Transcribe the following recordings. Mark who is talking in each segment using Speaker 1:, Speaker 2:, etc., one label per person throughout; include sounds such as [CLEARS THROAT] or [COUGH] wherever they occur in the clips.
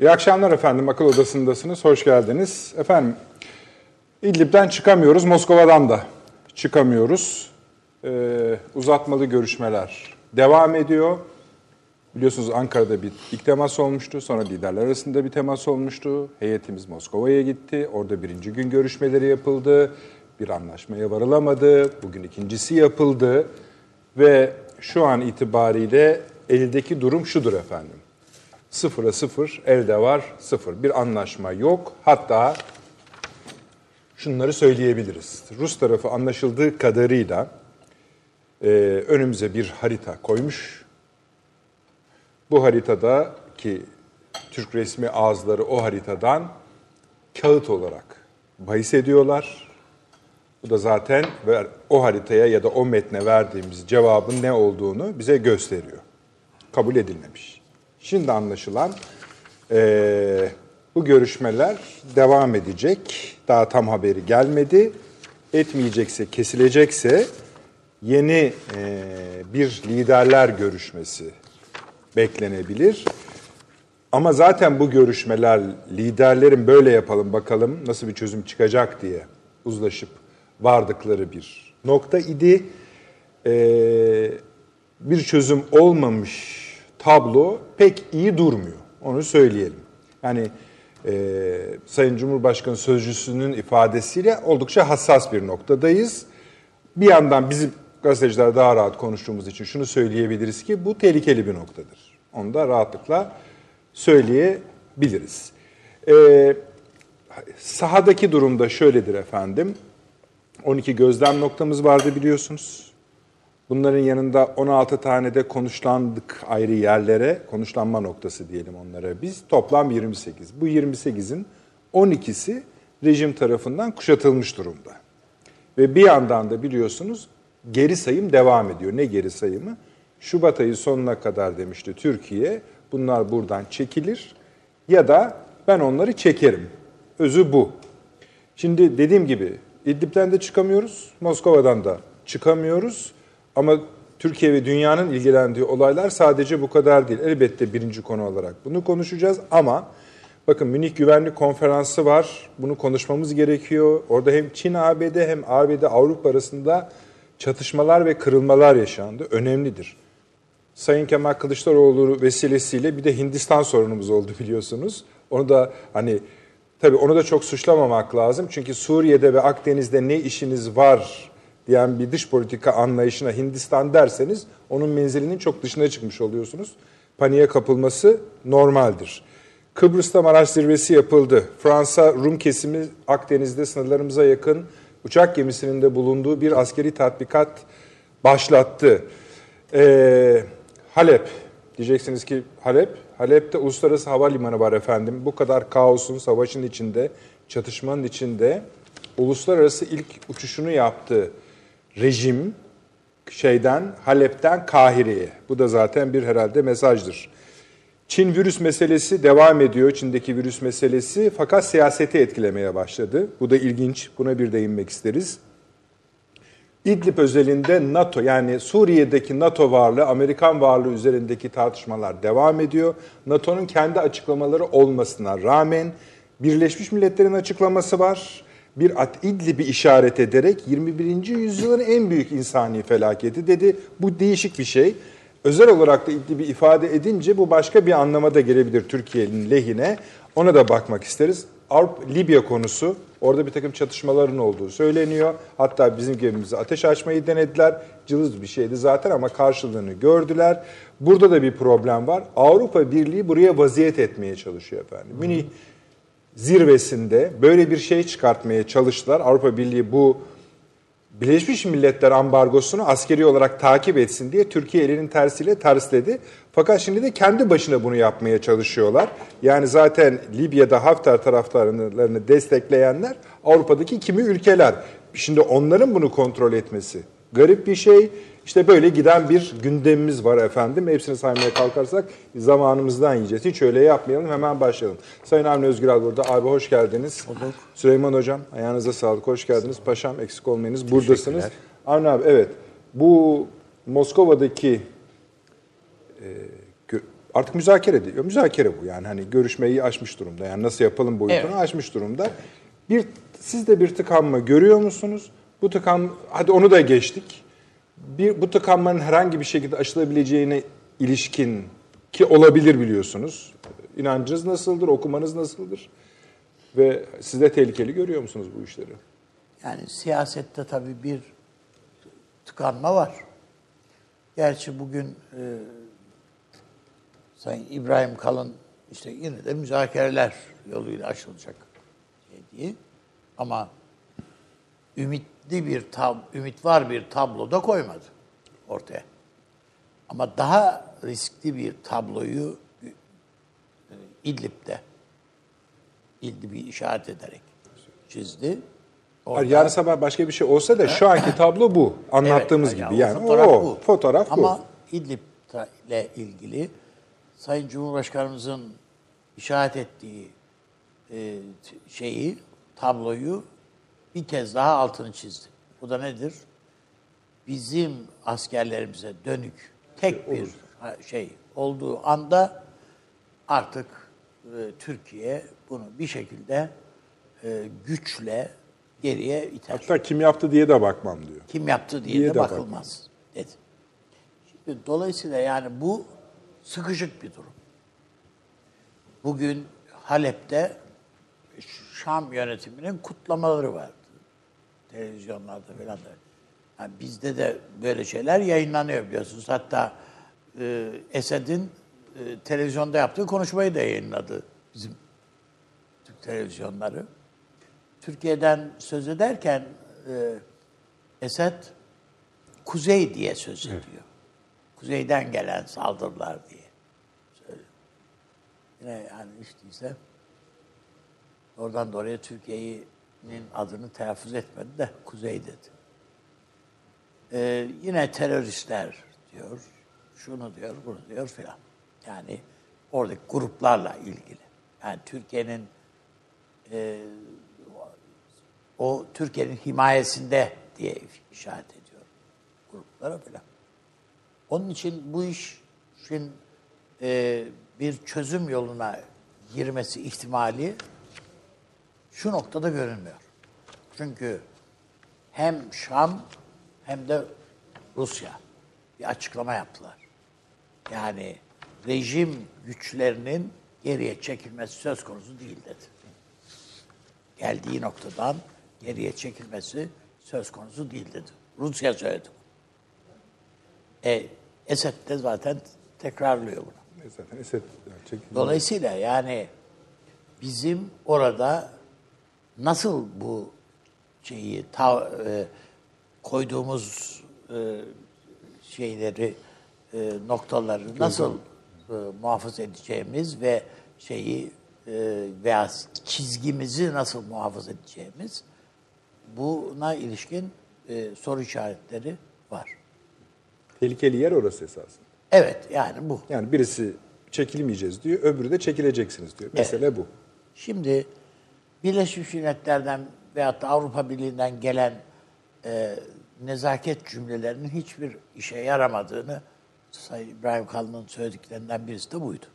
Speaker 1: İyi akşamlar efendim. Akıl Odası'ndasınız. Hoş geldiniz. Efendim, İdlib'den çıkamıyoruz. Moskova'dan da çıkamıyoruz. Ee, uzatmalı görüşmeler devam ediyor. Biliyorsunuz Ankara'da bir ilk temas olmuştu. Sonra liderler arasında bir temas olmuştu. Heyetimiz Moskova'ya gitti. Orada birinci gün görüşmeleri yapıldı. Bir anlaşmaya varılamadı. Bugün ikincisi yapıldı. Ve şu an itibariyle eldeki durum şudur efendim. Sıfıra sıfır, elde var sıfır. Bir anlaşma yok. Hatta şunları söyleyebiliriz. Rus tarafı anlaşıldığı kadarıyla e, önümüze bir harita koymuş. Bu haritada ki Türk resmi ağızları o haritadan kağıt olarak bahis ediyorlar. Bu da zaten o haritaya ya da o metne verdiğimiz cevabın ne olduğunu bize gösteriyor. Kabul edilmemiş. Şimdi anlaşılan e, bu görüşmeler devam edecek. Daha tam haberi gelmedi. Etmeyecekse, kesilecekse yeni e, bir liderler görüşmesi beklenebilir. Ama zaten bu görüşmeler liderlerin böyle yapalım bakalım nasıl bir çözüm çıkacak diye uzlaşıp vardıkları bir nokta idi. Ee, bir çözüm olmamış tablo pek iyi durmuyor. Onu söyleyelim. Yani e, Sayın Cumhurbaşkanı Sözcüsü'nün ifadesiyle oldukça hassas bir noktadayız. Bir yandan bizim gazeteciler daha rahat konuştuğumuz için şunu söyleyebiliriz ki bu tehlikeli bir noktadır. Onu da rahatlıkla söyleyebiliriz. Ee, sahadaki durumda şöyledir efendim. 12 gözlem noktamız vardı biliyorsunuz. Bunların yanında 16 tane de konuşlandık ayrı yerlere, konuşlanma noktası diyelim onlara biz. Toplam 28. Bu 28'in 12'si rejim tarafından kuşatılmış durumda. Ve bir yandan da biliyorsunuz geri sayım devam ediyor. Ne geri sayımı? Şubat ayı sonuna kadar demişti Türkiye. Bunlar buradan çekilir ya da ben onları çekerim. Özü bu. Şimdi dediğim gibi İdlib'den de çıkamıyoruz, Moskova'dan da çıkamıyoruz. Ama Türkiye ve dünyanın ilgilendiği olaylar sadece bu kadar değil. Elbette birinci konu olarak bunu konuşacağız ama bakın Münih Güvenlik Konferansı var. Bunu konuşmamız gerekiyor. Orada hem Çin ABD hem ABD Avrupa arasında çatışmalar ve kırılmalar yaşandı. Önemlidir. Sayın Kemal Kılıçdaroğlu vesilesiyle bir de Hindistan sorunumuz oldu biliyorsunuz. Onu da hani tabii onu da çok suçlamamak lazım. Çünkü Suriye'de ve Akdeniz'de ne işiniz var diyen bir dış politika anlayışına Hindistan derseniz onun menzilinin çok dışına çıkmış oluyorsunuz. Paniğe kapılması normaldir. Kıbrıs'ta Maraş zirvesi yapıldı. Fransa Rum kesimi Akdeniz'de sınırlarımıza yakın uçak gemisinin de bulunduğu bir askeri tatbikat başlattı. Ee, Halep, diyeceksiniz ki Halep, Halep'te uluslararası havalimanı var efendim. Bu kadar kaosun, savaşın içinde, çatışmanın içinde uluslararası ilk uçuşunu yaptı rejim şeyden Halep'ten Kahire'ye. Bu da zaten bir herhalde mesajdır. Çin virüs meselesi devam ediyor, Çin'deki virüs meselesi fakat siyaseti etkilemeye başladı. Bu da ilginç, buna bir değinmek isteriz. İdlib özelinde NATO yani Suriye'deki NATO varlığı, Amerikan varlığı üzerindeki tartışmalar devam ediyor. NATO'nun kendi açıklamaları olmasına rağmen Birleşmiş Milletler'in açıklaması var. Bir İdlib'i işaret ederek 21. yüzyılın en büyük insani felaketi dedi. Bu değişik bir şey. Özel olarak da İdlib'i ifade edince bu başka bir anlama da gelebilir Türkiye'nin lehine. Ona da bakmak isteriz. Avrupa, Libya konusu, orada bir takım çatışmaların olduğu söyleniyor. Hatta bizim gemimize ateş açmayı denediler. Cılız bir şeydi zaten ama karşılığını gördüler. Burada da bir problem var. Avrupa Birliği buraya vaziyet etmeye çalışıyor efendim. Münih zirvesinde böyle bir şey çıkartmaya çalıştılar. Avrupa Birliği bu Birleşmiş Milletler ambargosunu askeri olarak takip etsin diye Türkiye elinin tersiyle tersledi. Fakat şimdi de kendi başına bunu yapmaya çalışıyorlar. Yani zaten Libya'da Hafter taraftarlarını destekleyenler Avrupa'daki kimi ülkeler. Şimdi onların bunu kontrol etmesi garip bir şey. İşte böyle giden bir gündemimiz var efendim. Hepsini saymaya kalkarsak zamanımızdan yiyeceğiz. Hiç öyle yapmayalım. Hemen başlayalım. Sayın Avni Özgüral burada. Abi hoş geldiniz. Hoş Süleyman Hocam ayağınıza sağlık. Hoş geldiniz. Paşam eksik olmayınız. Buradasınız. Avni abi evet. Bu Moskova'daki e, Artık müzakere ediliyor. Müzakere bu yani hani görüşmeyi aşmış durumda. Yani nasıl yapalım boyutunu
Speaker 2: Evet.
Speaker 1: aşmış durumda. Bir siz de bir tıkanma görüyor musunuz? Bu tıkan hadi onu da geçtik. Bir bu tıkanmanın herhangi bir şekilde aşılabileceğine ilişkin ki olabilir biliyorsunuz. İnancınız nasıldır? Okumanız nasıldır? Ve siz de tehlikeli görüyor musunuz bu işleri?
Speaker 2: Yani siyasette tabii bir tıkanma var. Gerçi bugün e, Sayın İbrahim Kalın işte yine de müzakereler yoluyla aşılacak diye. Ama ümitli bir tab ümit var bir tablo da koymadı ortaya. Ama daha riskli bir tabloyu e, İdlib'de İdlib'i işaret ederek çizdi.
Speaker 1: Hayır, yarın sabah başka bir şey olsa da şu anki tablo bu. Anlattığımız
Speaker 2: Evet,
Speaker 1: gibi.
Speaker 2: ya
Speaker 1: Yani
Speaker 2: o fotoğraf
Speaker 1: o,
Speaker 2: bu.
Speaker 1: fotoğraf
Speaker 2: Ama
Speaker 1: bu.
Speaker 2: İle ilgili Sayın Cumhurbaşkanımızın işaret ettiği e, şeyi, tabloyu bir kez daha altını çizdi. Bu da nedir? Bizim askerlerimize dönük tek bir ha- şey olduğu anda artık e, Türkiye bunu bir şekilde e, güçle geriye iter.
Speaker 1: Hatta kim yaptı diye de bakmam diyor.
Speaker 2: Kim yaptı diye,
Speaker 1: Diye
Speaker 2: de
Speaker 1: de
Speaker 2: bakılmaz dedi. Şimdi dolayısıyla yani bu sıkışık bir durum. Bugün Halep'te Şam yönetiminin kutlamaları vardı. Televizyonlarda falan da. Yani bizde de böyle şeyler yayınlanıyor biliyorsunuz. Hatta e, Esed'in e, televizyonda yaptığı konuşmayı da yayınladı bizim Türk televizyonları. Türkiye'den söz ederken e, Esed kuzey diye söz ediyor. Kuzeyden gelen saldırılar diye söylüyor. Yine yani işte ise oradan da oraya Türkiye'nin adını telaffuz etmedi de kuzey dedi. Ee, yine teröristler diyor, şunu diyor, bunu diyor filan. Yani oradaki gruplarla ilgili. Yani Türkiye'nin e, o Türkiye'nin himayesinde diye işaret ediyor gruplara falan. Onun için bu işin e, bir çözüm yoluna girmesi ihtimali şu noktada görünmüyor. Çünkü hem Şam hem de Rusya bir açıklama yaptılar. Yani rejim güçlerinin geriye çekilmesi söz konusu değil dedi. Geldiği noktadan geriye çekilmesi söz konusu değil dedi. Rusya söyledi. E, Esed de zaten tekrarlıyor bunu.
Speaker 1: Zaten Esed çekildi.
Speaker 2: Dolayısıyla yani bizim orada nasıl bu şeyi ta, e, koyduğumuz e, şeyleri e, noktaları nasıl e, muhafaza edeceğimiz ve şeyi e, veya çizgimizi nasıl muhafaza edeceğimiz buna ilişkin e, soru işaretleri var.
Speaker 1: Tehlikeli yer orası esasında.
Speaker 2: Evet yani bu.
Speaker 1: Yani birisi çekilmeyeceğiz diyor, öbürü de çekileceksiniz diyor. Mesele bu.
Speaker 2: Şimdi Birleşmiş Milletler'den veyahut da Avrupa Birliği'nden gelen e, nezaket cümlelerinin hiçbir işe yaramadığını Sayın İbrahim Kalın'ın söylediklerinden birisi de buydu.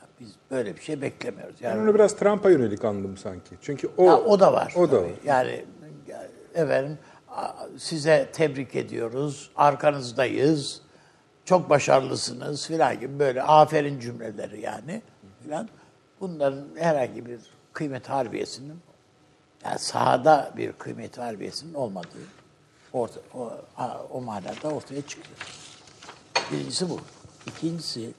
Speaker 2: Ya Biz böyle bir şey beklemiyoruz.
Speaker 1: Ben
Speaker 2: Yani
Speaker 1: onu biraz Trump'a yönelik anladım sanki. Çünkü o
Speaker 2: o, o da var.
Speaker 1: O da
Speaker 2: tabii.
Speaker 1: var.
Speaker 2: Yani efendim size tebrik ediyoruz, arkanızdayız, çok başarılısınız filan gibi böyle aferin cümleleri yani filan. Bunların herhangi bir kıymet harbiyesinin yani sahada bir kıymet harbiyesinin olmadığı orta, o, o manada ortaya çıkıyor. Birincisi bu. İkincisi,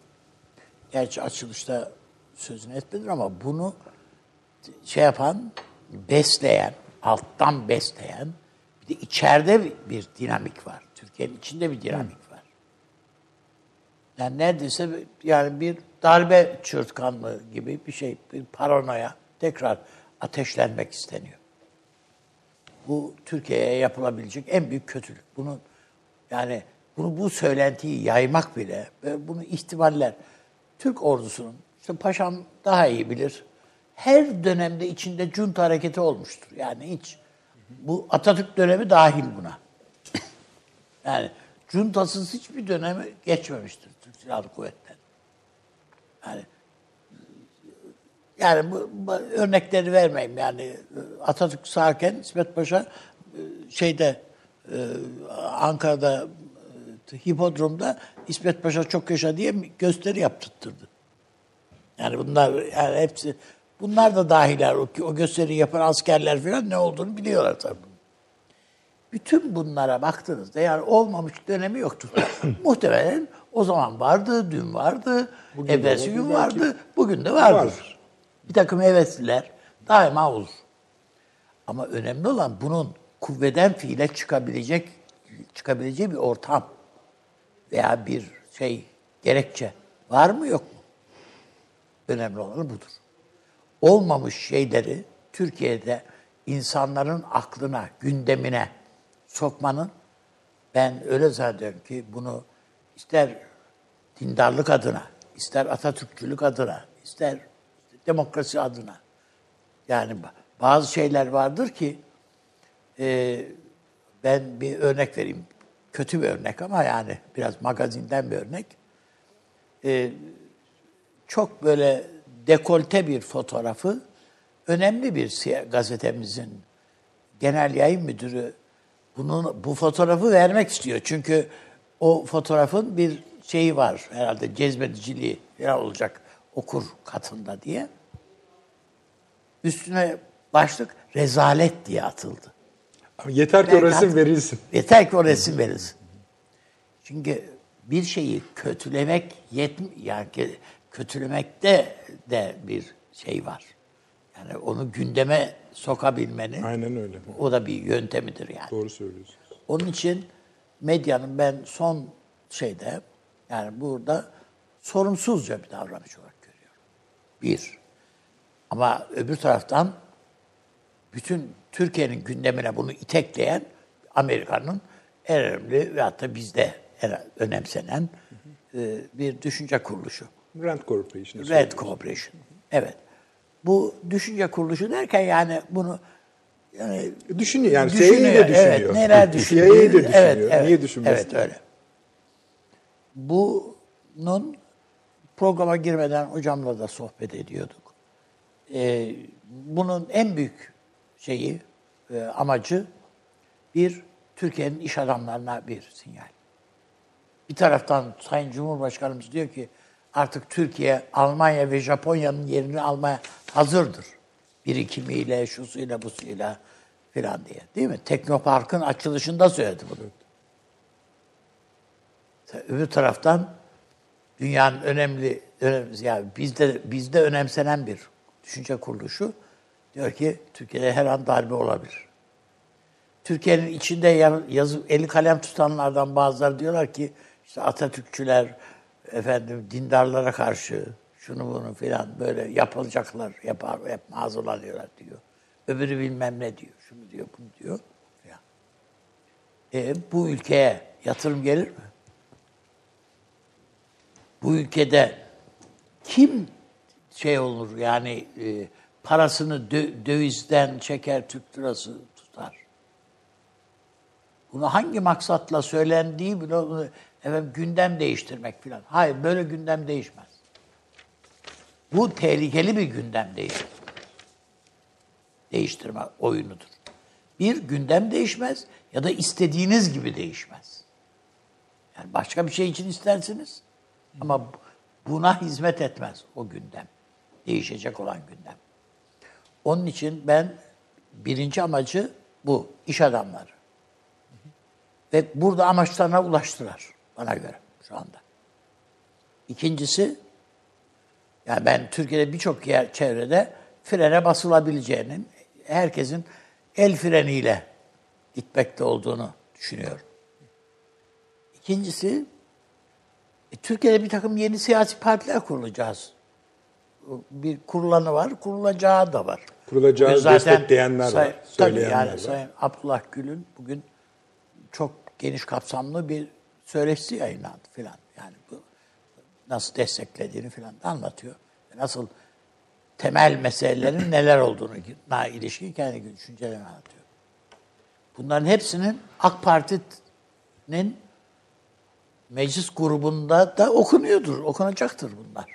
Speaker 2: gerçi açılışta sözünü etmedim ama bunu şey yapan, besleyen, alttan besleyen, bir de içeride bir- dinamik var. Türkiye'nin içinde bir dinamik var. Yani neredeyse yani bir darbe çırtkanlığı gibi bir şey, bir paranoya tekrar ateşlenmek isteniyor. Bu Türkiye'ye yapılabilecek en büyük kötülük. Bunu yani bunu bu söylentiyi yaymak bile ve bunu ihtimaller Türk ordusunun işte paşam daha iyi bilir. Her dönemde içinde junta hareketi olmuştur. Yani hiç bu Atatürk dönemi dahil buna. [COUGHS] Yani cuntasız hiçbir dönemi geçmemiştir Türk Silahlı Kuvvetleri. Yani yani bu, bu örnekleri vermeyeyim yani Atatürk sağken İsmet Paşa e, şeyde e, Ankara'da e, hipodromda İsmet Paşa çok yaşa diye gösteri yaptırttırdı. Yani bunlar yani hepsi bunlar da dahiler o, o gösteriyi yapan askerler falan ne olduğunu biliyorlar tabii. Bütün bunlara baktığınızda yani olmamış dönemi yoktur. [COUGHS] Muhtemelen o zaman vardı, dün vardı,
Speaker 1: Bugün
Speaker 2: evvelsi gün vardı, bugün de vardır.
Speaker 1: vardır.
Speaker 2: Bir takım hevesliler daima olur. Ama önemli olan bunun kuvveden fiile çıkabilecek çıkabileceği bir ortam veya bir şey gerekçe var mı yok mu? Önemli olan budur. Olmamış şeyleri Türkiye'de insanların aklına, gündemine sokmanın ben öyle zannediyorum ki bunu ister dindarlık adına, ister Atatürkçülük adına, ister demokrasi adına yani bazı şeyler vardır ki e, ben bir örnek vereyim. Kötü bir örnek ama yani biraz magazinden bir örnek. E, çok böyle dekolte bir fotoğrafı önemli bir gazetemizin genel yayın müdürü bunun bu fotoğrafı vermek istiyor. Çünkü o fotoğrafın bir şeyi var herhalde cezbediciliği olacak okur katında diye. Üstüne başlık rezalet diye atıldı.
Speaker 1: Ama yeter ki o resim verilsin.
Speaker 2: Yeter ki o resim verilsin. Çünkü bir şeyi kötülemek yetmi yani kötülemekte de bir şey var. Yani onu gündeme sokabilmenin
Speaker 1: Aynen öyle.
Speaker 2: o da bir yöntemidir yani.
Speaker 1: Doğru söylüyorsunuz.
Speaker 2: Onun için medyanın ben son şeyde yani burada sorumsuzca bir davranış olarak. Bir. Ama öbür taraftan bütün Türkiye'nin gündemine bunu itekleyen Amerika'nın en önemli ve hatta bizde en önemsenen e, bir düşünce kuruluşu.
Speaker 1: Rand Corporation.
Speaker 2: Red Corporation. Evet. Bu düşünce kuruluşu derken yani bunu yani
Speaker 1: Düşünüyor yani
Speaker 2: Düşünüyor,
Speaker 1: CIA'yı de düşünüyor.
Speaker 2: Evet, neler düşünüyor.
Speaker 1: CIA'yı de düşünüyor.
Speaker 2: Evet, evet,
Speaker 1: Niye düşünmesin?
Speaker 2: Evet, öyle. Bunun programa girmeden hocamla da sohbet ediyorduk. Ee, bunun en büyük şeyi, e, amacı bir, Türkiye'nin iş adamlarına bir sinyal. Bir taraftan Sayın Cumhurbaşkanımız diyor ki artık Türkiye Almanya ve Japonya'nın yerini almaya hazırdır. Birikimiyle, şusuyla, busuyla filan diye. Değil mi? Teknopark'ın açılışında söyledi bunu. Öbür taraftan dünyanın önemli, önemli yani bizde bizde önemsenen bir düşünce kuruluşu diyor ki Türkiye'de her an darbe olabilir. Türkiye'nin içinde yan- yazı, eli kalem tutanlardan bazıları diyorlar ki işte Atatürkçüler efendim dindarlara karşı şunu bunu filan böyle yapılacaklar, yapar, yapma hazırlanıyorlar diyor. Öbürü bilmem ne diyor, şunu diyor, bunu diyor. filan. E, bu ülkeye yatırım gelir mi? Bu ülkede kim şey olur yani e, parasını dö- dövizden çeker Türk lirası tutar? Bunu hangi maksatla söylendiği bile efendim, gündem değiştirmek filan. Hayır böyle gündem değişmez. Bu tehlikeli bir gündem değiştirme. Değiştirme oyunudur. Bir gündem değişmez ya da istediğiniz gibi değişmez. Yani başka bir şey için istersiniz ama buna hizmet etmez o gündem. Değişecek olan gündem. Onun için ben birinci amacı bu. iş adamları. Ve burada amaçlarına ulaştılar bana göre şu anda. İkincisi, yani ben Türkiye'de birçok yer çevrede frene basılabileceğinin, herkesin el freniyle gitmekte olduğunu düşünüyorum. İkincisi, e, Türkiye'de bir takım yeni siyasi partiler kurulacağız. Bir kurulanı var, kurulacağı da var.
Speaker 1: Kurulacağı destekleyenler var,
Speaker 2: tabii
Speaker 1: söyleyenler
Speaker 2: yani
Speaker 1: var.
Speaker 2: Sayın Abdullah Gül'ün bugün çok geniş kapsamlı bir söyleşisi yayınlandı filan. Yani bu nasıl desteklediğini filan da anlatıyor. Nasıl temel meselelerin [CLEARS THROAT] neler olduğunu ilişkin kendi düşüncelerini anlatıyor. Bunların hepsinin AK Parti'nin meclis grubunda da okunuyordur, okunacaktır bunlar.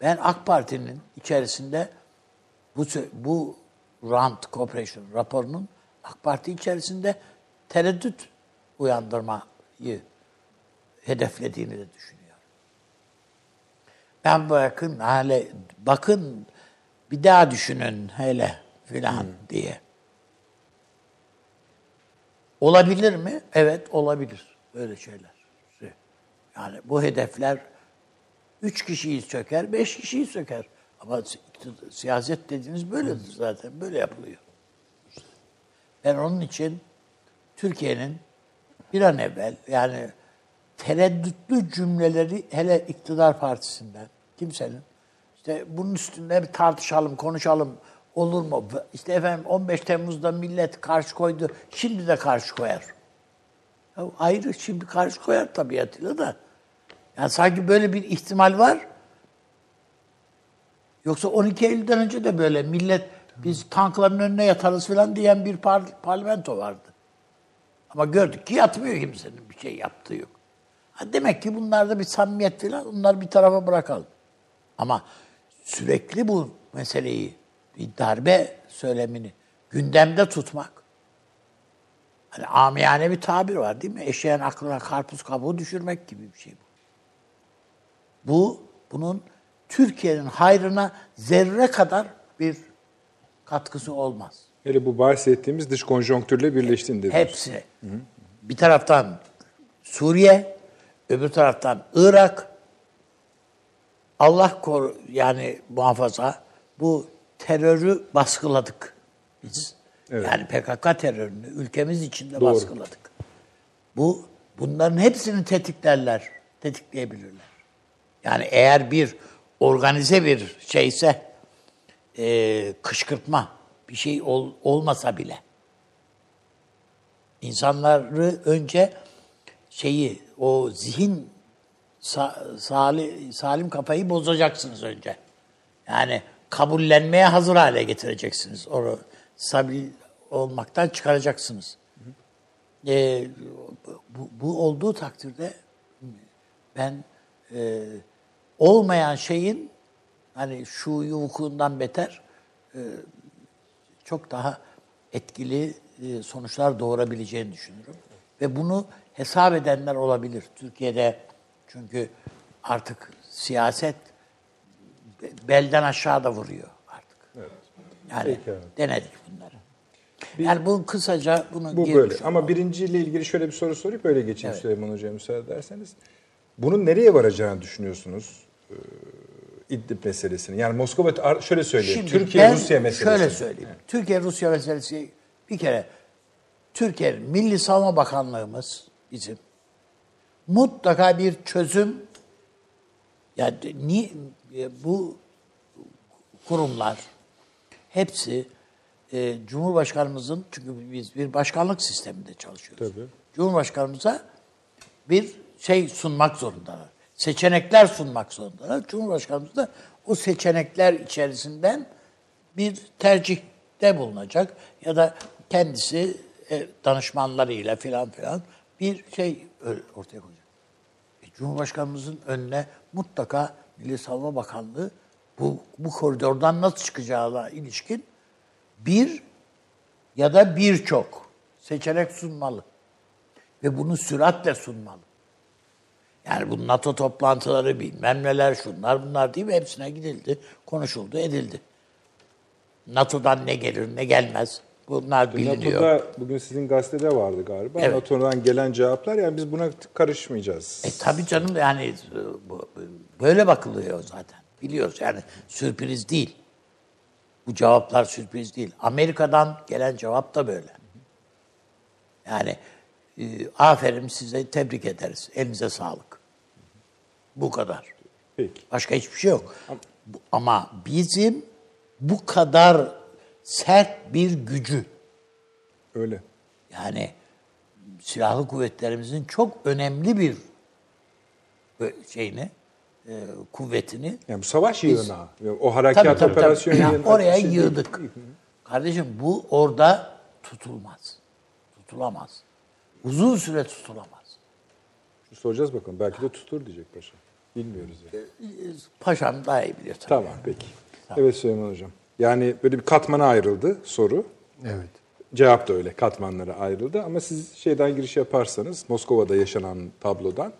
Speaker 2: Ben AK Parti'nin içerisinde bu bu Rand Corporation raporunun AK Parti içerisinde tereddüt uyandırmayı hedeflediğini de düşünüyorum. Ben bakın hale bakın bir daha düşünün hele filan diye. Olabilir mi? Evet olabilir böyle şeyler. Yani bu hedefler üç kişiyi söker, beş kişiyi söker. Ama siyaset dediğiniz böyledir zaten. Böyle yapılıyor. Ben onun için Türkiye'nin bir an evvel yani tereddütlü cümleleri hele iktidar partisinden kimsenin işte bunun üstünde bir tartışalım, konuşalım olur mu? İşte efendim 15 Temmuz'da millet karşı koydu, şimdi de karşı koyar. Ya ayrı şimdi karşı koyar tabiatıyla da. Yani sanki böyle bir ihtimal var. Yoksa 12 Eylül'den önce de böyle millet biz tankların önüne yatarız falan diyen bir par- parlamento vardı. Ama gördük ki yatmıyor kimsenin bir şey yaptığı yok. Ha demek ki bunlarda bir samimiyet falan onları bir tarafa bırakalım. Ama sürekli bu meseleyi bir darbe söylemini gündemde tutmak hani amiyane bir tabir var değil mi? Eşeğin aklına karpuz kabuğu düşürmek gibi bir şey bu. Bu bunun Türkiye'nin hayrına zerre kadar bir katkısı olmaz.
Speaker 1: Hele bu bahsettiğimiz dış konjonktürle birleştiğinde.
Speaker 2: Hepsi. Bir taraftan Suriye, öbür taraftan Irak. Allah koru yani muhafaza bu terörü baskıladık biz.
Speaker 1: Evet.
Speaker 2: Yani PKK terörünü ülkemiz içinde
Speaker 1: Doğru.
Speaker 2: baskıladık. Bu bunların hepsini tetiklerler, tetikleyebilirler. Yani eğer bir organize bir şeyse e, kışkırtma bir şey ol- olmasa bile insanları önce şeyi o zihin sa- sali- salim kafayı bozacaksınız önce. Yani kabullenmeye hazır hale getireceksiniz. Onu stabil olmaktan çıkaracaksınız. Ee, bu, bu olduğu takdirde ben e, olmayan şeyin hani şu vukuundan beter e, çok daha etkili e, sonuçlar doğurabileceğini düşünüyorum. Ve bunu hesap edenler olabilir. Türkiye'de çünkü artık siyaset be- belden aşağıda vuruyor artık. Yani
Speaker 1: Peki
Speaker 2: denedik bunları. Yani bu kısaca bunu
Speaker 1: Bu böyle.
Speaker 2: olalım.
Speaker 1: Ama birinciyle ilgili şöyle bir soru sorayım böyle geçeyim
Speaker 2: Evet.
Speaker 1: Süleyman Hoca'ya müsaade ederseniz. Bunun nereye varacağını düşünüyorsunuz? Ee, İdlib meselesini. Yani Moskova şöyle söyleyeyim.
Speaker 2: Şimdi
Speaker 1: Türkiye Rusya meselesi.
Speaker 2: Şöyle söyleyeyim. Türkiye Rusya meselesi bir kere Türkiye'nin Milli Savunma Bakanlığımız bizim mutlaka bir çözüm ya de- ni bu kurumlar hepsi e, Cumhurbaşkanımızın çünkü biz bir başkanlık sisteminde çalışıyoruz.
Speaker 1: Tabii.
Speaker 2: Cumhurbaşkanımıza bir şey sunmak zorundalar. Seçenekler sunmak zorundalar. Cumhurbaşkanımız da o seçenekler içerisinden bir tercihte bulunacak ya da kendisi e, danışmanlarıyla filan filan bir şey ortaya koyacak. E, Cumhurbaşkanımızın önüne mutlaka Milli Savunma Bakanlığı bu, bu koridordan nasıl çıkacağına ilişkin bir ya da birçok seçenek sunmalı. Ve bunu süratle sunmalı. Yani bu NATO toplantıları bilmem neler şunlar bunlar değil mi? Hepsine gidildi, konuşuldu, edildi. NATO'dan ne gelir ne gelmez bunlar biliniyor.
Speaker 1: NATO'da bugün sizin gazetede vardı galiba.
Speaker 2: Evet.
Speaker 1: NATO'dan gelen cevaplar yani biz buna karışmayacağız.
Speaker 2: E tabii canım yani e, böyle bakılıyor zaten. Biliyoruz yani sürpriz değil. Bu cevaplar sürpriz değil. Amerika'dan gelen cevap da böyle. Yani e, aferin size tebrik ederiz. Elinize sağlık. Bu kadar.
Speaker 1: Peki.
Speaker 2: Başka hiçbir şey yok. Ama bizim bu kadar sert bir gücü
Speaker 1: Öyle.
Speaker 2: yani silahlı kuvvetlerimizin çok önemli bir bö- şeyini, e, kuvvetini
Speaker 1: Yani bu savaş yığınağı. O harekat
Speaker 2: tabii, tabii,
Speaker 1: operasyon
Speaker 2: tabii. Ya
Speaker 1: yığınağı
Speaker 2: oraya
Speaker 1: şey değil.
Speaker 2: yığdık. Kardeşim bu orada tutulmaz. Tutulamaz. Uzun süre tutulamaz.
Speaker 1: Soracağız bakalım. Belki de tutur diyecek paşa. Bilmiyoruz yani.
Speaker 2: Paşam daha iyi biliyor tabii.
Speaker 1: Tamam peki. Evet Süleyman Hocam. Yani böyle bir katmana ayrıldı soru.
Speaker 3: Evet.
Speaker 1: Cevap da öyle katmanlara ayrıldı ama siz şeyden giriş yaparsanız Moskova'da yaşanan tablodan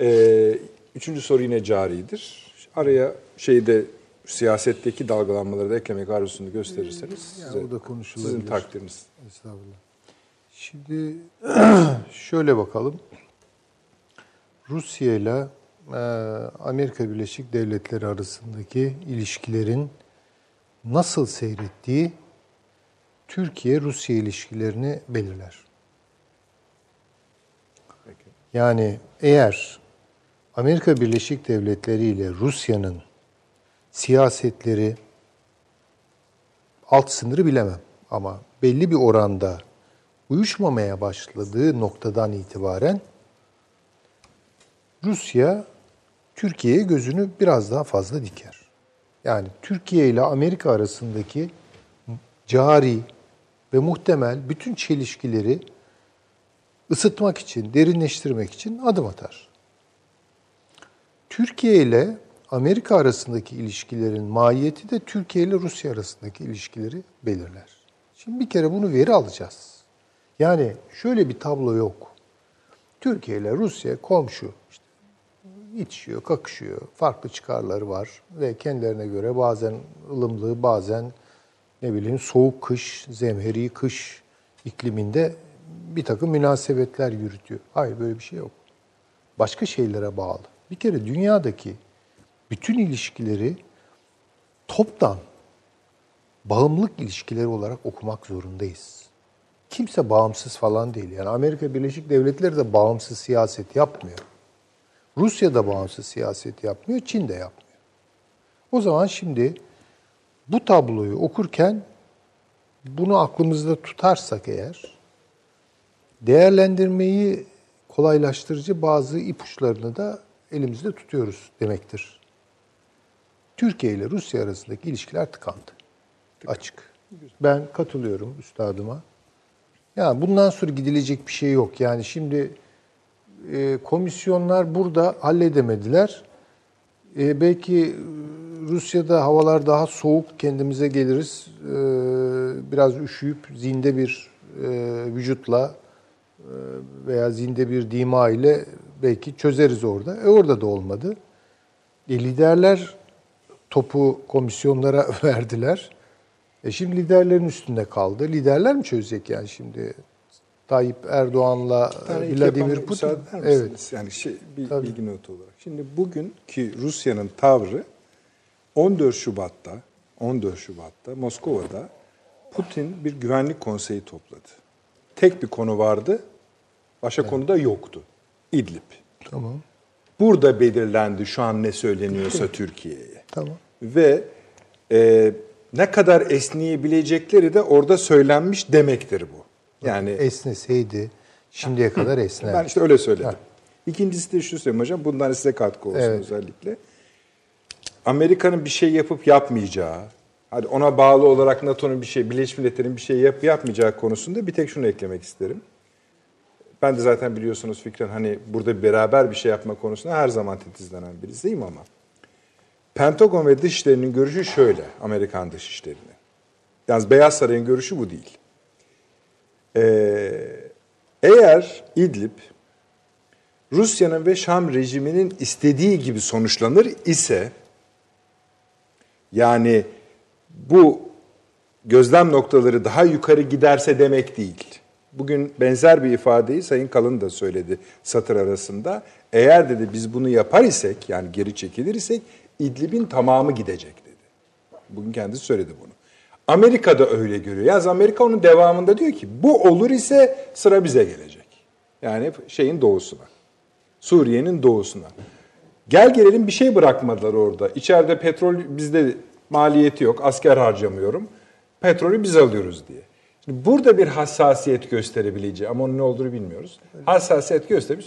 Speaker 1: e, üçüncü soru yine caridir. Araya şeyde siyasetteki dalgalanmaları da eklemek arzusunu gösterirseniz
Speaker 3: Yani
Speaker 1: size-
Speaker 3: o da konuşulabilir.
Speaker 1: sizin takdiriniz.
Speaker 3: Estağfurullah. Şimdi [CLEARS THROAT] şöyle bakalım. Rusya ile e, Amerika Birleşik Devletleri arasındaki ilişkilerin nasıl seyrettiği Türkiye-Rusya ilişkilerini belirler.
Speaker 1: Peki.
Speaker 3: Yani eğer Amerika Birleşik Devletleri ile Rusya'nın siyasetleri alt sınırı bilemem ama belli bir oranda uyuşmamaya başladığı noktadan itibaren Rusya Türkiye'ye gözünü biraz daha fazla diker. Yani Türkiye ile Amerika arasındaki cari ve muhtemel bütün çelişkileri ısıtmak için, derinleştirmek için adım atar. Türkiye ile Amerika arasındaki ilişkilerin mahiyeti de Türkiye ile Rusya arasındaki ilişkileri belirler. Şimdi bir kere bunu veri alacağız. Yani şöyle bir tablo yok. Türkiye ile Rusya komşu. İşte içiyor, kakışıyor. Farklı çıkarları var ve kendilerine göre bazen ılımlı, bazen ne bileyim soğuk kış, zemheri kış ikliminde bir takım münasebetler yürütüyor. Hayır böyle bir şey yok. Başka şeylere bağlı. Bir kere dünyadaki bütün ilişkileri toptan bağımlılık ilişkileri olarak okumak zorundayız. Kimse bağımsız falan değil. Yani Amerika Birleşik Devletleri de bağımsız siyaset yapmıyor. Rusya da bağımsız siyaset yapmıyor, Çin de yapmıyor. O zaman şimdi bu tabloyu okurken bunu aklımızda tutarsak eğer değerlendirmeyi kolaylaştırıcı bazı ipuçlarını da elimizde tutuyoruz demektir. Türkiye ile Rusya arasındaki ilişkiler tıkandı. Açık. Ben katılıyorum üstadıma. Yani bundan sonra gidilecek bir şey yok. Yani şimdi e, komisyonlar burada halledemediler. E, belki e, Rusya'da havalar daha soğuk, kendimize geliriz. E, biraz üşüyüp zinde bir e, vücutla e, veya zinde bir dima ile belki çözeriz orada. E orada da olmadı. E, liderler topu komisyonlara [LAUGHS] verdiler. E şimdi liderlerin üstünde kaldı. Liderler mi çözecek yani şimdi? Tayyip Erdoğan'la Vladimir Putin. Evet.
Speaker 1: Yani şey, bir
Speaker 3: Tabii.
Speaker 1: bilgi notu olarak. Şimdi bugünkü Rusya'nın tavrı 14 Şubat'ta 14 Şubat'ta Moskova'da Putin bir güvenlik konseyi topladı. Tek bir konu vardı. Başka konu da yoktu. İdlib.
Speaker 3: Tamam.
Speaker 1: Burada belirlendi şu an ne söyleniyorsa Türkiye'ye.
Speaker 3: Tamam.
Speaker 1: Ve e, ne kadar esneyebilecekleri de orada söylenmiş demektir bu. Yani
Speaker 3: Esneseydi şimdiye kadar esner.
Speaker 1: ben işte öyle söyledim. İkincisi de şu söyleyeyim hocam. Bundan size katkı olsun
Speaker 3: Evet.
Speaker 1: özellikle. Amerika'nın bir şey yapıp yapmayacağı, hadi ona bağlı olarak NATO'nun bir şey, Birleşmiş Milletler'in bir şey yap yapmayacağı konusunda bir tek şunu eklemek isterim. Ben de zaten biliyorsunuz fikren hani burada beraber bir şey yapma konusunda her zaman titizlenen birisiyim ama Pentagon ve Dışişleri'nin görüşü şöyle, Amerikan Dışişleri'nin. Yalnız Beyaz Saray'ın görüşü bu değil. Ee, eğer İdlib Rusya'nın ve Şam rejiminin istediği gibi sonuçlanır ise yani bu gözlem noktaları daha yukarı giderse demek değil. Bugün benzer bir ifadeyi Sayın Kalın da söyledi satır arasında. Eğer dedi biz bunu yapar isek yani geri çekilir isek İdlib'in tamamı gidecek dedi. Bugün kendisi söyledi bunu. Amerika da öyle görüyor. Yalnız Amerika onun devamında diyor ki bu olur ise sıra bize gelecek. Yani şeyin doğusuna. Suriye'nin doğusuna. Gel gelelim bir şey bırakmadılar orada. İçeride petrol bizde maliyeti yok. Asker harcamıyorum. Petrolü biz alıyoruz diye. Şimdi burada bir hassasiyet gösterebileceği ama onun ne olduğunu bilmiyoruz. Hassasiyet göstermiş.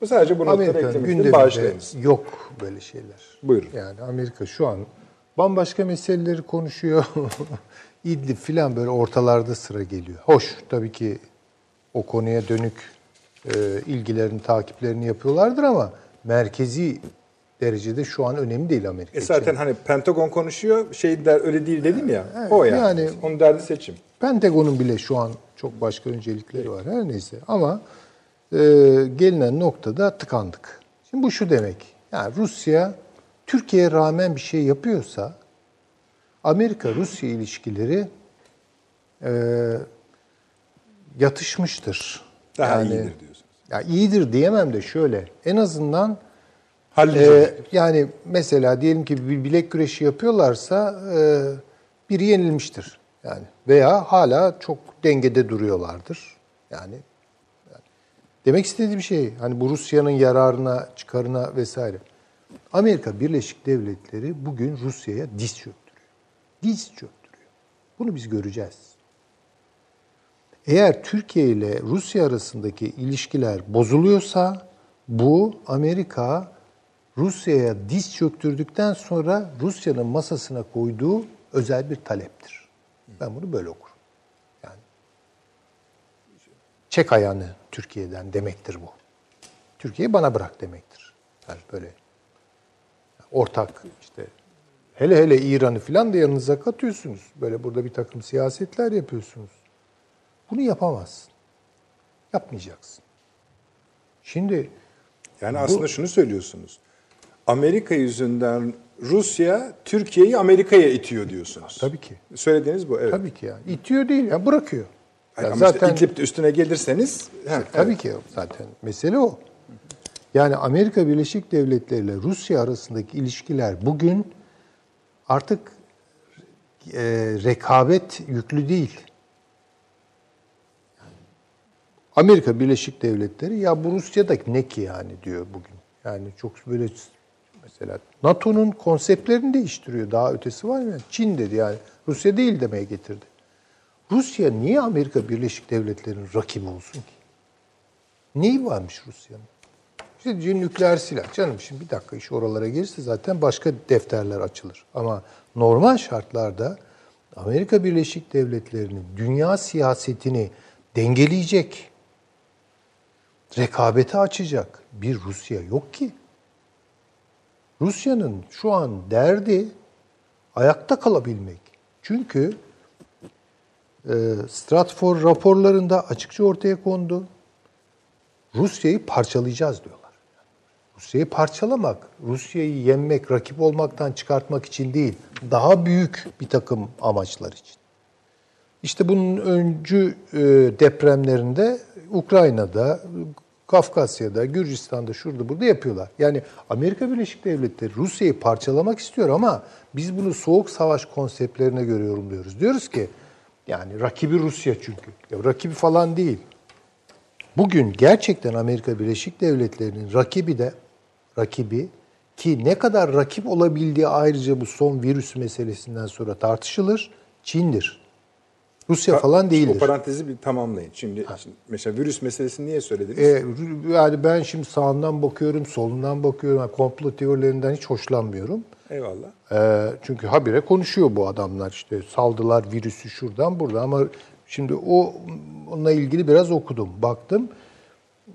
Speaker 1: Bu sadece bu noktaları
Speaker 3: Amerika'nın
Speaker 1: eklemek için
Speaker 3: gündeminde
Speaker 1: bağışlayınız.
Speaker 3: yok böyle şeyler.
Speaker 1: Buyurun.
Speaker 3: Yani Amerika şu an bambaşka meseleleri konuşuyor. [LAUGHS] İdlib filan böyle ortalarda sıra geliyor. Hoş tabii ki o konuya dönük e, ilgilerini, takiplerini yapıyorlardır ama merkezi derecede şu an önemli değil Amerika
Speaker 1: E
Speaker 3: için.
Speaker 1: zaten hani Pentagon konuşuyor, şey der öyle değil dedim ya. o yani.
Speaker 3: yani-
Speaker 1: Onun derdi seçim.
Speaker 3: Pentagon'un bile şu an çok başka öncelikleri var her neyse ama e, gelinen noktada tıkandık. Şimdi bu şu demek. Yani Rusya Türkiye'ye rağmen bir şey yapıyorsa Amerika-Rusya ilişkileri e, yatışmıştır.
Speaker 1: Daha
Speaker 3: Yani-
Speaker 1: iyidir diyorsunuz.
Speaker 3: Ya iyidir diyemem de şöyle. En azından. Ee, yani mesela diyelim ki bir bilek güreşi yapıyorlarsa e, biri yenilmiştir. Yani veya hala çok dengede duruyorlardır. Yani, yani demek istediğim şey hani bu Rusya'nın yararına, çıkarına vesaire. Amerika Birleşik Devletleri bugün Rusya'ya diz çöktürüyor. Diz çöktürüyor. Bunu biz göreceğiz. Eğer Türkiye ile Rusya arasındaki ilişkiler bozuluyorsa bu Amerika Rusya'ya diz çöktürdükten sonra Rusya'nın masasına koyduğu özel bir taleptir. Ben bunu böyle okurum. Yani çek ayağını Türkiye'den demektir bu. Türkiye'yi bana bırak demektir. Yani böyle ortak işte hele hele İran'ı falan da yanınıza katıyorsunuz. Böyle burada bir takım siyasetler yapıyorsunuz. Bunu yapamazsın. Yapmayacaksın. Şimdi
Speaker 1: Yani aslında şunu söylüyorsunuz. Amerika yüzünden Rusya Türkiye'yi Amerika'ya itiyor diyorsunuz.
Speaker 3: tabii ki.
Speaker 1: Söylediğiniz bu evet.
Speaker 3: Tabii ki yani. İtiyor değil ya bırakıyor.
Speaker 1: Yani
Speaker 3: Ya
Speaker 1: ama
Speaker 3: zaten
Speaker 1: işte itlip de üstüne gelirseniz he,
Speaker 3: tabii
Speaker 1: evet.
Speaker 3: ki zaten mesele o. Yani Amerika Birleşik Devletleri ile Rusya arasındaki ilişkiler bugün artık e, rekabet yüklü değil. Amerika Birleşik Devletleri ya bu Rusya'daki ne ki yani diyor bugün. Yani çok böyle mesela NATO'nun konseptlerini değiştiriyor. Daha ötesi var mı? Çin dedi yani. Rusya değil demeye getirdi. Rusya niye Amerika Birleşik Devletleri'nin rakibi olsun ki? Neyi varmış Rusya'nın? İşte diyor nükleer silah. Canım şimdi bir dakika iş oralara gelirse zaten başka defterler açılır. Ama normal şartlarda Amerika Birleşik Devletleri'nin dünya siyasetini dengeleyecek, rekabete açacak bir Rusya yok ki. Rusya'nın şu an derdi ayakta kalabilmek. Çünkü e, Stratfor raporlarında açıkça ortaya kondu. Rusya'yı parçalayacağız diyorlar. Rusya'yı parçalamak, Rusya'yı yenmek, rakip olmaktan çıkartmak için değil, daha büyük bir takım amaçlar için. İşte bunun öncü e, depremlerinde Ukrayna'da, Kafkasya'da, Gürcistan'da, şurada burada yapıyorlar. Yani Amerika Birleşik Devletleri Rusya'yı parçalamak istiyor ama biz bunu soğuk savaş konseptlerine göre yorumluyoruz. Diyoruz ki yani rakibi Rusya çünkü. Ya rakibi falan değil. Bugün gerçekten Amerika Birleşik Devletleri'nin rakibi de rakibi ki ne kadar rakip olabildiği ayrıca bu son virüs meselesinden sonra tartışılır. Çin'dir. Rusya falan
Speaker 1: O
Speaker 3: değildir.
Speaker 1: parantezi bir tamamlayın. Şimdi, şimdi mesela virüs meselesini niye söylediniz?
Speaker 3: E, yani ben şimdi sağından bakıyorum, solundan bakıyorum. Yani komplo teorilerinden hiç hoşlanmıyorum.
Speaker 1: Eyvallah.
Speaker 3: E, çünkü habire konuşuyor bu adamlar işte saldılar virüsü şuradan buradan ama şimdi o onunla ilgili biraz okudum, baktım.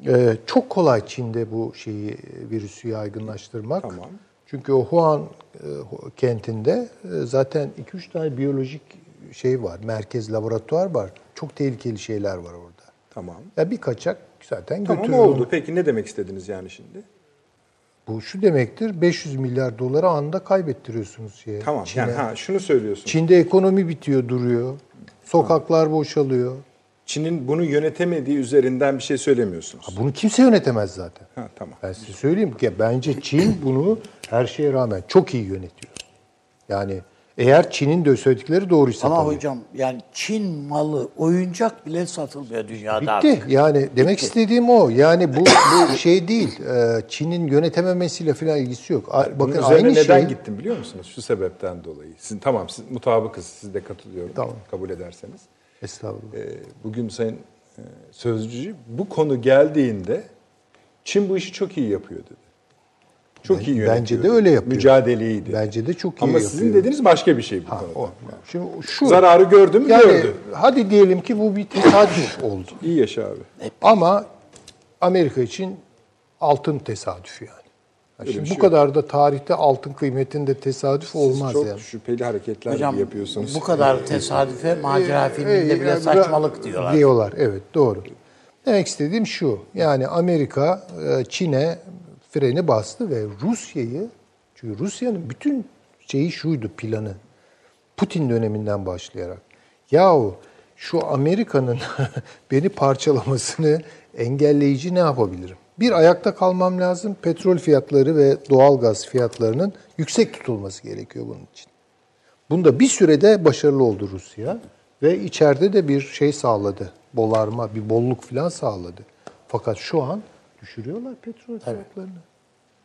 Speaker 3: E, çok kolay Çin'de bu şeyi virüsü yaygınlaştırmak.
Speaker 1: Tamam.
Speaker 3: Çünkü o Wuhan e, kentinde e, zaten 2-3 tane biyolojik şey var, merkez laboratuvar var. Çok tehlikeli şeyler var orada.
Speaker 1: Tamam.
Speaker 3: Ya bir kaçak zaten
Speaker 1: Tamam
Speaker 3: götürür
Speaker 1: oldu.
Speaker 3: onu.
Speaker 1: Peki ne demek istediniz yani şimdi?
Speaker 3: Bu şu demektir, 500 milyar doları anda kaybettiriyorsunuz şeye.
Speaker 1: Tamam.
Speaker 3: Çin'e.
Speaker 1: Yani ha şunu söylüyorsun.
Speaker 3: Çin'de ekonomi bitiyor, duruyor. Sokaklar boşalıyor.
Speaker 1: Çin'in bunu yönetemediği üzerinden bir şey söylemiyorsunuz.
Speaker 3: Bunu kimse yönetemez zaten.
Speaker 1: Ha tamam.
Speaker 3: Ben size söyleyeyim ki bence Çin bunu her şeye rağmen çok iyi yönetiyor. Yani eğer Çin'in de söyledikleri doğruysa
Speaker 2: Ama
Speaker 3: tabii.
Speaker 2: hocam yani Çin malı oyuncak bile satılmıyor dünyada
Speaker 3: Bitti.
Speaker 2: artık.
Speaker 3: Yani demek istediğim o. Yani bu, bu şey değil. Ee, Çin'in yönetememesiyle falan ilgisi yok. A-
Speaker 1: Bunun
Speaker 3: Bakın
Speaker 1: üzerine
Speaker 3: aynı
Speaker 1: neden
Speaker 3: şey.
Speaker 1: gittim biliyor musunuz? Şu sebepten dolayı. Sizin tamam siz mutabıkız. Siz de katılıyorum.
Speaker 3: Tamam.
Speaker 1: Kabul ederseniz.
Speaker 3: Estağfurullah.
Speaker 1: Ee, bugün Sayın e, Sözcü bu konu geldiğinde Çin bu işi çok iyi yapıyor dedi. Çok
Speaker 3: Ben-
Speaker 1: iyi yönetiyor.
Speaker 3: bence de öyle yapıyor.
Speaker 1: Mücadeleyi dedi.
Speaker 3: Bence de çok iyi
Speaker 1: Ama
Speaker 3: yapıyor.
Speaker 1: sizin dediğiniz başka bir şey bu konuda.
Speaker 3: O. Şimdi şu
Speaker 1: Zararı gördü mü
Speaker 3: yani
Speaker 1: gördü.
Speaker 3: hadi diyelim ki bu bir tesadüf oldu.
Speaker 1: İyi yaşa abi.
Speaker 3: Ama Amerika için altın tesadüf yani.
Speaker 1: Öyle
Speaker 3: Şimdi
Speaker 1: bir
Speaker 3: bu
Speaker 1: şey
Speaker 3: kadar da tarihte altın kıymetinde tesadüf olmaz
Speaker 1: Çok
Speaker 3: yani.
Speaker 1: şüpheli hareketler
Speaker 2: Hocam
Speaker 1: yapıyorsunuz.
Speaker 2: bu kadar tesadüfe macera filminde bile
Speaker 3: yani
Speaker 2: saçmalık diyorlar.
Speaker 3: Diyorlar evet doğru. Demek istediğim şu. Yani Amerika e, Çin'e freni bastı ve Rusya'yı çünkü Rusya'nın bütün şeyi şuydu planı. Putin döneminden başlayarak. Yahu şu Amerika'nın [LAUGHS] beni parçalamasını engelleyici ne yapabilirim? Bir ayakta kalmam lazım. Petrol fiyatları ve doğal gaz fiyatlarının yüksek tutulması gerekiyor bunun için. Bunda bir sürede başarılı oldu Rusya ve içeride de bir şey sağladı. Bolarma, bir bolluk falan sağladı. Fakat şu an düşürüyorlar petrol fiyatlarını.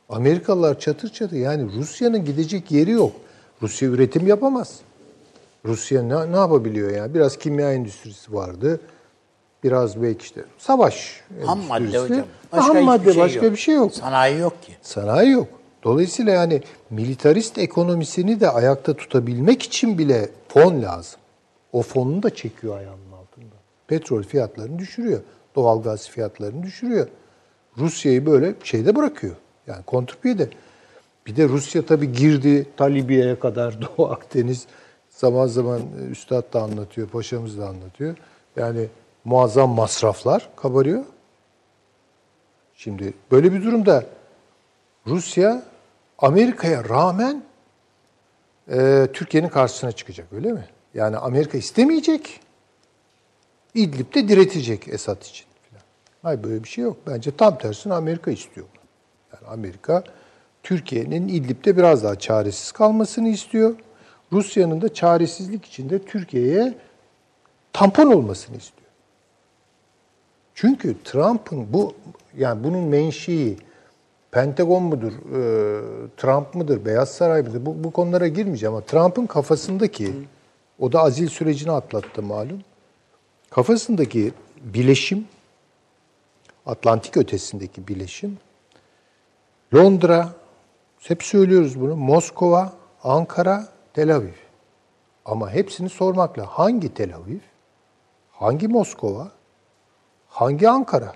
Speaker 3: Amerikalılar çatır çatır yani Rusya'nın gidecek yeri yok. Rusya üretim yapamaz. Rusya ne, ne yapabiliyor yani? Biraz kimya endüstrisi vardı. Biraz belki işte savaş
Speaker 2: Ham madde hocam.
Speaker 3: Ham
Speaker 2: hiçbir
Speaker 3: madde
Speaker 2: şey
Speaker 3: başka
Speaker 2: yok.
Speaker 3: bir şey yok.
Speaker 2: Sanayi yok ki.
Speaker 3: Sanayi yok. Dolayısıyla yani militarist ekonomisini de ayakta tutabilmek için bile fon lazım. O fonunu da çekiyor ayağının altında. Petrol fiyatlarını düşürüyor. Doğalgaz fiyatlarını düşürüyor. Rusya'yı böyle şeyde bırakıyor. Yani kontrpiyede. Bir de Rusya tabii girdi ta Libya'ya kadar [LAUGHS] Doğu Akdeniz. Zaman zaman e, Üstad da anlatıyor, Paşamız da anlatıyor. Yani muazzam masraflar kabarıyor. Şimdi böyle bir durumda Rusya Amerika'ya rağmen e, Türkiye'nin karşısına çıkacak öyle mi? Yani Amerika istemeyecek, İdlib'de diretecek Esad için. Hayır böyle bir şey yok. Bence tam tersine Amerika istiyor. Yani Amerika Türkiye'nin İdlib'de biraz daha çaresiz kalmasını istiyor. Rusya'nın da çaresizlik içinde Türkiye'ye tampon olmasını istiyor. Çünkü Trump'ın bu yani bunun menşei Pentagon mudur, e, Trump mıdır, Beyaz Saray mıdır? Bu, bu konulara girmeyeceğim ama Trump'ın kafasındaki, o da azil sürecini atlattı malum. Kafasındaki bileşim, Atlantik ötesindeki bileşim, Londra, hep söylüyoruz bunu, Moskova, Ankara, Tel Aviv. Ama hepsini sormakla hangi Tel Aviv, hangi Moskova, hangi Ankara?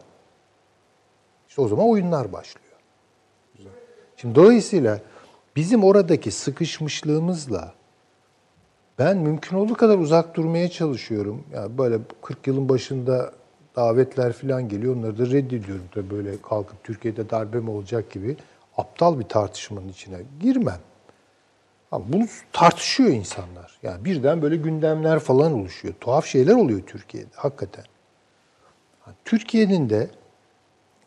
Speaker 3: İşte o zaman oyunlar başlıyor. Şimdi dolayısıyla bizim oradaki sıkışmışlığımızla ben mümkün olduğu kadar uzak durmaya çalışıyorum. Yani böyle 40 yılın başında davetler falan geliyor. Onları da reddediyorum. Tabii böyle kalkıp Türkiye'de darbe mi olacak gibi aptal bir tartışmanın içine girmem. Ama bunu tartışıyor insanlar. Yani birden böyle gündemler falan oluşuyor. Tuhaf şeyler oluyor Türkiye'de hakikaten. Türkiye'nin de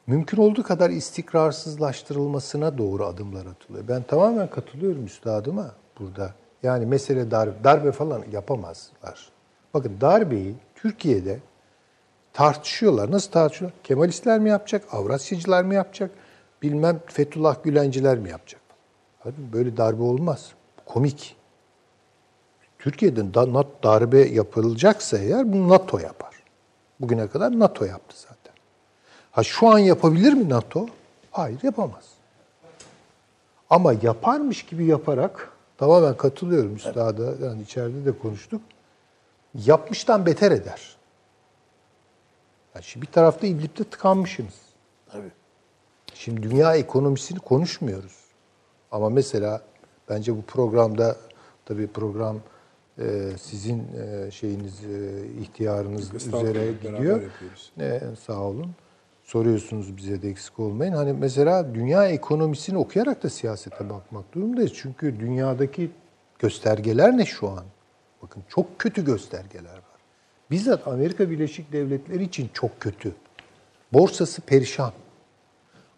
Speaker 3: mümkün olduğu kadar istikrarsızlaştırılmasına doğru adımlar atılıyor. Ben tamamen katılıyorum üstadıma burada. Yani mesele darbe, darbe falan yapamazlar. Bakın darbeyi Türkiye'de tartışıyorlar. Nasıl tartışıyorlar? Kemalistler mi yapacak, Avrasyacılar mı yapacak, bilmem Fethullah Gülenciler mi yapacak? Böyle darbe olmaz. Komik. Türkiye'de da, darbe yapılacaksa eğer bunu NATO yapar. Bugüne kadar NATO yaptı zaten. Ha şu an yapabilir mi NATO? Hayır yapamaz. Ama yaparmış gibi yaparak tamamen katılıyorum üstada. Yani içeride de konuştuk. Yapmıştan beter eder. Yani şimdi bir tarafta İdlib'de tıkanmışsınız.
Speaker 2: Tabii.
Speaker 3: Şimdi dünya ekonomisini konuşmuyoruz. Ama mesela bence bu programda tabii program e, sizin e, şeyiniz e, ihtiyarınız
Speaker 1: Estağfurullah,
Speaker 3: üzere gidiyor. E, sağ olun. Soruyorsunuz bize de eksik olmayın. Hani mesela dünya ekonomisini okuyarak da siyasete bakmak durumundayız. Çünkü dünyadaki göstergeler ne şu an? Bakın çok kötü göstergeler var. Bizzat Amerika Birleşik Devletleri için çok kötü. Borsası perişan.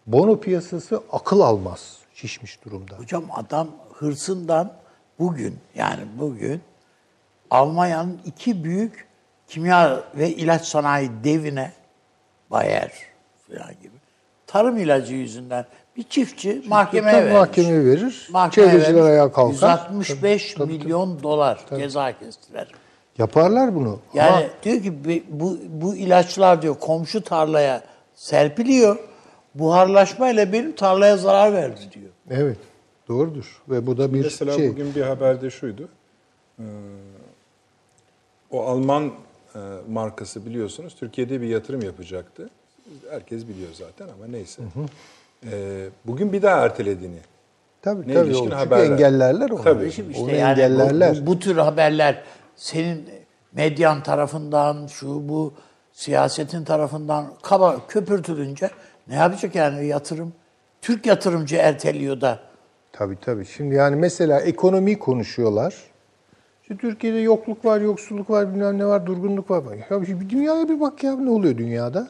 Speaker 3: Bono piyasası akıl almaz. Şişmiş durumda.
Speaker 2: Hocam adam hırsından bugün yani bugün Almanya'nın iki büyük kimya ve ilaç sanayi devine Bayer falan gibi tarım ilacı yüzünden bir çiftçi mahkemeye
Speaker 3: Tabii
Speaker 2: vermiş.
Speaker 3: mahkemeye verir.
Speaker 2: Mahkemeye
Speaker 3: Çevreciler
Speaker 2: vermiş.
Speaker 3: ayağa kalkar.
Speaker 2: 165
Speaker 3: Tabii, tabii,
Speaker 2: milyon dolar ceza kestiler.
Speaker 3: Yaparlar bunu.
Speaker 2: Yani
Speaker 3: Ama
Speaker 2: diyor ki bu- bu, bu ilaçlar diyor komşu tarlaya serpiliyor. Buharlaşmayla benim tarlaya zarar verdi diyor.
Speaker 3: evet doğrudur. Ve bu da bir
Speaker 1: Mesela
Speaker 3: şey.
Speaker 1: bugün bir haberde şuydu. Ee, o Alman e, markası biliyorsunuz Türkiye'de bir yatırım yapacaktı. Herkes biliyor zaten ama neyse. Ee, bugün bir daha ertelediğini.
Speaker 3: Tabii
Speaker 1: Ne
Speaker 3: tabii. Çünkü
Speaker 1: haberler.
Speaker 3: engellerler onu.
Speaker 1: Tabii.
Speaker 2: Şimdi
Speaker 3: Onu
Speaker 2: işte yani bu,
Speaker 3: engellerler.
Speaker 2: bu, bu tür haberler senin medyan tarafından şu bu siyasetin tarafından kaba köpürtülünce ne yapacak yani yatırım? Türk yatırımcı erteliyor da.
Speaker 3: Tabii tabii. Şimdi yani mesela ekonomiyi konuşuyorlar. İşte Türkiye'de yokluk var, yoksulluk var, bilmem ne var, durgunluk var. Ya bir dünyaya bir bak ya ne oluyor dünyada?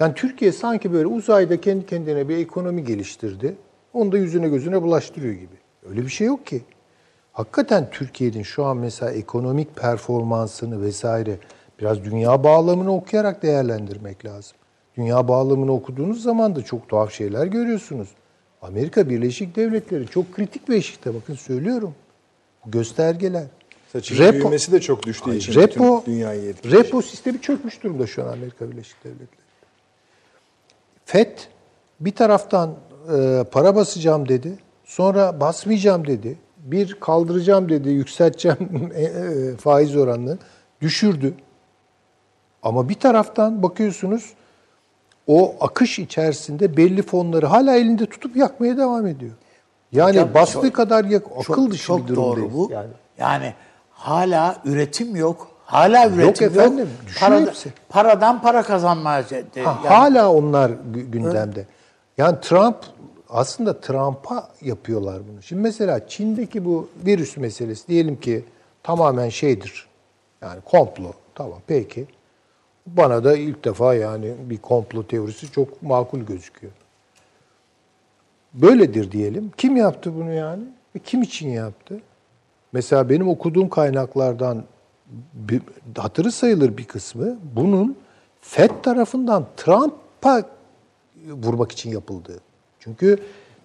Speaker 3: Yani Türkiye sanki böyle uzayda kendi kendine bir ekonomi geliştirdi. Onu da yüzüne gözüne bulaştırıyor gibi. Öyle bir şey yok ki. Hakikaten Türkiye'nin şu an mesela ekonomik performansını vesaire biraz dünya bağlamını okuyarak değerlendirmek lazım. Dünya bağlamını okuduğunuz zaman da çok tuhaf şeyler görüyorsunuz. Amerika Birleşik Devletleri çok kritik bir eşikte bakın söylüyorum. Bu göstergeler.
Speaker 1: Saçın
Speaker 3: Repo-
Speaker 1: büyümesi de çok düştüğü
Speaker 3: Hayır,
Speaker 1: için
Speaker 3: repo,
Speaker 1: dünyayı etkileyecek.
Speaker 3: repo sistemi çökmüş durumda şu an Amerika Birleşik Devletleri. FED bir taraftan e, para basacağım dedi. Sonra basmayacağım dedi. Bir kaldıracağım dedi, yükselteceğim [LAUGHS] e, e, faiz oranını. Düşürdü. Ama bir taraftan bakıyorsunuz o akış içerisinde belli fonları hala elinde tutup yakmaya devam ediyor. Yani
Speaker 2: Hocam,
Speaker 3: bastığı
Speaker 2: çok-
Speaker 3: kadar yak, akıl
Speaker 2: Çok,
Speaker 3: dışı
Speaker 2: çok
Speaker 3: bir durumdayız.
Speaker 2: doğru bu.
Speaker 3: Yani.
Speaker 2: Yani. hala üretim yok. Hala üretim yok.
Speaker 3: efendim, düşüyor
Speaker 2: Parada-
Speaker 3: hepsi.
Speaker 2: paradan para kazanmaya
Speaker 3: Ha,
Speaker 2: yani-
Speaker 3: Hala onlar gü- gündemde. Yani Trump aslında Trump'a yapıyorlar bunu. Şimdi mesela Çin'deki bu virüs meselesi diyelim ki tamamen şeydir. Yani komplo. Tamam peki. Bana da ilk defa yani bir komplo teorisi çok makul gözüküyor. Böyledir diyelim. Kim yaptı bunu yani? Ve kim için yaptı? Mesela benim okuduğum kaynaklardan bir, hatırı sayılır bir kısmı bunun FED tarafından Trump'a vurmak için yapıldığı. Çünkü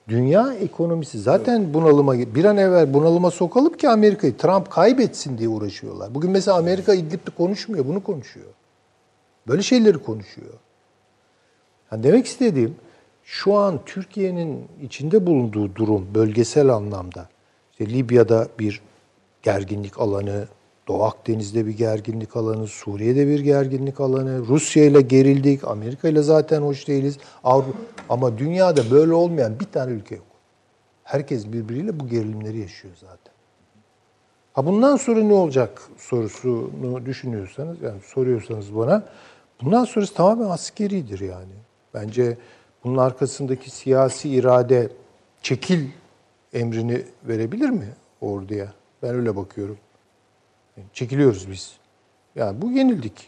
Speaker 3: dünya ekonomisi zaten bunalıma bir an evvel bunalıma sokalım ki Amerika'yı Trump kaybetsin diye uğraşıyorlar. Bugün mesela Amerika İdlib'de konuşmuyor, bunu konuşuyor. Böyle şeyleri konuşuyor. Yani demek istediğim şu an Türkiye'nin içinde bulunduğu durum bölgesel anlamda işte Libya'da bir gerginlik alanı, Doğu Akdeniz'de bir gerginlik alanı, Suriye'de bir gerginlik alanı, Rusya ile gerildik, Amerika ile zaten hoş değiliz. Ama dünyada böyle olmayan bir tane ülke yok. Herkes birbiriyle bu gerilimleri yaşıyor zaten. Ha bundan sonra ne olacak sorusunu düşünüyorsanız, yani soruyorsanız bana, bundan sonrası tamamen askeridir yani. Bence bunun arkasındaki siyasi irade çekil emrini verebilir mi orduya? Ben öyle bakıyorum. Çekiliyoruz biz. Yani bu yenildik.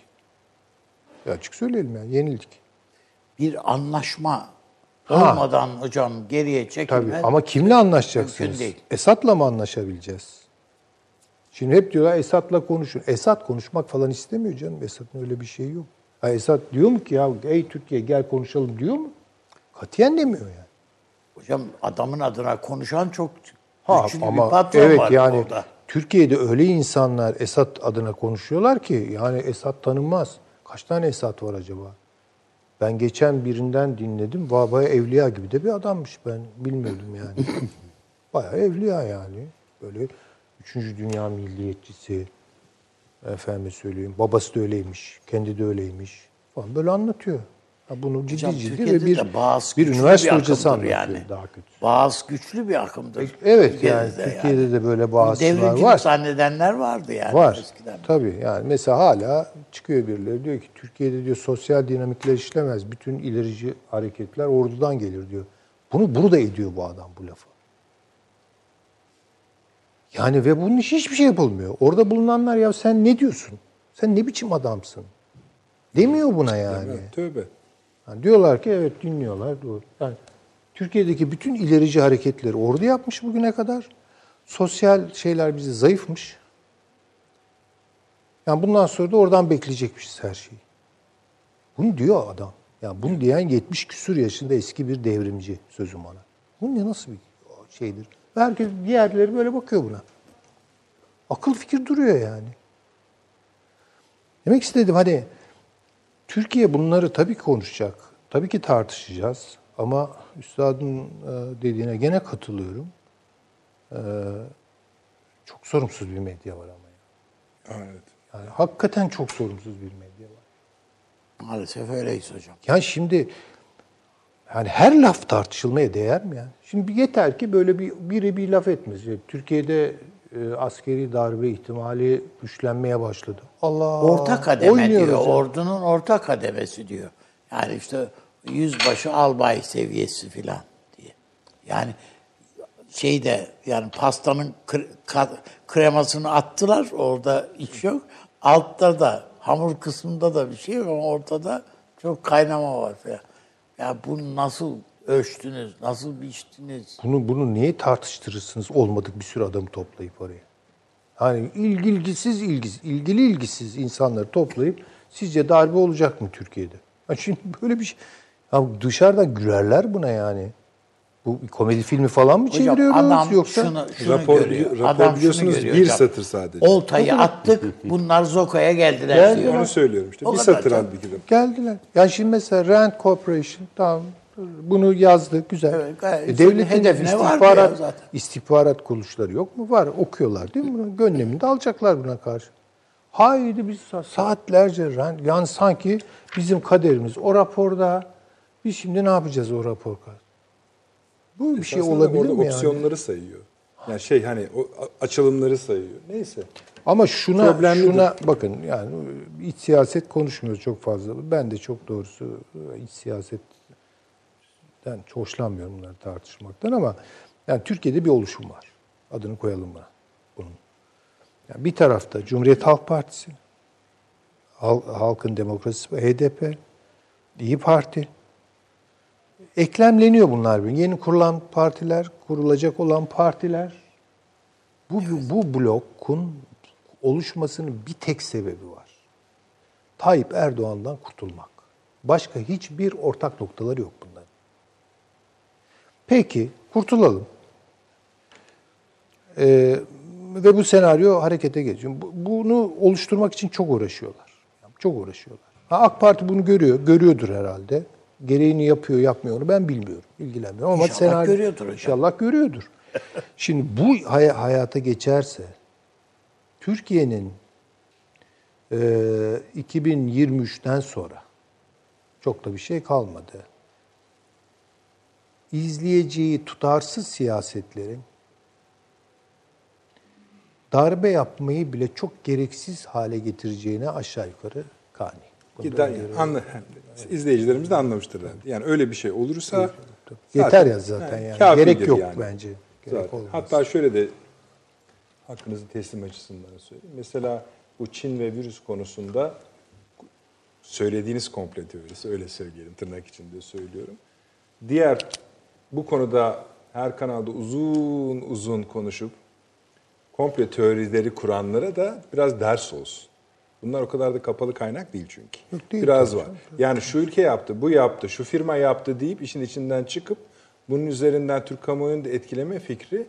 Speaker 3: Ya açık söyleyelim yani yenildik.
Speaker 2: bir anlaşma
Speaker 3: Ha.
Speaker 2: olmadan hocam geriye
Speaker 3: Tabii
Speaker 2: çekilmek
Speaker 3: ama kimle anlaşacaksınız?
Speaker 2: değil.
Speaker 3: Esad'la mı anlaşabileceğiz? Şimdi hep diyorlar Esad'la konuşun. Esad konuşmak falan istemiyor canım. Esad'ın öyle bir şeyi yok. Ha Esad diyor mu ki ya ey Türkiye gel konuşalım diyor mu? Katiyen demiyor yani.
Speaker 2: Hocam adamın adına konuşan çok
Speaker 3: Ha,
Speaker 2: güçlü
Speaker 3: ama
Speaker 2: bir patron
Speaker 3: evet
Speaker 2: var
Speaker 3: yani
Speaker 2: orada.
Speaker 3: Türkiye'de öyle insanlar Esad adına konuşuyorlar ki yani Esad tanınmaz. Kaç tane Esad var acaba? Ben geçen birinden dinledim. Baya evliya gibi de bir adammış ben bilmiyordum yani. [LAUGHS] Bayağı evliya yani. Böyle üçüncü dünya milliyetçisi. Efendim söyleyeyim. Babası da öyleymiş. Kendi de öyleymiş. Falan böyle anlatıyor. Ha bunu ciddi
Speaker 2: Hocam,
Speaker 3: ciddi
Speaker 2: Türkiye'de
Speaker 3: ve bir,
Speaker 2: de Bağız
Speaker 3: bir üniversite
Speaker 2: bir
Speaker 3: hocası anlatıyor
Speaker 2: yani.
Speaker 3: daha kötü.
Speaker 2: Bağız güçlü bir akımdır.
Speaker 3: Evet
Speaker 2: Türkiye'de
Speaker 3: yani
Speaker 2: de
Speaker 3: Türkiye'de de böyle
Speaker 2: Devrimcilik
Speaker 3: var.
Speaker 2: zannedenler vardı yani
Speaker 3: Var.
Speaker 2: eskiden.
Speaker 3: Tabii yani mesela hala çıkıyor birileri diyor ki Türkiye'de diyor sosyal dinamikler işlemez. Bütün ilerici hareketler ordudan gelir diyor. Bunu bunu da ediyor bu adam bu lafı. Yani ve bunun için hiçbir şey yapılmıyor. Orada bulunanlar ya sen ne diyorsun? Sen ne biçim adamsın? Demiyor buna yani.
Speaker 1: Evet, Tövbe.
Speaker 3: Yani diyorlar ki evet dinliyorlar. Doğru. Yani Türkiye'deki bütün ilerici hareketleri ordu yapmış bugüne kadar. Sosyal şeyler bizi zayıfmış. Yani bundan sonra da oradan bekleyecekmişiz her şeyi. Bunu diyor adam. Yani bunu diyen 70 küsur yaşında eski bir devrimci sözüm ona. Bu ne nasıl bir şeydir? Herkes diğerleri böyle bakıyor buna. Akıl fikir duruyor yani. Demek istedim hani Türkiye bunları tabii ki konuşacak. Tabii ki tartışacağız. Ama üstadın e, dediğine gene katılıyorum. E, Çok sorumsuz bir medya var ama. ya.
Speaker 1: Evet.
Speaker 3: Yani hakikaten çok sorumsuz bir medya var.
Speaker 2: Maalesef öyleyiz hocam.
Speaker 3: Yani şimdi Yani her laf tartışılmaya değer mi yani? Şimdi yeter ki böyle bir biri bir laf etmez. Yani Türkiye'de e, askeri darbe ihtimali güçlenmeye başladı. Allah
Speaker 2: Orta kademe
Speaker 3: oynuyoruz
Speaker 2: diyor.
Speaker 3: ya.
Speaker 2: Ordunun orta kademesi diyor. Yani işte yüzbaşı albay seviyesi filan diye. Yani şeyde yani pastanın kremasını attılar. Orada iç yok. Altta da hamur kısmında da bir şey yok ama ortada çok kaynama var filan. Ya bunu nasıl ölçtünüz? Nasıl biçtiniz?
Speaker 3: Bunu bunu niye tartıştırırsınız olmadık bir sürü adamı toplayıp oraya? Hani ilgilisiz ilgisiz, ilgili ilgisiz insanları toplayıp sizce darbe olacak mı Türkiye'de? Ha şimdi [LAUGHS] böyle bir şey. Ya dışarıdan gülerler buna yani. Bu bir komedi filmi falan mı
Speaker 2: Hocam
Speaker 3: çeviriyoruz
Speaker 2: adam
Speaker 3: yoksa?
Speaker 2: şunu, şunu
Speaker 1: Rapor-
Speaker 2: görüyor.
Speaker 1: rapor
Speaker 2: adam şunu
Speaker 1: biliyorsunuz
Speaker 2: görüyor
Speaker 1: bir
Speaker 2: hocam.
Speaker 1: satır sadece.
Speaker 2: Oltayı attık. Bunlar Zoka'ya geldiler
Speaker 3: Geldiler.
Speaker 2: diyor.
Speaker 1: Onu söylüyorum işte.
Speaker 2: O
Speaker 1: bir satır halbuki.
Speaker 3: Geldiler. Yani şimdi mesela Rand Corporation tamam bunu yazdı güzel.
Speaker 2: Evet, gayet
Speaker 3: E, devletin
Speaker 2: ya
Speaker 3: istihbarat,
Speaker 2: zaten.
Speaker 3: istihbarat kuruluşları yok mu? Var. Okuyorlar değil mi? Bunu gönleminde alacaklar buna karşı. Haydi biz sa- saatlerce yani sanki bizim kaderimiz o raporda biz şimdi ne yapacağız o rapor karşı? Bu bir şey olabilir
Speaker 1: orada
Speaker 3: mi yani?
Speaker 1: opsiyonları sayıyor. Yani şey hani o açılımları sayıyor. Neyse.
Speaker 3: Ama şuna
Speaker 1: Problemlidir.
Speaker 3: şuna bakın yani iç siyaset konuşmuyoruz çok fazla. Ben de çok doğrusu iç siyasetten hoşlanmıyorum bunları tartışmaktan ama yani Türkiye'de bir oluşum var. Adını koyalım buna. Bunun. Yani bir tarafta Cumhuriyet Halk Partisi, Hal- Halkın Demokrasisi, HDP, İyi Parti. Eklemleniyor bunlar. Yeni kurulan partiler, kurulacak olan partiler. Bu, bu blokun oluşmasının bir tek sebebi var. Tayyip Erdoğan'dan kurtulmak. Başka hiçbir ortak noktaları yok. Peki, kurtulalım. Ee, ve bu senaryo harekete geçiyor. Bu- Bunu oluşturmak için çok uğraşıyorlar. Çok uğraşıyorlar. Ha, AK Parti bunu görüyor, görüyordur herhalde. Gereğini yapıyor, yapmıyor onu ben bilmiyorum, ilgilenmiyorum. Ama
Speaker 2: İnşallah
Speaker 3: senaryo,
Speaker 2: görüyordur hocam.
Speaker 3: İnşallah görüyordur. Şimdi bu hay- hayata geçerse Türkiye'nin e, 2023'ten sonra çok da bir şey kalmadı. İzleyeceği tutarsız siyasetlerin darbe yapmayı bile çok gereksiz hale getireceğine aşağı yukarı kani.
Speaker 1: Gider, anla, izleyicilerimiz de anlamıştırlar. Yani öyle bir şey olursa
Speaker 3: Yeter ya zaten yani.
Speaker 1: kâfidir
Speaker 3: Gerek yok
Speaker 1: yani.
Speaker 3: bence. Gerek
Speaker 1: Zaten.
Speaker 3: olmaz.
Speaker 1: Hatta şöyle de hakkınızı teslim açısından söyleyeyim. Mesela bu Çin ve virüs konusunda söylediğiniz komple teorisi öyle söyleyelim tırnak içinde söylüyorum. Diğer bu konuda her kanalda uzun uzun konuşup komple teorileri kuranlara da biraz ders olsun. Bunlar o kadar da kapalı kaynak değil çünkü.
Speaker 3: Yok, değil
Speaker 1: biraz var. Yani şu ülke yaptı, bu yaptı, şu firma yaptı deyip işin içinden çıkıp bunun üzerinden Türk kamuoyunu da etkileme fikri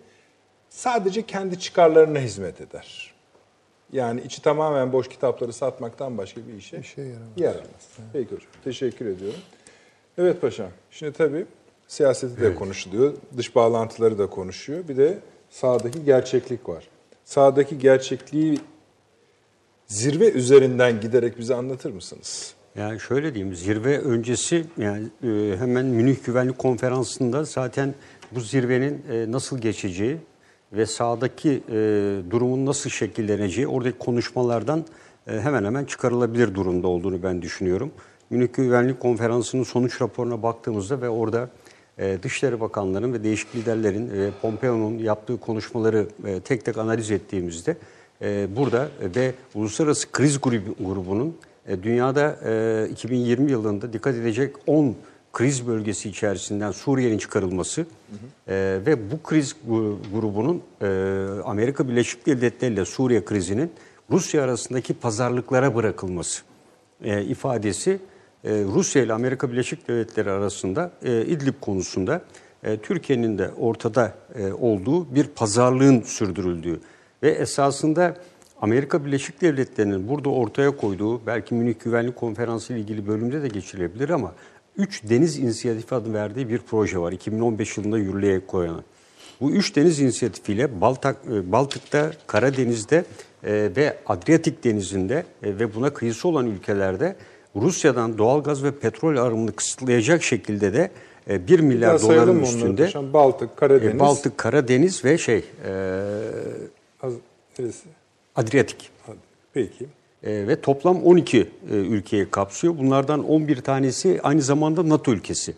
Speaker 1: sadece kendi çıkarlarına hizmet eder. Yani içi tamamen boş kitapları satmaktan başka bir işe
Speaker 3: Bir şey yaramaz.
Speaker 1: yaramaz. Peki hocam. Teşekkür ediyorum. Evet paşam. Şimdi tabii siyaseti de konuşuluyor. Dış bağlantıları da konuşuyor. Bir de sahadaki gerçeklik var. Sahadaki gerçekliği zirve üzerinden giderek bize anlatır mısınız?
Speaker 4: Yani şöyle diyeyim, zirve öncesi yani e, hemen Münih Güvenlik Konferansı'nda zaten bu zirvenin e, nasıl geçeceği ve sahadaki e, durumun nasıl şekilleneceği oradaki konuşmalardan hemen hemen çıkarılabilir durumda olduğunu ben düşünüyorum. Münih Güvenlik Konferansı'nın sonuç raporuna baktığımızda ve orada e, Dışişleri Bakanlarının ve değişik liderlerin ve Pompeo'nun yaptığı konuşmaları e, tek tek analiz ettiğimizde e, burada e, ve Uluslararası Kriz Grubu- Grubu'nun e, dünyada e, 2020 yılında dikkat edecek 10 kriz bölgesi içerisinden Suriye'nin çıkarılması e, ve bu kriz grubunun e, Amerika Birleşik Devletleri ile Suriye krizinin Rusya arasındaki pazarlıklara bırakılması e, ifadesi e, Rusya ile Amerika Birleşik Devletleri arasında e, İdlib konusunda e, Türkiye'nin de ortada e, olduğu bir pazarlığın sürdürüldüğü ve esasında Amerika Birleşik Devletleri'nin burada ortaya koyduğu belki Münih Güvenlik Konferansı ile ilgili bölümde de geçilebilir ama 3 Deniz İnisiyatifi adı verdiği bir proje var 2015 yılında yürürlüğe koyan. Bu üç deniz inisiyatifiyle Baltak, e, Baltık'ta, Karadeniz'de e, ve Adriyatik Denizi'nde e, ve buna kıyısı olan ülkelerde Rusya'dan doğalgaz ve petrol arımını kısıtlayacak şekilde de e, 1
Speaker 1: Bir
Speaker 4: milyar
Speaker 1: daha
Speaker 4: doların
Speaker 1: onları
Speaker 4: üstünde?
Speaker 1: Baltık, Karadeniz.
Speaker 4: e, Baltık, Karadeniz ve şey e? Adriyatik.
Speaker 1: Peki.
Speaker 4: E, ve toplam 12 e, ülkeyi kapsıyor. Bunlardan 11 tanesi aynı zamanda NATO ülkesi.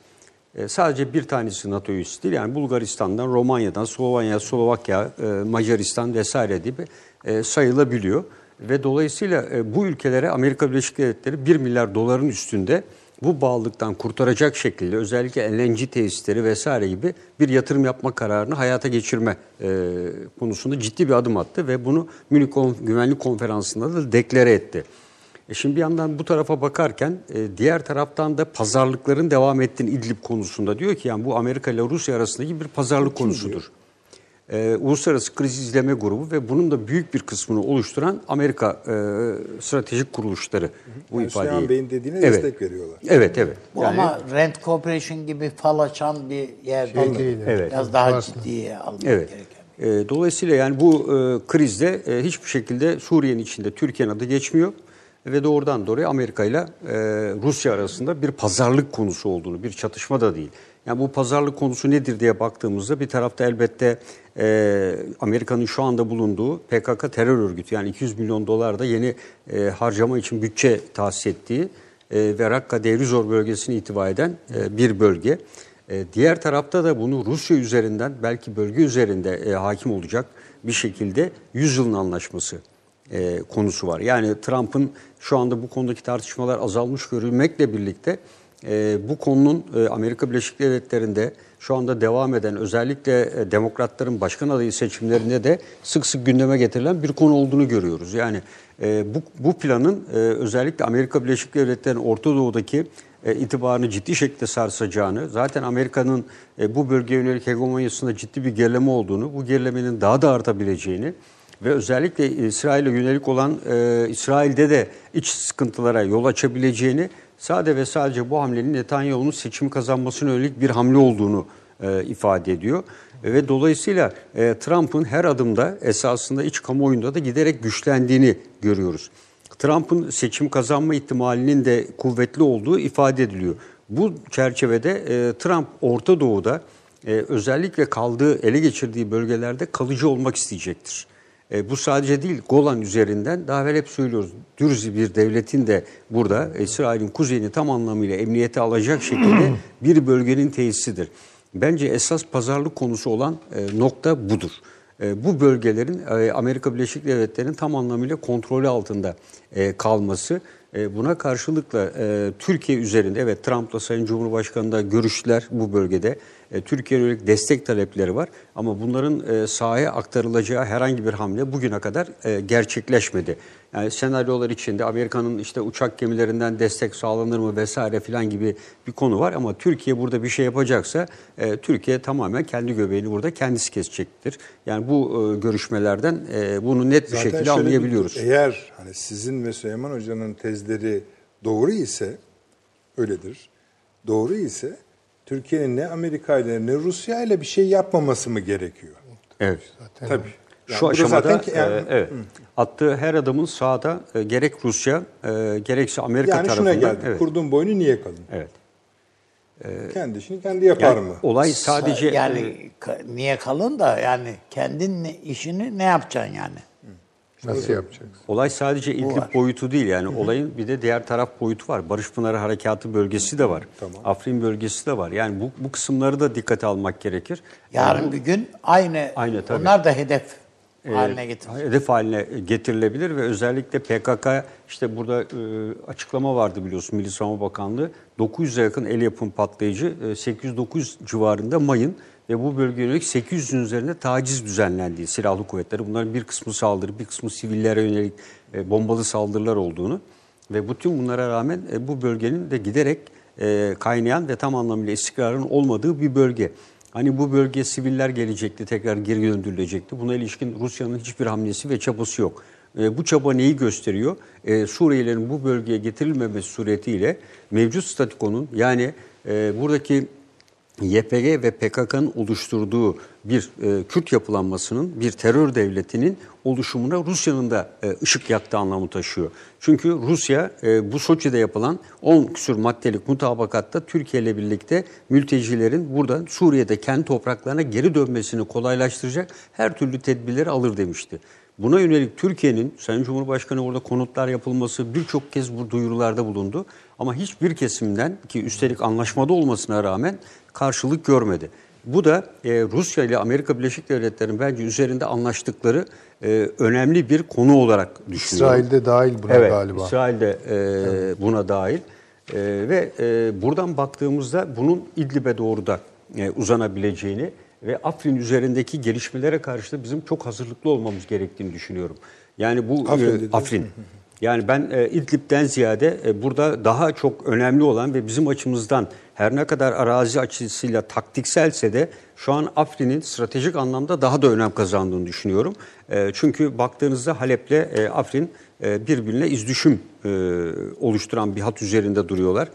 Speaker 4: E, sadece bir tanesi NATO üyesi değil. Yani Bulgaristan'dan, Romanya'dan, Slovenya, Slovakya, e, Macaristan vesaire gibi e, sayılabiliyor. Ve dolayısıyla e, bu ülkelere Amerika Birleşik Devletleri 1 milyar doların üstünde bu bağlılıktan kurtaracak şekilde özellikle LNG tesisleri vesaire gibi bir yatırım yapma kararını hayata geçirme e, konusunda ciddi bir adım attı ve bunu Münih Güvenlik Konferansı'nda da deklare etti. E şimdi bir yandan bu tarafa bakarken e, diğer taraftan da pazarlıkların devam ettiğini İdlib konusunda diyor ki yani bu Amerika ile Rusya arasındaki bir pazarlık konusudur. E, Uluslararası Kriz İzleme Grubu ve bunun da büyük bir kısmını oluşturan Amerika e, stratejik kuruluşları bu
Speaker 1: Yani
Speaker 4: ifadeyi.
Speaker 1: Süleyman Bey'in dediğine
Speaker 4: Evet.
Speaker 1: destek veriyorlar.
Speaker 4: Evet evet.
Speaker 2: Bu
Speaker 4: Yani-
Speaker 2: ama Rent Corporation gibi fal açan bir yer değil.
Speaker 3: değil,
Speaker 4: evet.
Speaker 2: Biraz daha ciddiye almak
Speaker 4: Evet.
Speaker 2: gereken.
Speaker 4: E, dolayısıyla yani bu e, krizde e, hiçbir şekilde Suriye'nin içinde Türkiye'nin adı geçmiyor ve doğrudan doğruya Amerika ile e, Rusya arasında bir pazarlık konusu olduğunu, bir çatışma da değil. Yani bu pazarlık konusu nedir diye baktığımızda bir tarafta elbette e, Amerika'nın şu anda bulunduğu PKK terör örgütü yani 200 milyon dolar da yeni e, harcama için bütçe tahsis ettiği e, ve Rakka Derizor bölgesini itibar eden e, bir bölge. E, diğer tarafta da bunu Rusya üzerinden belki bölge üzerinde e, hakim olacak bir şekilde 100 yılın anlaşması e, konusu var. Yani Trump'ın şu anda bu konudaki tartışmalar azalmış görülmekle birlikte e, bu konunun e, Amerika Birleşik Devletleri'nde şu anda devam eden özellikle e, demokratların başkan adayı seçimlerinde de sık sık gündeme getirilen bir konu olduğunu görüyoruz. Yani e, bu, bu planın e, özellikle Amerika Birleşik Devletleri'nin Orta Doğu'daki e, itibarını ciddi şekilde sarsacağını, zaten Amerika'nın e, bu bölgeye yönelik hegemonyasında ciddi bir gerileme olduğunu, bu gerilemenin daha da artabileceğini ve özellikle İsrail'e yönelik olan e, İsrail'de de iç sıkıntılara yol açabileceğini, sade ve sadece bu hamlenin Netanyahu'nun seçim kazanmasına yönelik bir hamle olduğunu e, ifade ediyor. Ve dolayısıyla e, Trump'ın her adımda esasında iç kamuoyunda da giderek güçlendiğini görüyoruz. Trump'ın seçim kazanma ihtimalinin de kuvvetli olduğu ifade ediliyor. Bu çerçevede e, Trump Orta Doğu'da e, özellikle kaldığı, ele geçirdiği bölgelerde kalıcı olmak isteyecektir. E, bu sadece değil, Golan üzerinden daha evvel hep söylüyoruz. Dürzi bir devletin de burada İsrail'in kuzeyini tam anlamıyla emniyete alacak şekilde [CLEARS THROAT] bir bölgenin tesisidir. Bence esas pazarlık konusu olan e, nokta budur. E, bu bölgelerin e, Amerika Birleşik Devletleri'nin tam anlamıyla kontrolü altında e, kalması. E, buna karşılıkla e, Türkiye üzerinde, evet Trump'la Sayın Cumhurbaşkanı da görüştüler bu bölgede. E, Türkiye'ye yönelik destek talepleri var ama bunların e, sahaya aktarılacağı herhangi bir hamle bugüne kadar e, gerçekleşmedi. Yani senaryolar içinde Amerika'nın işte uçak gemilerinden destek sağlanır mı vesaire filan gibi bir konu var ama Türkiye burada bir şey yapacaksa e, Türkiye tamamen kendi göbeğini burada kendisi kesecektir. Yani bu e, görüşmelerden e, bunu net bir
Speaker 1: Zaten
Speaker 4: şekilde
Speaker 1: şöyle bir-
Speaker 4: anlayabiliyoruz.
Speaker 1: eğer hani sizin ve Süleyman Hoca'nın tezleri doğru ise öyledir. Doğru ise Türkiye'nin ne Amerika ile ne Rusya ile bir şey yapmaması mı gerekiyor?
Speaker 4: Evet.
Speaker 1: Tabii. Yani
Speaker 4: Şu aşamada
Speaker 1: zaten ki- yani-
Speaker 4: e, evet. attığı her adımın sahada e, gerek Rusya e, gerekse Amerika
Speaker 1: yani
Speaker 4: tarafından
Speaker 1: şuna geldi.
Speaker 4: evet.
Speaker 1: Kurduğun boynu niye kalın?
Speaker 4: evet.
Speaker 1: Kendi işini kendi yapar
Speaker 4: Yani
Speaker 1: mı?
Speaker 4: olay sadece
Speaker 2: yani
Speaker 4: e,
Speaker 2: niye kalın da yani kendin işini ne yapacaksın yani?
Speaker 3: Nasıl yapacaksın?
Speaker 4: Olay sadece İdlib boyutu değil yani olayın bir de diğer taraf boyutu var. Barış Pınarı Harekatı bölgesi de var.
Speaker 1: Tamam.
Speaker 4: Afrin bölgesi de var. Yani bu, bu kısımları da dikkate almak gerekir.
Speaker 2: Yarın bir gün aynı,
Speaker 4: Aynı, tabii.
Speaker 2: onlar da hedef
Speaker 4: Ee,
Speaker 2: haline getirir.
Speaker 4: Hedef haline getirilebilir ve özellikle PKK işte burada e, açıklama vardı biliyorsun Milli Savunma Bakanlığı 900'e yakın el yapım patlayıcı e, 800-900 civarında mayın ve bu bölgeye yönelik 800'ün üzerinde taciz düzenlendiği silahlı kuvvetleri. Bunların bir kısmı saldırı, bir kısmı sivillere yönelik e, bombalı saldırılar olduğunu ve bütün bunlara rağmen e, bu bölgenin de giderek e, kaynayan ve tam anlamıyla istikrarın olmadığı bir bölge. Hani bu bölgeye siviller gelecekti, tekrar geri döndürülecekti. Buna ilişkin Rusya'nın hiçbir hamlesi ve çabası yok. E, bu çaba neyi gösteriyor? E, Suriyelilerin bu bölgeye getirilmemesi suretiyle mevcut statikonun yani e, buradaki YPG ve PKK'nın oluşturduğu bir e, Kürt yapılanmasının, bir terör devletinin oluşumuna Rusya'nın da e, ışık yaktığı anlamı taşıyor. Çünkü Rusya e, bu Soçi'de yapılan 10 küsur maddelik mutabakatta Türkiye ile birlikte mültecilerin burada Suriye'de kendi topraklarına geri dönmesini kolaylaştıracak her türlü tedbirleri alır demişti. Buna yönelik Türkiye'nin Sayın Cumhurbaşkanı orada konutlar yapılması birçok kez bu duyurularda bulundu. Ama hiçbir kesimden ki üstelik anlaşmada olmasına rağmen karşılık görmedi. Bu da e, Rusya ile Amerika Birleşik Devletleri'nin bence üzerinde anlaştıkları e, önemli bir konu olarak düşünüyorum.
Speaker 3: İsrail'de dahil buna
Speaker 4: evet,
Speaker 3: galiba.
Speaker 4: İsrail de e, buna dahil. E, ve e, buradan baktığımızda bunun İdlib'e doğru da e, uzanabileceğini ve Afrin üzerindeki gelişmelere karşı da bizim çok hazırlıklı olmamız gerektiğini düşünüyorum. Yani bu
Speaker 1: Afrin
Speaker 4: e. Afrin. Yani ben e, İdlib'den ziyade e, burada daha çok önemli olan ve bizim açımızdan her ne kadar arazi açısıyla taktikselse de şu an Afrin'in stratejik anlamda daha da önem kazandığını düşünüyorum. E, çünkü baktığınızda Halep'le e, Afrin e, birbirine izdüşüm e, oluşturan bir hat üzerinde duruyorlar.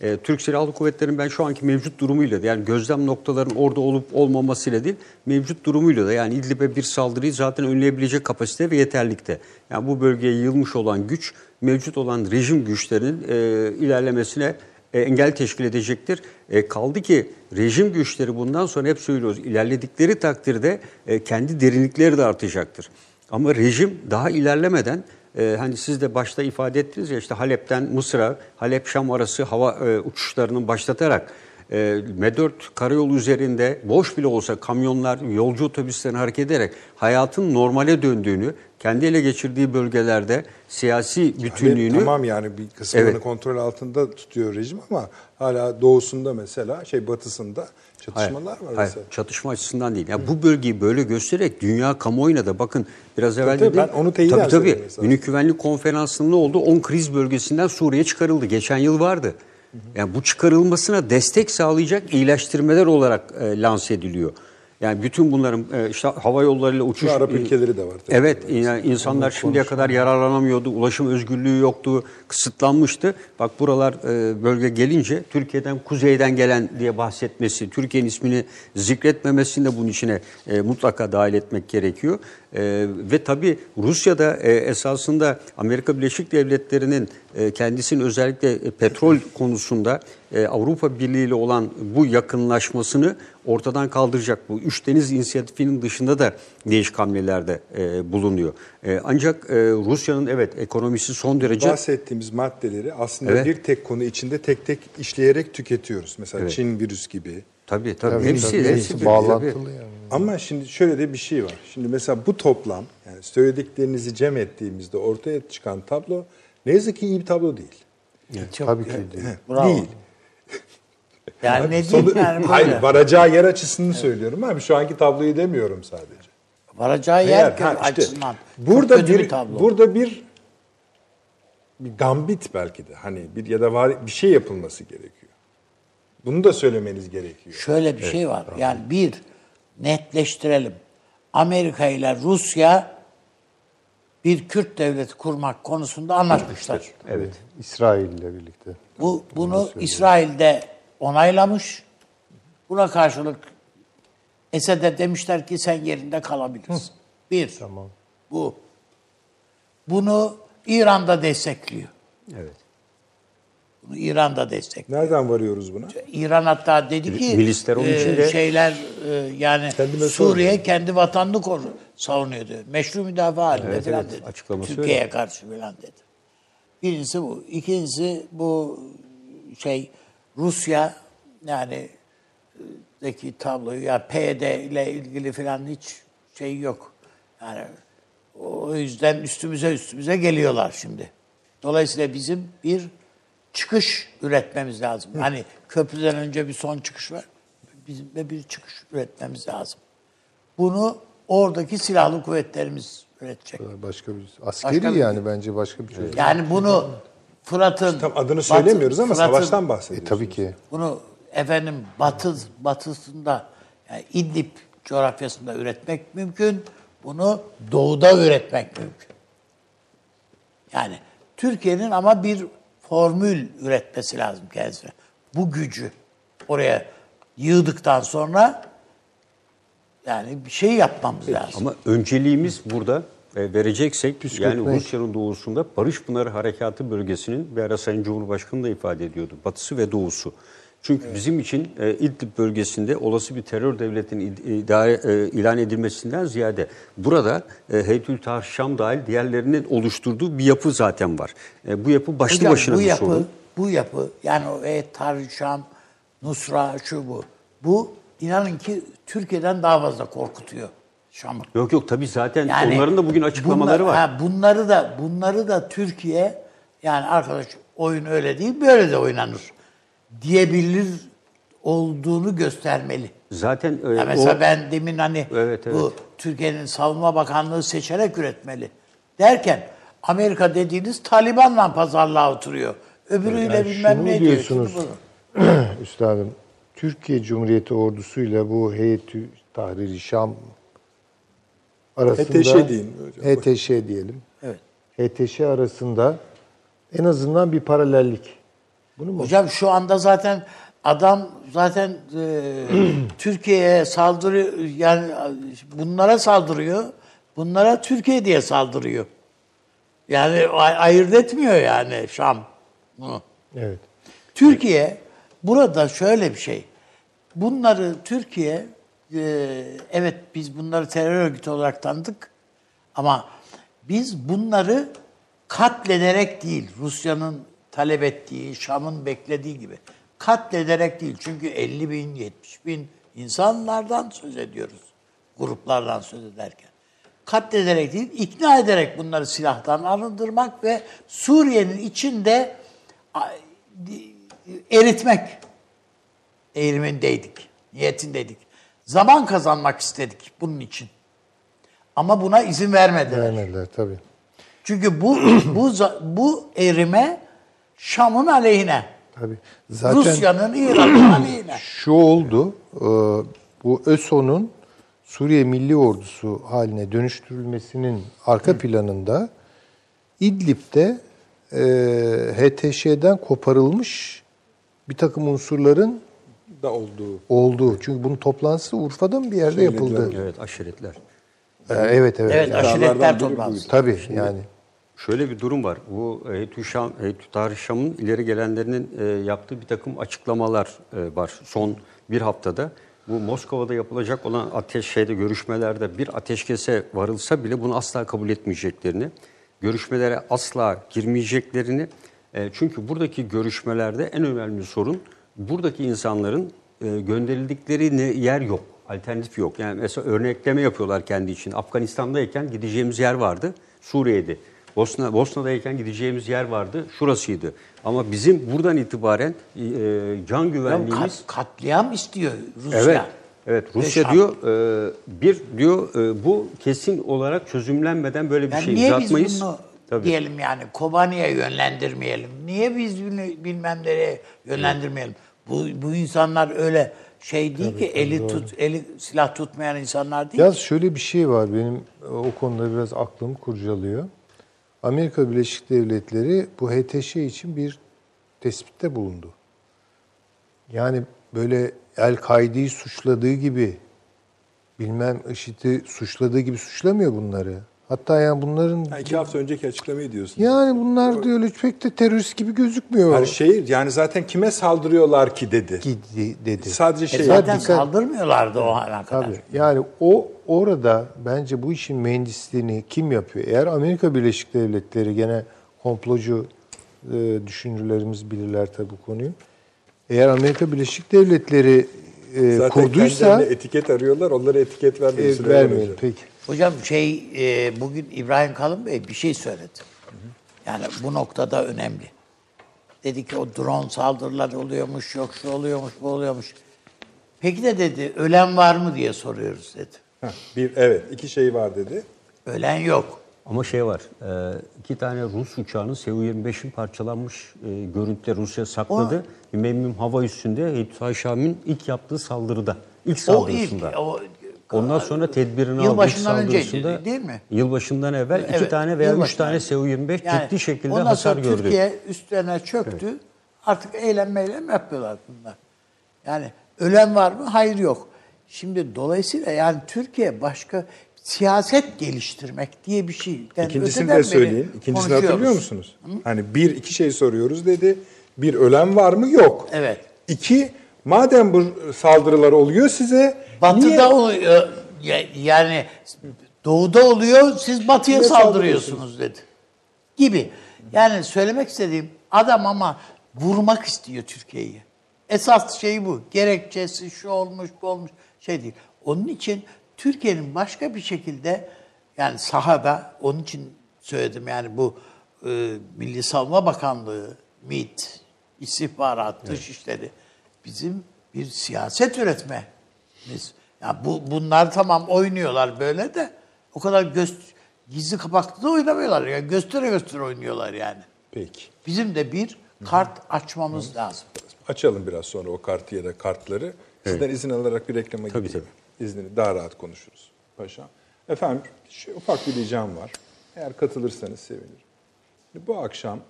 Speaker 4: E, Türk Silahlı Kuvvetleri'nin ben şu anki mevcut durumuyla da yani gözlem noktalarının orada olup olmamasıyla değil mevcut durumuyla da yani İdlib'e bir saldırıyı zaten önleyebilecek kapasite ve yeterlikte. Yani bu bölgeye yığılmış olan güç mevcut olan rejim güçlerinin e, ilerlemesine e, engel teşkil edecektir. E, kaldı ki rejim güçleri bundan sonra hep söylüyoruz ilerledikleri takdirde e, kendi derinlikleri de artacaktır. Ama rejim daha ilerlemeden e, hani siz de başta ifade ettiniz ya işte Halep'ten Mısır'a, Halep-Şam arası hava e, uçuşlarının başlatarak e, M4 karayolu üzerinde boş bile olsa kamyonlar, yolcu otobüslerini hareket ederek hayatın normale döndüğünü, kendi ele geçirdiği bölgelerde siyasi bütünlüğünü...
Speaker 1: Halep tamam yani bir kısmını
Speaker 4: Evet.
Speaker 1: kontrol altında tutuyor rejim ama hala doğusunda mesela şey batısında çatışmalar var
Speaker 4: Hayır,
Speaker 1: mesela.
Speaker 4: çatışma açısından değil. Yani bu bölgeyi böyle göstererek dünya kamuoyuna da bakın biraz evvel
Speaker 1: tabii,
Speaker 4: dedim.
Speaker 1: ben onu teyiden
Speaker 4: Tabii tabii. Münih Güvenlik Konferansı'nda ne oldu? 10 kriz bölgesinden Suriye çıkarıldı. Geçen yıl vardı. Yani bu çıkarılmasına destek sağlayacak iyileştirmeler olarak e, lanse ediliyor. Yani bütün bunların e, işte hava yollarıyla uçuş...
Speaker 1: Arap ülkeleri de var tabii.
Speaker 4: Evet, yani insanlar şimdiye kadar yararlanamıyordu, ulaşım özgürlüğü yoktu, kısıtlanmıştı. Bak buralar e, bölge gelince Türkiye'den kuzeyden gelen diye bahsetmesi, Türkiye'nin ismini zikretmemesini de bunun içine e, mutlaka dahil etmek gerekiyor. E, ve tabii Rusya'da e, esasında Amerika Birleşik Devletleri'nin e, kendisinin özellikle e, petrol [LAUGHS] konusunda e, Avrupa Birliği ile olan bu yakınlaşmasını ortadan kaldıracak. Bu Üç Deniz İnisiyatifi'nin dışında da değişik hamlelerde e, bulunuyor. E, ancak e, Rusya'nın evet ekonomisi son derece...
Speaker 1: Bahsettiğimiz maddeleri aslında
Speaker 4: Evet.
Speaker 1: bir tek konu içinde tek tek işleyerek tüketiyoruz. Mesela
Speaker 4: Evet.
Speaker 1: Çin virüs gibi.
Speaker 4: Tabii tabii.
Speaker 3: Tabii,
Speaker 4: hepsi,
Speaker 3: tabii,
Speaker 4: hepsi,
Speaker 3: hepsi bağlantılı yani.
Speaker 1: Ama şimdi şöyle de bir şey var. Şimdi mesela bu toplam yani söylediklerinizi cem ettiğimizde ortaya çıkan tablo ne yazık ki iyi bir tablo değil.
Speaker 2: Çok-
Speaker 3: Tabii ki değil.
Speaker 2: Bravo.
Speaker 1: Değil. [LAUGHS]
Speaker 2: Yani ne
Speaker 1: Sonu-
Speaker 2: diyeyim yani [LAUGHS] böyle.
Speaker 1: Hayır, varacağı yer açısını söylüyorum abi. Şu anki tabloyu demiyorum sadece.
Speaker 2: Varacağı
Speaker 1: Eğer-
Speaker 2: yer
Speaker 1: ha, işte
Speaker 2: açısından.
Speaker 1: burada bir,
Speaker 2: bir tablo.
Speaker 1: burada bir bir gambit belki de hani bir ya da var bir şey yapılması gerekiyor. Bunu da söylemeniz gerekiyor.
Speaker 2: Şöyle bir şey var. Yani bir netleştirelim. Amerika ile Rusya bir Kürt devleti kurmak konusunda anlaşmışlar.
Speaker 4: Evet.
Speaker 3: İsrail ile birlikte.
Speaker 2: Bu bunu İsrail'de onaylamış. Buna karşılık Esed'e demişler ki sen yerinde kalabilirsin. Bir.
Speaker 3: Tamam.
Speaker 2: Bu. Bunu İran'da destekliyor.
Speaker 4: Evet.
Speaker 2: Bunu İran'da destekliyor.
Speaker 1: Nereden varıyoruz buna?
Speaker 2: İran hatta dedi ki
Speaker 4: Milisler onun
Speaker 2: e,
Speaker 4: içinde-
Speaker 2: şeyler e, yani
Speaker 1: Kendime
Speaker 2: Suriye
Speaker 1: sormuyorum.
Speaker 2: kendi vatanını koru, savunuyordu. Meşru müdafaa halinde
Speaker 4: Evet,
Speaker 2: falan
Speaker 4: evet.
Speaker 2: dedi.
Speaker 4: Açıklaması
Speaker 2: Türkiye'ye
Speaker 4: öyle.
Speaker 2: karşı falan dedi. Birincisi bu. İkincisi bu şey Rusya yani deki tabloyu ya PYD ile ilgili falan hiç şey yok. Yani o yüzden üstümüze üstümüze geliyorlar şimdi. Dolayısıyla bizim bir çıkış üretmemiz lazım. Hani köprüden önce bir son çıkış var. Bizim de bir çıkış üretmemiz lazım. Bunu oradaki silahlı kuvvetlerimiz üretecek.
Speaker 3: Başka bir askeri
Speaker 2: Başka bir-
Speaker 3: yani bence başka bir şey.
Speaker 2: Yani bunu Fırat'ın
Speaker 1: Tam adını
Speaker 2: batı-
Speaker 1: söylemiyoruz ama
Speaker 2: Fırat'ın-
Speaker 1: savaştan
Speaker 3: E,
Speaker 1: bahsediyoruz.
Speaker 3: tabii ki.
Speaker 2: Bunu efendim batı batısında yani İdlib coğrafyasında üretmek mümkün. Bunu doğuda üretmek mümkün. Yani Türkiye'nin ama bir formül üretmesi lazım kendisine. Bu gücü oraya yığdıktan sonra yani bir şey yapmamız lazım.
Speaker 4: Ama önceliğimiz burada e, vereceksek yani
Speaker 3: Püskürtmek.
Speaker 4: Rusya'nın doğusunda Barış Pınarı Harekatı bölgesinin bir ara Sayın Cumhurbaşkanı da ifade ediyordu. Batısı ve doğusu. Çünkü bizim için e, İdlib bölgesinde olası bir terör devletinin id- idare, e, ilan edilmesinden ziyade burada e, Heytül Tahrir Şam dahil diğerlerinin oluşturduğu bir yapı zaten var. E, bu yapı başlı
Speaker 2: Hocam,
Speaker 4: başına
Speaker 2: bu
Speaker 4: bir
Speaker 2: yapı,
Speaker 4: sorun.
Speaker 2: Bu yapı yani o e, Tarih Şam, Nusra şu bu. Bu inanın ki Türkiye'den daha fazla korkutuyor Şam'ı.
Speaker 4: Yok yok tabii zaten
Speaker 2: Yani
Speaker 4: onların da bugün açıklamaları
Speaker 2: bunlar-
Speaker 4: var.
Speaker 2: Ha, bunları da bunları da Türkiye yani arkadaş oyun öyle değil böyle de oynanır diyebilir olduğunu göstermeli.
Speaker 4: Zaten e,
Speaker 2: Ya mesela
Speaker 4: o-
Speaker 2: ben demin hani
Speaker 4: Evet,
Speaker 2: bu
Speaker 4: evet.
Speaker 2: Türkiye'nin savunma bakanlığı seçerek üretmeli derken Amerika dediğiniz Taliban'la pazarlığa oturuyor. Öbürüyle
Speaker 3: Yani
Speaker 2: bilmem
Speaker 3: şunu
Speaker 2: ne diyor.
Speaker 3: diyorsunuz.
Speaker 2: bunu. [CLEARS THROAT]
Speaker 3: Üstadım, Türkiye Cumhuriyeti ordusuyla bu Heyetü Tahrir-i Şam arasında
Speaker 1: HTŞ diyeyim hocam.
Speaker 3: HTŞ diyelim.
Speaker 2: Evet.
Speaker 3: HTŞ arasında en azından bir paralellik. Bunu mu?
Speaker 2: Hocam şu anda zaten adam zaten e, [CLEARS THROAT] Türkiye'ye saldırıyor yani bunlara saldırıyor. Bunlara Türkiye diye saldırıyor. Yani ay- ayırt etmiyor yani Şam. Bunu.
Speaker 3: Evet.
Speaker 2: Türkiye burada şöyle bir şey. Bunları Türkiye e, evet biz bunları terör örgütü olarak tanıdık ama biz bunları katlederek değil Rusya'nın talep ettiği, Şam'ın beklediği gibi katlederek değil. Çünkü 50 bin, 70 bin insanlardan söz ediyoruz. Gruplardan söz ederken. Katlederek değil, ikna ederek bunları silahtan arındırmak ve Suriye'nin içinde eritmek eğilimindeydik, niyetindeydik. Zaman kazanmak istedik bunun için. Ama buna izin vermediler.
Speaker 3: Vermediler tabii.
Speaker 2: Çünkü bu bu bu erime Şam'ın aleyhine.
Speaker 3: Tabii. Zaten
Speaker 2: Rusya'nın İran'ın [CLEARS THROAT] aleyhine.
Speaker 3: şu oldu. e, Bu ÖSO'nun Suriye Milli Ordusu haline dönüştürülmesinin arka planında İdlib'de e, HTŞ'den koparılmış bir takım unsurların
Speaker 1: da olduğu.
Speaker 3: olduğu. Çünkü bunun toplantısı Urfa'da mı bir yerde
Speaker 1: Söylediler.
Speaker 3: yapıldı?
Speaker 4: Evet aşiretler.
Speaker 3: E, Evet evet.
Speaker 2: Evet, aşiretler toplantısı.
Speaker 3: Tabii yani.
Speaker 4: Şöyle bir durum var. Bu Heytü Şam, Heytü Tarih Şam'ın ileri gelenlerinin e, yaptığı bir takım açıklamalar e, var. Son bir haftada bu Moskova'da yapılacak olan ateş şeyde görüşmelerde bir ateşkese varılsa bile bunu asla kabul etmeyeceklerini, görüşmelere asla girmeyeceklerini. e, çünkü buradaki görüşmelerde en önemli sorun buradaki insanların e, gönderildikleri yer yok. Alternatif yok. Yani mesela örnekleme yapıyorlar kendi için. Afganistan'dayken gideceğimiz yer vardı. Suriye'de. Bosna Bosna'dayken gideceğimiz yer vardı. Şurasıydı. Ama bizim buradan itibaren e, can
Speaker 2: Ya
Speaker 4: güvenliğimiz
Speaker 2: kat- katliam istiyor Rusya.
Speaker 4: Evet. Evet
Speaker 2: Ve
Speaker 4: Rusya
Speaker 2: Şam.
Speaker 4: diyor e, bir diyor e, bu kesin olarak çözümlenmeden böyle bir
Speaker 2: Yani
Speaker 4: şey
Speaker 2: niye
Speaker 4: uzatmayız.
Speaker 2: biz bunu
Speaker 4: Tabii.
Speaker 2: diyelim yani Kobani'ye yönlendirmeyelim? Niye biz bunu bilmem nereye yönlendirmeyelim? Bu, bu insanlar öyle şey değil ki eli tut eli silah tutmayan insanlar değil.
Speaker 3: Yalnız şöyle bir şey var benim e, o konuda biraz aklımı kurcalıyor. Amerika Birleşik Devletleri bu HTŞ için bir tespitte bulundu. Yani böyle El-Kaide'yi suçladığı gibi bilmem IŞİD'i suçladığı gibi suçlamıyor bunları. Hatta yani bunların
Speaker 1: Ha, iki hafta önceki açıklamayı diyorsun.
Speaker 3: yani bunlar diyor pek de terörist gibi gözükmüyor.
Speaker 1: Her şey yani zaten kime saldırıyorlar ki dedi.
Speaker 3: Gidi dedi.
Speaker 1: Sadece
Speaker 2: E
Speaker 1: şey
Speaker 2: zaten
Speaker 3: dikkat-
Speaker 2: saldırmıyorlardı o ana kadar.
Speaker 3: Tabii. Yani o orada bence bu işin mühendisliğini kim yapıyor? Eğer Amerika Birleşik Devletleri gene komplocu e, düşünürlerimiz bilirler tabii bu konuyu. Eğer Amerika Birleşik Devletleri e,
Speaker 1: zaten
Speaker 3: kurduysa
Speaker 1: kendilerine etiket arıyorlar. Onlara etiket
Speaker 3: e,
Speaker 1: vermeyi e,
Speaker 3: vermeyelim. Peki.
Speaker 2: Hocam şey e, bugün İbrahim Kalın Bey bir şey söyledi. Yani bu noktada önemli. Dedi ki o drone saldırıları oluyormuş, yok şu oluyormuş, bu oluyormuş. Peki de dedi ölen var mı diye soruyoruz dedi.
Speaker 1: Bir evet iki şey var dedi.
Speaker 2: Ölen yok.
Speaker 4: Ama şey var, e, iki tane Rus uçağının Su-25'in parçalanmış e, görüntüleri Rusya sakladı. Memnun hava üstünde Heytü Şam'ın ilk yaptığı saldırıda, ilk
Speaker 2: O
Speaker 4: saldırısında.
Speaker 2: ilk, o,
Speaker 4: Ondan sonra tedbirini
Speaker 2: Yılbaşından önceydi,
Speaker 4: saldırısında.
Speaker 2: değil mi?
Speaker 4: Yılbaşından evvel iki
Speaker 2: Evet,
Speaker 4: tane veya üç tane Su-25
Speaker 2: Yani
Speaker 4: ciddi şekilde
Speaker 2: ondan
Speaker 4: hasar
Speaker 2: sonra
Speaker 4: gördü.
Speaker 2: Türkiye üstlerine çöktü. Artık eylem meylem yapıyorlar bunlar. Yani Ölen var mı? Hayır yok. Şimdi dolayısıyla yani Türkiye başka siyaset geliştirmek diye bir şey. Yani
Speaker 1: İkincisini de söyleyin. İkincisini hatırlıyor musunuz? Hı? Hani bir, iki şey soruyoruz dedi. Bir, ölen var mı? Yok.
Speaker 2: Evet.
Speaker 1: İki, madem bu saldırılar oluyor size...
Speaker 2: Batı'da niye... oluyor. Yani doğuda oluyor, siz batıya saldırıyorsunuz dedi. Gibi. Yani söylemek istediğim adam ama vurmak istiyor Türkiye'yi. Esas şey bu. Gerekçesi şu olmuş, bu olmuş şey değil. Onun için Türkiye'nin başka bir şekilde yani sahada onun için söyledim yani bu e, Milli Savunma Bakanlığı, MİT, istihbarat, evet. dışişleri bizim bir siyaset üretmemiz. Yani bu bunlar tamam oynuyorlar böyle de o kadar göz gizli kapaklı da oynamıyorlar. Yani göstere göstere oynuyorlar yani.
Speaker 1: Peki.
Speaker 2: Bizim de bir kart açmamız Hı. lazım.
Speaker 1: Açalım biraz sonra o kartı ya da kartları. Sizden evet. izin alarak bir reklama tabii, gideyim. Tabii. İznini daha rahat konuşuruz. Paşam. Efendim şu ufak bir ricam var. Eğer katılırsanız sevinirim. Bu akşam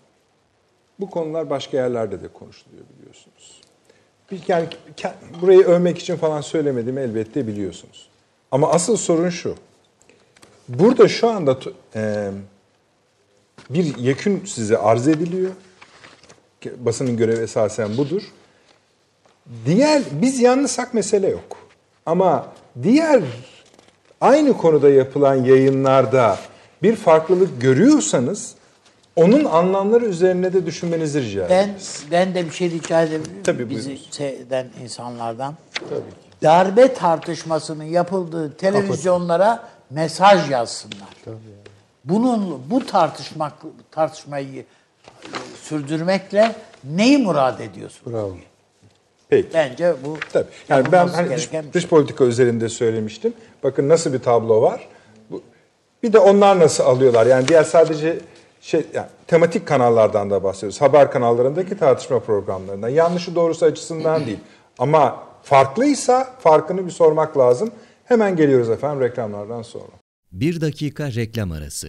Speaker 1: bu konular başka yerlerde de konuşuluyor biliyorsunuz. Yani burayı övmek için falan söylemedim elbette biliyorsunuz. Ama asıl sorun şu. Burada şu anda e, bir yekün size arz ediliyor. Basının görevi esasen budur. Diğer, biz yalnızsak mesele yok. Ama diğer aynı konuda yapılan yayınlarda bir farklılık görüyorsanız onun anlamları üzerine de düşünmenizi rica
Speaker 2: ben, ederiz. Ben de bir şey rica edebilir miyim?
Speaker 1: Tabii
Speaker 2: Bizi seyreden insanlardan.
Speaker 1: Tabii ki.
Speaker 2: Darbe tartışmasının yapıldığı televizyonlara mesaj yazsınlar. Tabii. Bunun bu tartışmak tartışmayı e, sürdürmekle neyi murad ediyorsun?
Speaker 1: Bravo. Peki.
Speaker 2: Bence bu
Speaker 1: Tabii. Yani ben hani dış, dış şey. politika üzerinde söylemiştim. Bakın nasıl bir tablo var. Bu, bir de onlar nasıl alıyorlar? Yani diğer sadece şey yani tematik kanallardan da bahsediyoruz. Haber kanallarındaki tartışma programlarından. Yanlışı doğrusu açısından değil. Ama farklıysa farkını bir sormak lazım. Hemen geliyoruz efendim reklamlardan sonra.
Speaker 5: Bir dakika reklam arası.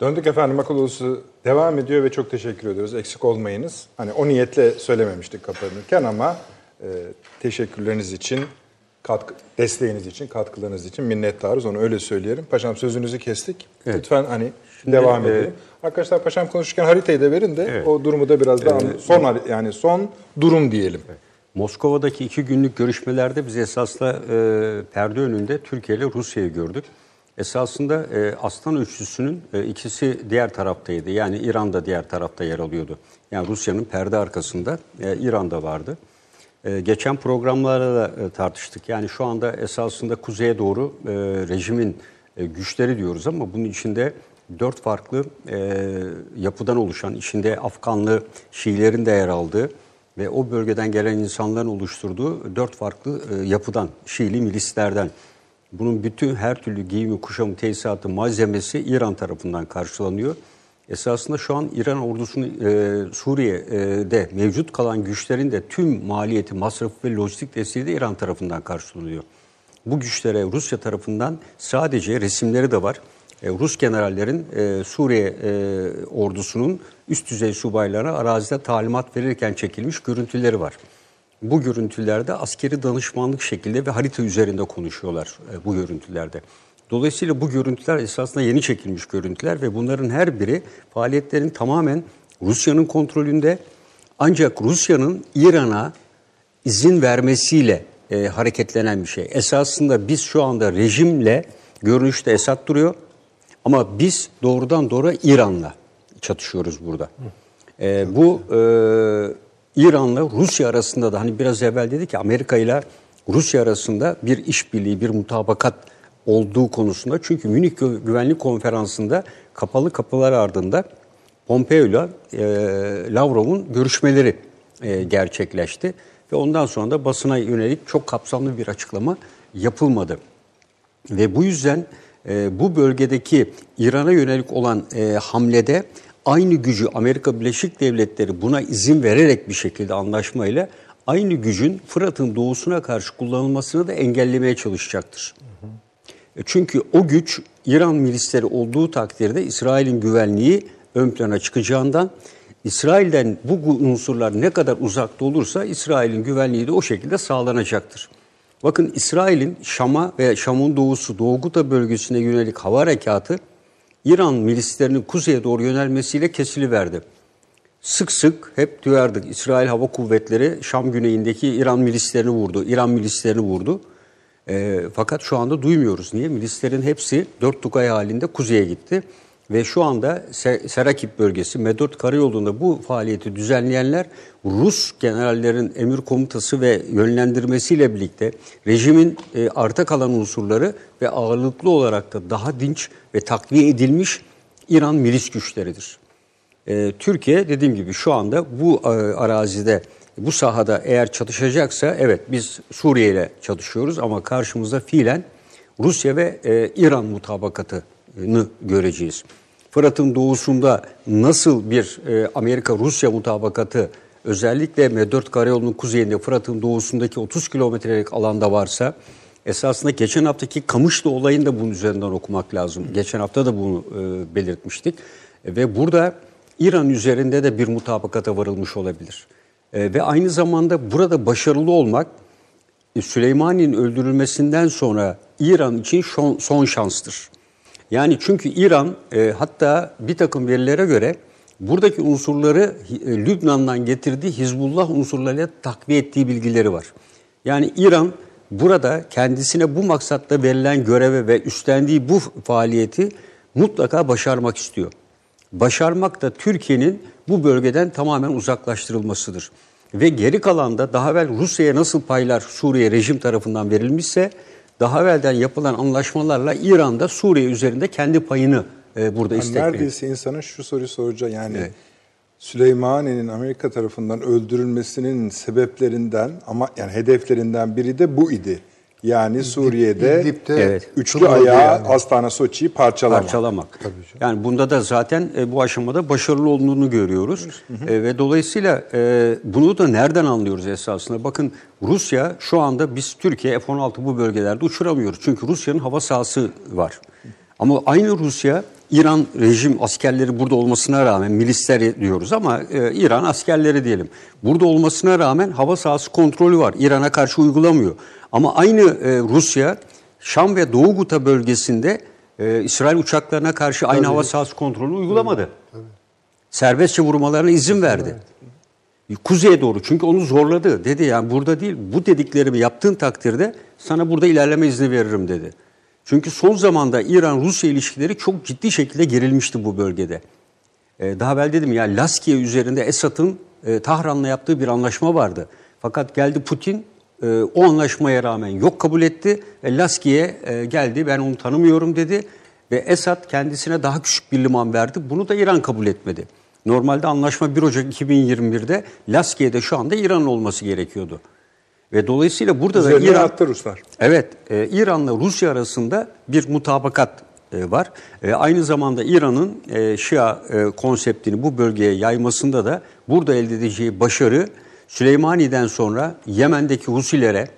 Speaker 1: Döndük efendim akıl odası devam ediyor ve çok teşekkür ediyoruz. Eksik olmayınız. Hani o niyetle söylememiştik kapanırken ama e, teşekkürleriniz için, katkı, desteğiniz için, katkılarınız için minnettarız. Onu öyle söyleyelim. Paşam sözünüzü kestik. Evet. Lütfen hani Şimdi, devam e, edelim. Arkadaşlar paşam konuşurken haritayı da verin de evet. o durumu da biraz daha ee, son yani son durum diyelim. Evet.
Speaker 4: Moskova'daki iki günlük görüşmelerde biz esasla e, perde önünde Türkiye ile Rusya'yı gördük. Esasında e, Aslan Üçlüsü'nün e, ikisi diğer taraftaydı. Yani İran da diğer tarafta yer alıyordu. Yani Rusya'nın perde arkasında e, İran'da vardı. E, geçen programlarda da e, tartıştık. Yani şu anda esasında kuzeye doğru e, rejimin e, güçleri diyoruz ama bunun içinde dört farklı e, yapıdan oluşan, içinde Afganlı Şiilerin de yer aldığı ve o bölgeden gelen insanların oluşturduğu dört farklı e, yapıdan, Şiili milislerden bunun bütün her türlü giyimi, kuşamı, tesisatı, malzemesi İran tarafından karşılanıyor. Esasında şu an İran ordusunun e, Suriye'de mevcut kalan güçlerin de tüm maliyeti, masrafı ve lojistik desteği de İran tarafından karşılanıyor. Bu güçlere Rusya tarafından sadece resimleri de var. E, Rus generallerin e, Suriye e, ordusunun üst düzey subaylarına arazide talimat verirken çekilmiş görüntüleri var. Bu görüntülerde askeri danışmanlık şekilde ve harita üzerinde konuşuyorlar e, bu görüntülerde. Dolayısıyla bu görüntüler esasında yeni çekilmiş görüntüler ve bunların her biri faaliyetlerin tamamen Rusya'nın kontrolünde. Ancak Rusya'nın İran'a izin vermesiyle e, hareketlenen bir şey. Esasında biz şu anda rejimle görünüşte Esad duruyor ama biz doğrudan doğru İran'la çatışıyoruz burada. E, bu e, İran'la Rusya arasında da hani biraz evvel dedi ki Amerika ile Rusya arasında bir işbirliği, bir mutabakat olduğu konusunda. Çünkü Münih Gü- Güvenlik Konferansı'nda kapalı kapılar ardında Pompeo ile e, Lavrov'un görüşmeleri e, gerçekleşti. Ve ondan sonra da basına yönelik çok kapsamlı bir açıklama yapılmadı. Ve bu yüzden e, bu bölgedeki İran'a yönelik olan e, hamlede aynı gücü Amerika Birleşik Devletleri buna izin vererek bir şekilde anlaşmayla aynı gücün Fırat'ın doğusuna karşı kullanılmasını da engellemeye çalışacaktır. E, Çünkü o güç İran milisleri olduğu takdirde İsrail'in güvenliği ön plana çıkacağından İsrail'den bu unsurlar ne kadar uzakta olursa İsrail'in güvenliği de o şekilde sağlanacaktır. Bakın İsrail'in Şam'a ve Şam'ın doğusu Doğu Guta bölgesine yönelik hava harekatı İran milislerinin kuzeye doğru yönelmesiyle kesiliverdi. Sık sık hep duyardık İsrail Hava Kuvvetleri Şam güneyindeki İran milislerini vurdu, İran milislerini vurdu. E, fakat şu anda duymuyoruz. Niye? Milislerin hepsi dört Tugay halinde kuzeye gitti. Ve şu anda Se- Serakip bölgesi, Medot Karayolu'nda bu faaliyeti düzenleyenler Rus generallerin emir komutası ve yönlendirmesiyle birlikte rejimin e, arta kalan unsurları ve ağırlıklı olarak da daha dinç ve takviye edilmiş İran milis güçleridir. E, Türkiye dediğim gibi şu anda bu e, arazide, bu sahada eğer çatışacaksa evet biz Suriye ile çatışıyoruz ama karşımızda fiilen Rusya ve e, İran mutabakatını göreceğiz. Fırat'ın doğusunda nasıl bir e, Amerika-Rusya mutabakatı özellikle M4 Karayolu'nun kuzeyinde Fırat'ın doğusundaki 30 kilometrelik alanda varsa esasında geçen haftaki Kamışlı olayını da bunun üzerinden okumak lazım. Geçen hafta da bunu e, belirtmiştik. E, ve burada İran üzerinde de bir mutabakata varılmış olabilir. E, ve aynı zamanda burada başarılı olmak e, Süleymani'nin öldürülmesinden sonra İran için son, son şanstır. Yani çünkü İran e, hatta bir takım verilere göre buradaki unsurları e, Lübnan'dan getirdiği Hizbullah unsurlarıyla takviye ettiği bilgileri var. Yani İran burada kendisine bu maksatta verilen göreve ve üstlendiği bu faaliyeti mutlaka başarmak istiyor. Başarmak da Türkiye'nin bu bölgeden tamamen uzaklaştırılmasıdır. Ve geri kalanda daha evvel Rusya'ya nasıl paylar Suriye rejim tarafından verilmişse daha evvelden yapılan anlaşmalarla İran'da Suriye üzerinde kendi payını e, burada
Speaker 1: Yani
Speaker 4: istekliyor.
Speaker 1: neredeyse insanın şu soruyu soracağı yani Süleymani'nin Amerika tarafından öldürülmesinin sebepleriyle ama yani hedeflerinden biri de bu idi. Yani Suriye'de
Speaker 3: İdlib'de
Speaker 4: Evet.
Speaker 1: üçlü ayağı
Speaker 3: yani.
Speaker 1: Astana Soçi'yi parçalama.
Speaker 4: parçalamak. Yani bunda da zaten e, bu aşamada başarılı olduğunu görüyoruz. E, ve dolayısıyla e, bunu da nereden anlıyoruz esasında? Bakın Rusya şu anda biz Türkiye F-16 bu bölgelerde uçuramıyoruz. Çünkü Rusya'nın hava sahası var. Ama aynı Rusya İran rejim askerleri burada olmasına rağmen milisler diyoruz ama e, İran askerleri diyelim. Burada olmasına rağmen hava sahası kontrolü var. İran'a karşı uygulamıyor. Ama aynı e, Rusya Şam ve Doğu Guta bölgesinde e, İsrail uçaklarına karşı aynı hava sahası kontrolü uygulamadı. Serbestçe vurmalarına izin verdi. Kuzeye doğru çünkü onu zorladı. Dedi yani burada değil bu dediklerimi yaptığın takdirde sana burada ilerleme izni veririm dedi. Çünkü son zamanda İran-Rusya ilişkileri çok ciddi şekilde gerilmişti bu bölgede. Ee, daha evvel dedim ya Laskiye üzerinde Esad'ın e, Tahran'la yaptığı bir anlaşma vardı. Fakat geldi Putin e, o anlaşmaya rağmen yok kabul etti ve Laskiye e, geldi ben onu tanımıyorum dedi ve Esad kendisine daha küçük bir liman verdi. Bunu da İran kabul etmedi. Normalde anlaşma 1 Ocak 2021'de Laskiye'de şu anda İran'ın olması gerekiyordu. Ve dolayısıyla burada da
Speaker 1: Üzerine
Speaker 4: İran
Speaker 1: attı Ruslar.
Speaker 4: Evet, e, İran'la Rusya arasında bir mutabakat e, var. E, aynı zamanda İran'ın e, Şia e, konseptini bu bölgeye yaymasında da burada elde edeceği başarı Süleymani'den sonra Yemen'deki Husilere,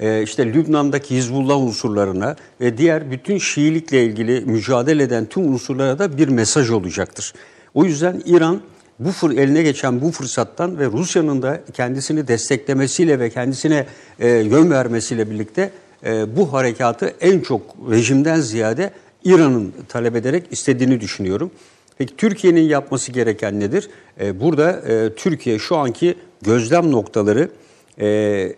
Speaker 4: e, işte Lübnan'daki Hizbullah unsurlarına ve diğer bütün Şiilikle ilgili mücadele eden tüm unsurlara da bir mesaj olacaktır. O yüzden İran bu fır, eline geçen bu fırsattan ve Rusya'nın da kendisini desteklemesiyle ve kendisine e, yön vermesiyle birlikte e, bu harekatı en çok rejimden ziyade İran'ın talep ederek istediğini düşünüyorum. Peki Türkiye'nin yapması gereken nedir? E, burada e, Türkiye şu anki gözlem noktaları e,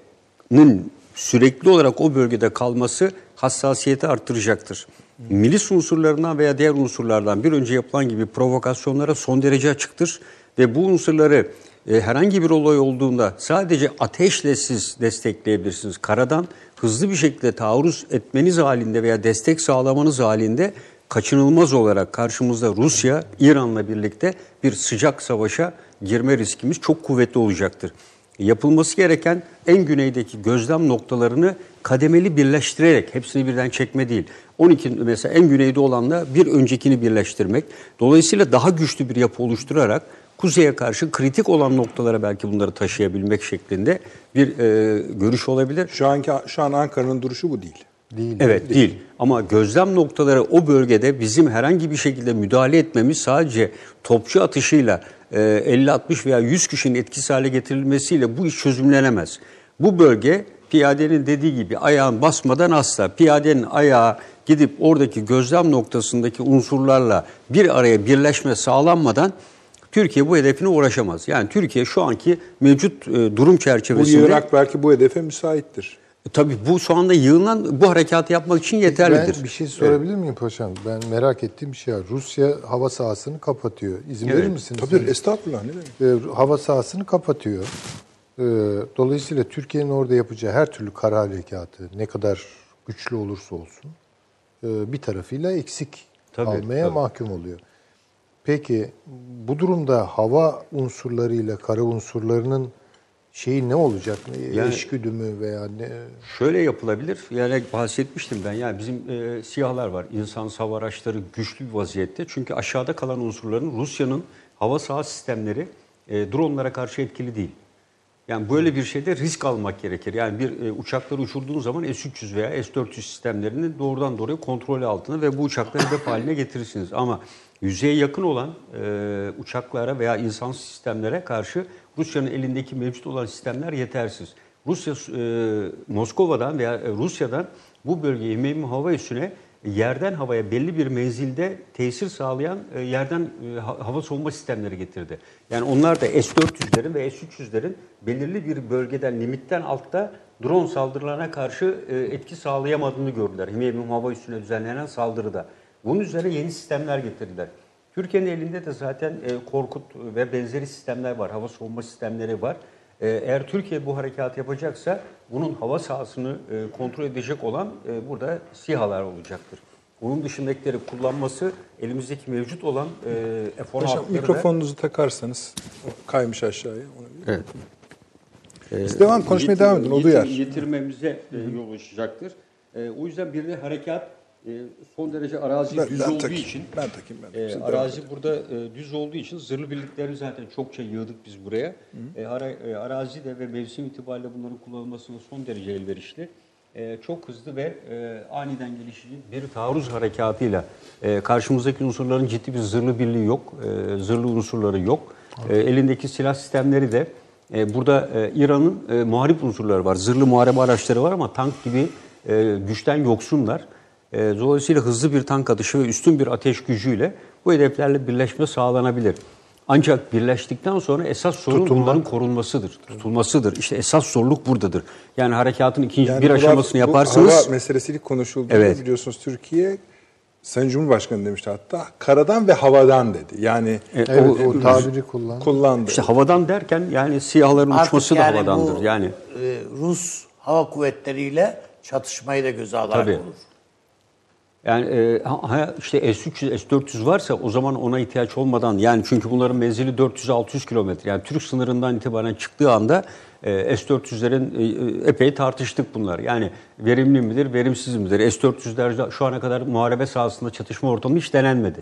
Speaker 4: sürekli olarak o bölgede kalması hassasiyeti arttıracaktır. Milis unsurlarından veya diğer unsurlardan bir önce yapılan gibi provokasyonlara son derece açıktır ve bu unsurları e, herhangi bir olay olduğunda sadece ateşle siz destekleyebilirsiniz. Karadan hızlı bir şekilde taarruz etmeniz halinde veya destek sağlamanız halinde kaçınılmaz olarak karşımızda Rusya, İran'la birlikte bir sıcak savaşa girme riskimiz çok kuvvetli olacaktır. Yapılması gereken en güneydeki gözlem noktalarını kademeli birleştirerek, hepsini birden çekme değil. 12 mesela en güneyde olanla bir öncekini birleştirmek. Dolayısıyla daha güçlü bir yapı oluşturarak kuzeye karşı kritik olan noktalara belki bunları taşıyabilmek şeklinde bir e, görüş olabilir.
Speaker 1: Şu anki şu an Ankara'nın duruşu bu değil.
Speaker 3: Değil.
Speaker 4: Evet değil. Ama gözlem noktaları o bölgede bizim herhangi bir şekilde müdahale etmemiz sadece topçu atışıyla e, 50-60 veya 100 kişinin etkisiz hale getirilmesiyle bu iş çözümlenemez. Bu bölge piyadenin dediği gibi ayağın basmadan asla piyadenin ayağı gidip oradaki gözlem noktasındaki unsurlarla bir araya birleşme sağlanmadan Türkiye bu hedefine uğraşamaz. Yani Türkiye şu anki mevcut e, durum
Speaker 1: Bu
Speaker 4: çerçevesinde
Speaker 1: Irak belki bu hedefe müsaittir.
Speaker 4: Tabii bu şu anda yığılan bu harekatı yapmak için yeterlidir.
Speaker 3: Ben bir şey sorabilir miyim paşam? Ben merak ettiğim bir şey var. Rusya hava sahasını kapatıyor. İzin
Speaker 4: Evet.
Speaker 3: verir misiniz?
Speaker 1: Tabii estağfurullah ne demek?
Speaker 3: E, hava sahasını kapatıyor. E, dolayısıyla Türkiye'nin orada yapacağı her türlü kara harekatı ne kadar güçlü olursa olsun e, bir tarafıyla eksik
Speaker 4: Tabii,
Speaker 3: almaya
Speaker 4: tabii.
Speaker 3: mahkum oluyor. Peki bu durumda hava unsurlarıyla kara unsurlarının şeyi ne olacak?
Speaker 4: Yani-
Speaker 3: Eşgüdü mü veya ne?
Speaker 4: Şöyle yapılabilir. Yani bahsetmiştim ben. Yani bizim e, siyahlar var. İnsan hava araçları güçlü bir vaziyette. Çünkü aşağıda kalan unsurların Rusya'nın hava saha sistemleri e, dronlara karşı etkili değil. Yani böyle bir şeyde risk almak gerekir. Yani bir e, uçakları uçurduğun zaman S-300 veya S-400 sistemlerini doğrudan doğruya kontrol altına ve bu uçakları hedef haline getirirsiniz. Ama yüzeye yakın olan e, uçaklara veya insan sistemlere karşı Rusya'nın elindeki mevcut olan sistemler yetersiz. Rusya e, Moskova'dan veya e, Rusya'dan bu bölgeye mühim hava üssüne yerden havaya belli bir menzilde tesir sağlayan e, yerden e, ha- hava savunma sistemleri getirdi. Yani onlar da S-400'lerin ve S-300'lerin belirli bir bölgeden, limitten altta drone saldırılarına karşı e, etki sağlayamadığını gördüler. Himeyim hava üssüne düzenlenen saldırıda. Bunun üzerine yeni sistemler getirdiler. Türkiye'nin elinde de zaten e, Korkut ve benzeri sistemler var. Hava savunma sistemleri var. E, Eğer Türkiye bu harekatı yapacaksa bunun hava sahasını e, kontrol edecek olan e, burada SİHA'lar olacaktır. Onun dışındakileri kullanması elimizdeki mevcut olan e,
Speaker 1: Paşam
Speaker 4: F-16'ları da-
Speaker 1: mikrofonunuzu takarsanız o kaymış aşağıya. Onu bir-
Speaker 4: Evet.
Speaker 1: Siz devam konuşmaya devam edin.
Speaker 4: Yetir-
Speaker 1: duyar.
Speaker 4: Getirmemize e, yol açacaktır. E, o yüzden bir de harekat e, son derece arazi
Speaker 1: Ben-
Speaker 4: düz
Speaker 1: ben
Speaker 4: olduğu
Speaker 1: takayım,
Speaker 4: için
Speaker 1: ben takayım, ben
Speaker 4: e, arazi burada e, düz olduğu için zırhlı birlikleri zaten çokça yığdık biz buraya. E, ara, e, arazi de ve mevsim itibariyle bunların kullanılmasına son derece elverişli. E, çok hızlı ve e, aniden gelişici bir taarruz harekatıyla e, karşımızdaki unsurların ciddi bir zırhlı birliği yok, e, zırhlı unsurları yok. E, elindeki silah sistemleri de e, burada e, İran'ın e, muharip unsurları var, zırhlı muharebe araçları var ama tank gibi e, güçten yoksunlar. E, dolayısıyla hızlı bir tank atışı ve üstün bir ateş gücüyle bu hedeflerle birleşme sağlanabilir. Ancak birleştikten sonra esas sorun
Speaker 3: Tutulmak.
Speaker 4: bunların korunmasıdır, tutulmasıdır. İşte esas zorluk buradadır. Yani harekatın ikinci
Speaker 1: Yani
Speaker 4: bir aşamasını
Speaker 1: bu
Speaker 4: yaparsınız.
Speaker 1: Hava meselesi ilk konuşulduğunda
Speaker 4: Evet.
Speaker 1: biliyorsunuz Türkiye Sayın Cumhurbaşkanı demişti hatta karadan ve havadan dedi. Yani
Speaker 3: Evet,
Speaker 4: o-
Speaker 3: o tabiri kullan.
Speaker 1: kullandı.
Speaker 4: İşte havadan derken yani siyahların
Speaker 2: Artık
Speaker 4: uçması da
Speaker 2: yani
Speaker 4: havadandır.
Speaker 2: bu,
Speaker 4: yani
Speaker 2: e, Rus hava kuvvetleriyle çatışmayı da göze alarak
Speaker 4: Tabii.
Speaker 2: olur.
Speaker 4: Yani e, ha- işte S-300, S-400 varsa o zaman ona ihtiyaç olmadan yani çünkü bunların menzili 400-600 kilometre. Yani Türk sınırından itibaren çıktığı anda e, S-400'lerin e, epey tartıştık bunlar. Yani verimli midir, verimsiz midir? S-400'ler şu ana kadar muharebe sahasında çatışma ortamı hiç denenmedi.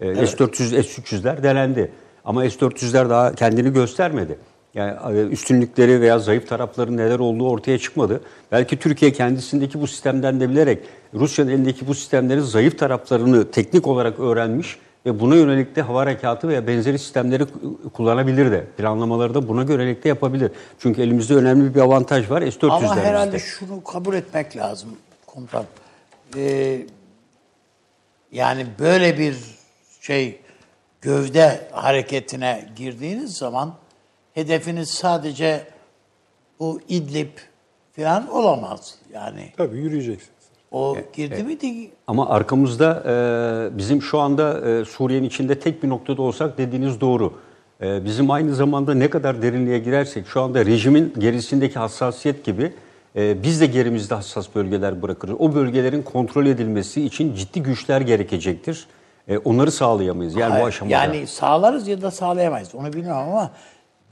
Speaker 4: E, S-400, S-300'ler denendi. Ama S-400'ler daha kendini göstermedi. Yani e, üstünlükleri veya zayıf tarafların neler olduğu ortaya çıkmadı. Belki Türkiye kendisindeki bu sistemden de bilerek Rusya'nın elindeki bu sistemlerin zayıf taraflarını teknik olarak öğrenmiş ve buna yönelik de hava harekatı veya benzeri sistemleri kullanabilir de. Planlamaları da buna yönelik de yapabilir. Çünkü elimizde önemli bir avantaj var S-400'lerimizde.
Speaker 2: Ama herhalde şunu kabul etmek lazım komutan. Ee, yani böyle bir şey gövde hareketine girdiğiniz zaman hedefiniz sadece bu İdlib falan olamaz. Yani
Speaker 1: Tabii yürüyeceksiniz.
Speaker 2: o girdi miydi?
Speaker 4: Ama arkamızda e, bizim şu anda e, Suriye'nin içinde tek bir noktada olsak dediğiniz doğru. E, bizim aynı zamanda ne kadar derinliğe girersek şu anda rejimin gerisindeki hassasiyet gibi e, biz de gerimizde hassas bölgeler bırakırız. O bölgelerin kontrol edilmesi için ciddi güçler gerekecektir. E, onları sağlayamayız yani bu
Speaker 2: Hayır,
Speaker 4: aşamada.
Speaker 2: Yani sağlarız ya da sağlayamayız. Onu bilmiyorum ama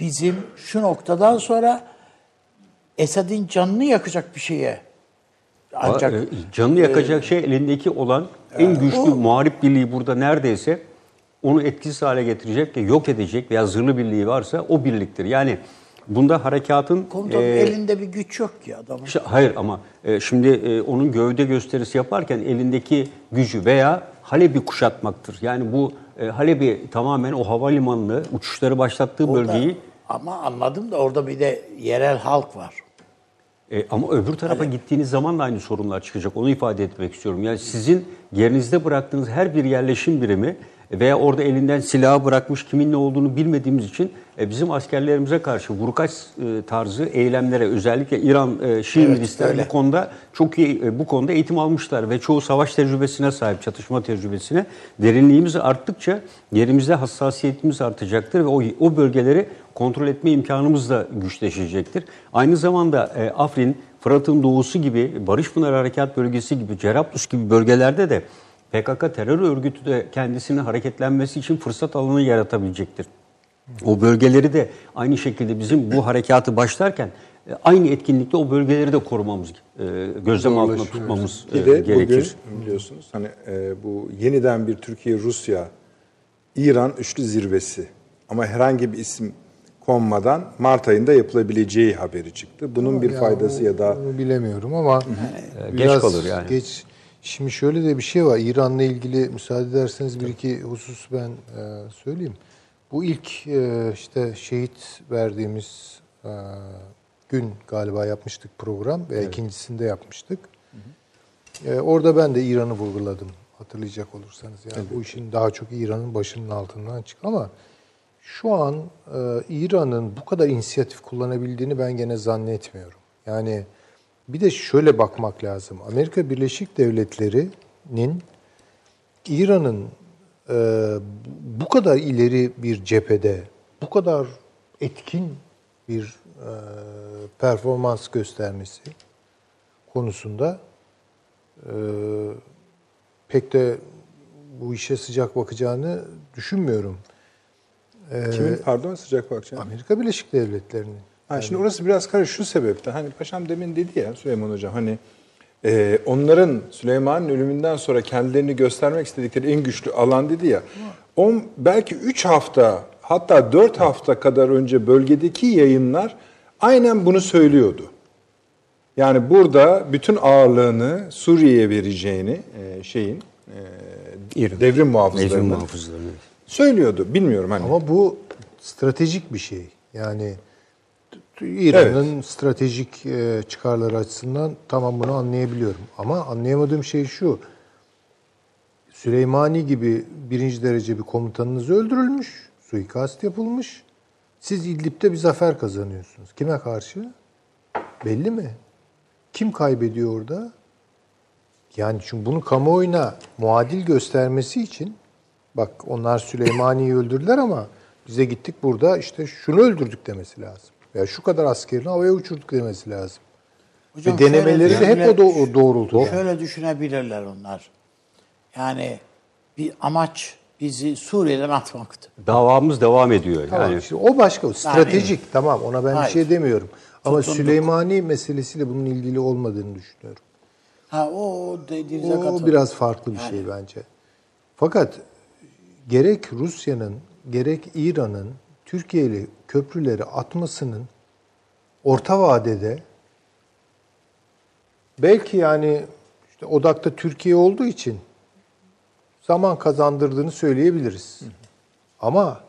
Speaker 2: bizim şu noktadan sonra Esad'ın canını yakacak bir şeye ancak
Speaker 4: E, Canını yakacak şey elindeki olan en güçlü
Speaker 2: o-
Speaker 4: muharip birliği burada neredeyse onu etkisiz hale getirecek ve yok edecek veya zırhlı birliği varsa o birliktir. Yani bunda harekatın
Speaker 2: komutanın
Speaker 4: e,
Speaker 2: elinde bir güç yok ki adamın.
Speaker 4: işte hayır ama e, şimdi e, onun gövde gösterisi yaparken elindeki gücü veya Halep'i kuşatmaktır. Yani bu e, Halep'i tamamen o havalimanını uçuşları başlattığı bölgeyi
Speaker 2: ama anladım da orada bir de yerel halk var.
Speaker 4: E, ama öbür tarafa gittiğiniz zaman da aynı sorunlar çıkacak. Onu ifade etmek istiyorum. Yani sizin yerinizde bıraktığınız her bir yerleşim birimi veya orada elinden silahı bırakmış kimin ne olduğunu bilmediğimiz için e, bizim askerlerimize karşı vurkaç e, tarzı eylemlere özellikle İran e, Şii
Speaker 2: Evet,
Speaker 4: milisleri
Speaker 2: öyle.
Speaker 4: bu konuda çok iyi e, bu konuda eğitim almışlar ve çoğu savaş tecrübesine sahip, çatışma tecrübesine. Derinliğimiz arttıkça yerimizde hassasiyetimiz artacaktır ve o, o bölgeleri kontrol etme imkanımız da güçleşecektir. Aynı zamanda e, Afrin, Fırat'ın doğusu gibi, Barış Pınarı Harekat Bölgesi gibi, Cerablus gibi bölgelerde de PKK terör örgütü de kendisinin hareketlenmesi için fırsat alanı yaratabilecektir. O bölgeleri de aynı şekilde bizim bu harekatı başlarken e, aynı etkinlikte o bölgeleri de korumamız, e, gözlem altında tutmamız
Speaker 1: Bir
Speaker 4: e,
Speaker 1: de
Speaker 4: gerekir.
Speaker 1: bugün biliyorsunuz hani bu yeniden bir Türkiye-Rusya İran üçlü zirvesi ama herhangi bir isim konmadan Mart ayında yapılabileceği haberi çıktı. Bunun bir
Speaker 3: Ya
Speaker 1: faydası
Speaker 3: o-
Speaker 1: ya da
Speaker 3: bilemiyorum ama biraz
Speaker 4: geç kalır yani.
Speaker 3: Geç. Şimdi şöyle de bir şey var. İran'la ilgili müsaade ederseniz bir iki husus ben söyleyeyim. Bu ilk e, işte şehit verdiğimiz e, gün galiba yapmıştık program ve ikincisinde yapmıştık. E, orada ben de İran'ı vurguladım hatırlayacak olursanız. Yani bu işin daha çok İran'ın başının altından çık ama şu an e, İran'ın bu kadar inisiyatif kullanabildiğini ben gene zannetmiyorum. Yani bir de şöyle bakmak lazım. Amerika Birleşik Devletleri'nin İran'ın e, bu kadar ileri bir cephede, bu kadar etkin bir e, performans göstermesi konusunda e, pek de bu işe sıcak bakacağını düşünmüyorum.
Speaker 1: kimin pardon sıcak bakacağım.
Speaker 3: Amerika Birleşik Devletleri'nin.
Speaker 1: Ha, şimdi orası biraz karışık şu sebepten. Hani paşam demin dedi ya Süleyman Hocam hani e, onların Süleyman'ın ölümünden sonra kendilerini göstermek istedikleri en güçlü alan dedi ya. On, belki 3 hafta hatta 4 hafta kadar önce bölgedeki yayınlar aynen bunu söylüyordu. Yani burada bütün ağırlığını Suriye'ye vereceğini e, şeyin e, devrim
Speaker 4: muhafızlarını.
Speaker 1: söylüyordu. Bilmiyorum hani.
Speaker 3: Ama bu stratejik bir şey. Yani İran'ın stratejik e, çıkarları açısından tamam bunu anlayabiliyorum. Ama anlayamadığım şey şu. Süleymani gibi birinci derece bir komutanınız öldürülmüş, suikast yapılmış. Siz İdlib'de bir zafer kazanıyorsunuz. Kime karşı? Belli mi? Kim kaybediyor orada? Yani çünkü bunu kamuoyuna muadil göstermesi için bak onlar Süleymani'yi öldürdüler ama bize gittik burada işte şunu öldürdük demesi lazım. Veya şu kadar askerini havaya uçurduk demesi lazım.
Speaker 2: Hocam
Speaker 3: Ve denemeleri de hep o, do- o doğrultuda.
Speaker 2: Şöyle düşünebilirler onlar. Yani bir amaç bizi Suriye'den atmaktı.
Speaker 4: Davamız devam ediyor.
Speaker 3: Tamam,
Speaker 4: Yani
Speaker 3: işte o başka, o stratejik tamam ona ben bir
Speaker 2: Hayır.
Speaker 3: şey demiyorum. Ama
Speaker 2: Tutunduk.
Speaker 3: Süleymani meselesiyle bunun ilgili olmadığını düşünüyorum.
Speaker 2: Ha o dediğinize
Speaker 3: O
Speaker 2: katılıyorum.
Speaker 3: biraz farklı bir şey bence. Fakat gerek Rusya'nın gerek İran'ın Türkiye ile köprüleri atmasının orta vadede belki yani işte odakta Türkiye olduğu için zaman kazandırdığını söyleyebiliriz. Ama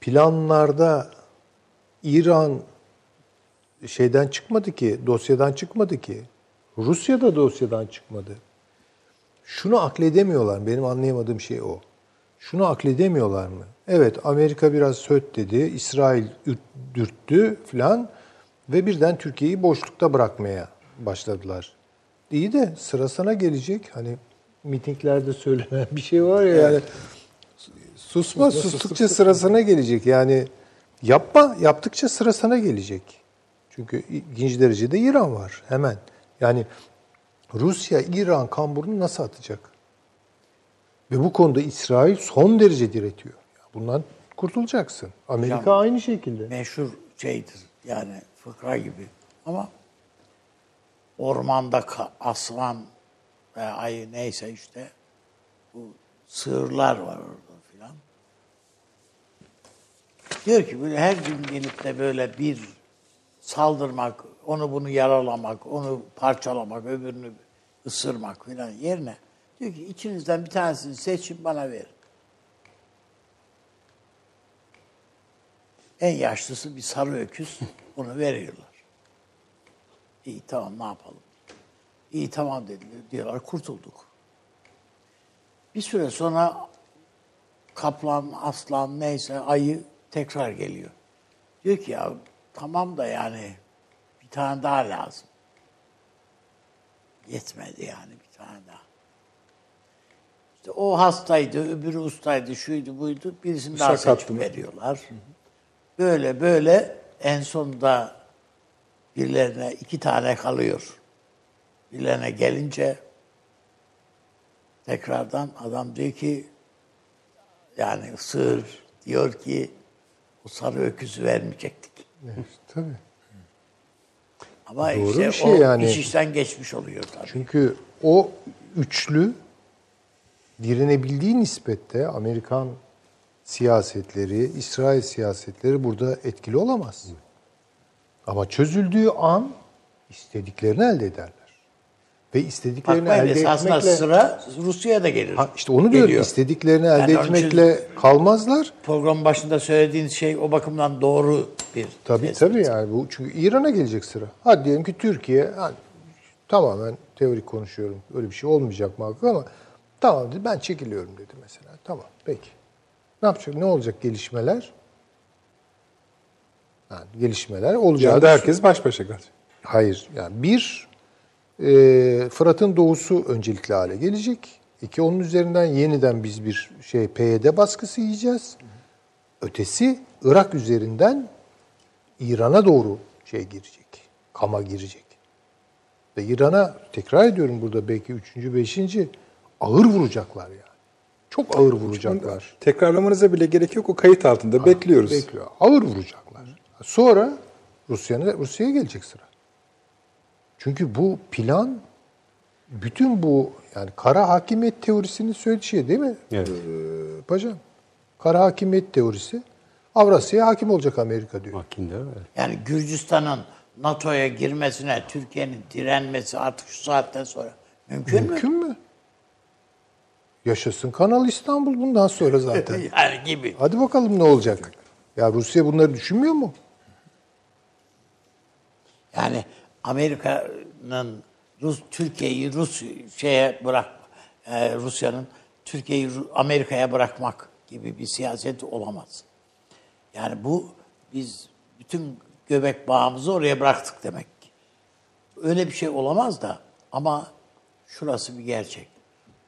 Speaker 3: planlarda İran şeyden çıkmadı ki, dosyadan çıkmadı ki. Rusya da dosyadan çıkmadı. Şunu akledemiyorlar. Benim anlayamadığım şey o. Şunu akledemiyorlar mı? Evet Amerika biraz söt dedi. İsrail ürt- dürttü filan. Ve birden Türkiye'yi boşlukta bırakmaya başladılar. İyi de sıra sana gelecek. Hani mitinglerde söylenen bir şey var ya yani susma, sustukça sıra sana gelecek. Yani yapma, yaptıkça sıra sana gelecek. Çünkü ikinci derecede İran var hemen. Yani Rusya İran kamburunu nasıl atacak? Ve bu konuda İsrail son derece diretiyor. Bundan kurtulacaksın. Amerika
Speaker 2: Hocam,
Speaker 3: aynı şekilde.
Speaker 2: meşhur şeydir yani fıkra gibi. Ama ormanda aslan ve ayı neyse işte bu sığırlar var orada filan. Diyor ki böyle her gün gelip de böyle bir saldırmak, onu bunu yaralamak, onu parçalamak, öbürünü ısırmak filan yerine diyor ki içinizden bir tanesini seçin bana verin. En yaşlısı bir sarı öküz. Onu veriyorlar. İyi tamam ne yapalım? İyi tamam dediler. Diyorlar kurtulduk. Bir süre sonra kaplan, aslan neyse ayı tekrar geliyor. Diyor ki ya tamam da yani bir tane daha lazım. Yetmedi yani bir tane daha. İşte o hastaydı, öbürü ustaydı, şuydu buydu. Birisini daha seçip veriyorlar. Böyle böyle en sonunda birilerine iki tane kalıyor. Birilerine gelince tekrardan adam diyor ki yani sığır diyor ki o sarı öküzü vermeyecektik.
Speaker 3: Evet, tabii.
Speaker 2: Ama
Speaker 3: Doğru
Speaker 2: işte
Speaker 3: bir şey
Speaker 2: o
Speaker 3: yani.
Speaker 2: iş işten geçmiş oluyor tabii.
Speaker 3: Çünkü o üçlü direnebildiği nispette Amerikan siyasetleri, İsrail siyasetleri burada etkili olamaz. Ama çözüldüğü an istediklerini elde ederler. Ve istediklerini
Speaker 2: Bakmayın
Speaker 3: elde
Speaker 2: esasında
Speaker 3: etmekle...
Speaker 2: sıra Rusya'ya da gelir.
Speaker 3: Ha, işte onu diyorum,
Speaker 2: Geliyor.
Speaker 3: istediklerini elde
Speaker 2: Yani
Speaker 3: etmekle kalmazlar.
Speaker 2: Programın başında söylediğiniz şey o bakımdan doğru bir
Speaker 3: Tabii
Speaker 2: tespit.
Speaker 3: tabii yani bu çünkü İran'a gelecek sıra. Hadi diyelim ki Türkiye hani tamamen teorik konuşuyorum. Öyle bir şey olmayacak muhakkak ama tamam dedi ben çekiliyorum dedi mesela. Tamam peki. Ne yapacak? Ne olacak gelişmeler? Yani gelişmeler olacağı.
Speaker 1: Yani herkes baş başa kalacak.
Speaker 3: Hayır. Yani bir e, Fırat'ın doğusu öncelikli hale gelecek. İki onun üzerinden yeniden biz bir şey PYD baskısı yiyeceğiz. Ötesi Irak üzerinden İran'a doğru şey girecek. Kama girecek. Ve İran'a tekrar ediyorum burada belki üçüncü, beşinci ağır vuracaklar yani. Çok ağır vuracaklar.
Speaker 1: Tekrarlamanıza bile gerek yok. O kayıt altında bekliyoruz.
Speaker 3: Bekliyor. Ağır vuracaklar. Sonra Rusya'nın Rusya'ya gelecek sıra. Çünkü bu plan bütün bu yani kara hakimiyet teorisinin söylediği şey değil mi?
Speaker 4: Evet.
Speaker 3: Ee, Paşam. Kara hakimiyet teorisi. Avrasya'ya hakim olacak Amerika diyor.
Speaker 4: Makinde evet.
Speaker 2: Yani Gürcistan'ın NATO'ya girmesine Türkiye'nin direnmesi artık şu saatten sonra mümkün, mü?
Speaker 3: Mümkün mü? Yaşasın Kanal İstanbul bundan sonra zaten. [LAUGHS]
Speaker 2: Yani gibi.
Speaker 3: Hadi bakalım ne olacak? Ya Rusya bunları düşünmüyor mu?
Speaker 2: Yani Amerika'nın Rus Türkiye'yi Rus şeye bırak e, Rusya'nın Türkiye'yi Amerika'ya bırakmak gibi bir siyaset olamaz. Yani bu biz bütün göbek bağımızı oraya bıraktık demek. Öyle bir şey olamaz da ama şurası bir gerçek.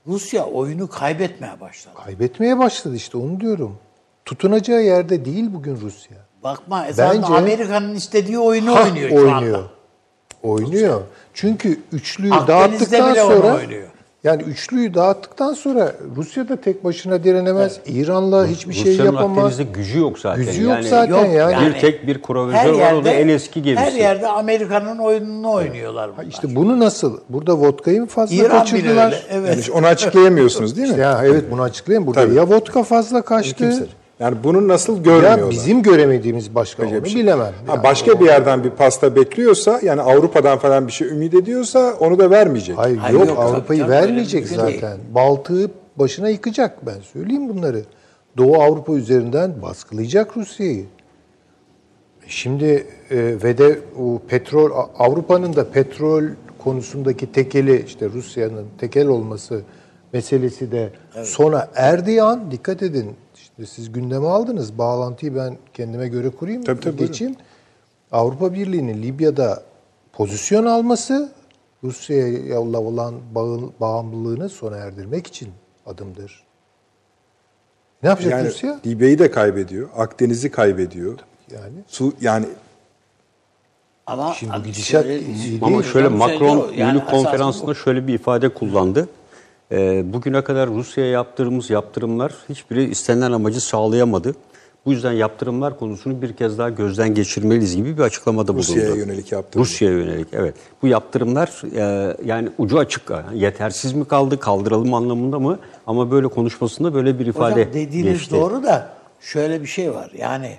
Speaker 2: Rusya oyunu kaybetmeye başladı.
Speaker 3: Kaybetmeye başladı işte onu diyorum. Tutunacağı yerde değil bugün Rusya.
Speaker 2: Bakma esasında
Speaker 3: Bence-
Speaker 2: Amerika'nın istediği oyunu
Speaker 3: Hah,
Speaker 2: oynuyor şu
Speaker 3: oynuyor.
Speaker 2: anda.
Speaker 3: Oynuyor. Çünkü üçlüyü
Speaker 2: Akdeniz'de
Speaker 3: dağıttıktan
Speaker 2: bile
Speaker 3: sonra
Speaker 2: oynuyor.
Speaker 3: Yani üçlüyü dağıttıktan sonra Rusya da tek başına direnemez. İran'la hiçbir şey
Speaker 4: Rusya'nın
Speaker 3: yapamaz.
Speaker 4: Akdeniz'de gücü yok zaten.
Speaker 3: Gücü yok
Speaker 4: Yani
Speaker 3: zaten
Speaker 2: Yok
Speaker 3: yani.
Speaker 2: yani.
Speaker 4: Bir tek bir krovizör
Speaker 2: Her
Speaker 4: var o da en eski gemisi.
Speaker 2: Her yerde Amerika'nın oyununu oynuyorlar bunlar.
Speaker 3: İşte bunu nasıl? Burada vodkayı mı fazla
Speaker 2: İran bile
Speaker 3: kaçırdılar?
Speaker 2: öyle. Evet.
Speaker 1: Yani onu açıklayamıyorsunuz değil mi?
Speaker 3: Ya evet bunu açıklayayım. Burada
Speaker 1: Tabii.
Speaker 3: ya vodka fazla kaçtı
Speaker 1: Kimse. Yani bunu nasıl görmüyorlar?
Speaker 3: ya bizim göremediğimiz başka
Speaker 1: Öyle
Speaker 3: onu
Speaker 1: bir şey.
Speaker 3: bilemem.
Speaker 1: Ha,
Speaker 3: Yani
Speaker 1: başka bir yerden bir pasta bekliyorsa yani Avrupa'dan falan bir şey ümit ediyorsa onu da vermeyecek.
Speaker 3: Hayır,
Speaker 2: Hayır,
Speaker 3: yok,
Speaker 2: yok,
Speaker 3: Avrupa'yı vermeyecek zaten. Baltığı başına yıkacak ben söyleyeyim bunları. Doğu Avrupa üzerinden baskılayacak Rusya'yı. Şimdi e, ve de o petrol Avrupa'nın da petrol konusundaki tekeli işte Rusya'nın tekel olması meselesi de sona erdiği an dikkat edin. İşte siz gündeme aldınız. Bağlantıyı ben kendime göre kurayım.
Speaker 1: Tabii, tabii, buyurun.
Speaker 3: geçeyim. Avrupa Birliği'nin Libya'da pozisyon alması Rusya'ya olan bağ- bağımlılığını sona erdirmek için adımdır. Ne yapacak
Speaker 1: Yani
Speaker 3: Rusya?
Speaker 1: Libya'yı da kaybediyor, Akdeniz'i kaybediyor.
Speaker 3: Yani
Speaker 1: Su yani
Speaker 2: Ama
Speaker 3: Şimdi gidişat
Speaker 2: şöyle-
Speaker 4: Ama şöyle Macron
Speaker 2: o. Yani
Speaker 4: Münih konferansında
Speaker 2: bu.
Speaker 4: şöyle bir ifade kullandı. Ee, bugüne kadar Rusya'ya yaptığımız yaptırımlar hiçbiri istenilen amacı sağlayamadı. Bu yüzden yaptırımlar konusunu bir kez daha gözden geçirmeliyiz gibi bir açıklamada bulundu.
Speaker 1: Rusya'ya yönelik yaptırım.
Speaker 4: Rusya'ya yönelik evet. Bu yaptırımlar e, yani ucu açık yani yetersiz mi kaldı kaldıralım anlamında mı? Ama böyle konuşmasında böyle bir ifade
Speaker 2: Hocam dediğiniz
Speaker 4: geçti.
Speaker 2: doğru da şöyle bir şey var. Yani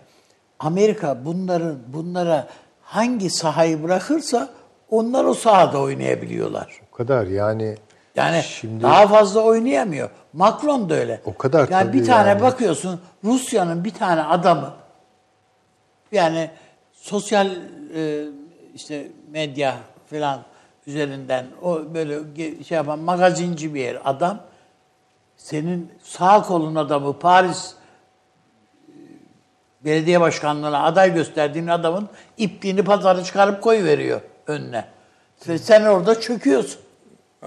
Speaker 2: Amerika bunların bunlara hangi sahayı bırakırsa onlar o sahada oynayabiliyorlar.
Speaker 3: O kadar yani
Speaker 2: Yani
Speaker 3: Şimdi-
Speaker 2: daha fazla oynayamıyor. Macron da öyle.
Speaker 3: O kadar
Speaker 2: Yani bir tane
Speaker 3: yani.
Speaker 2: bakıyorsun Rusya'nın bir tane adamı yani sosyal e, işte medya falan üzerinden o böyle şey yapan magazinci bir yer adam senin sağ kolun adamı Paris e, belediye başkanlığına aday gösterdiğin adamın ipliğini pazarı çıkarıp koyuveriyor önüne. Ve sen orada çöküyorsun.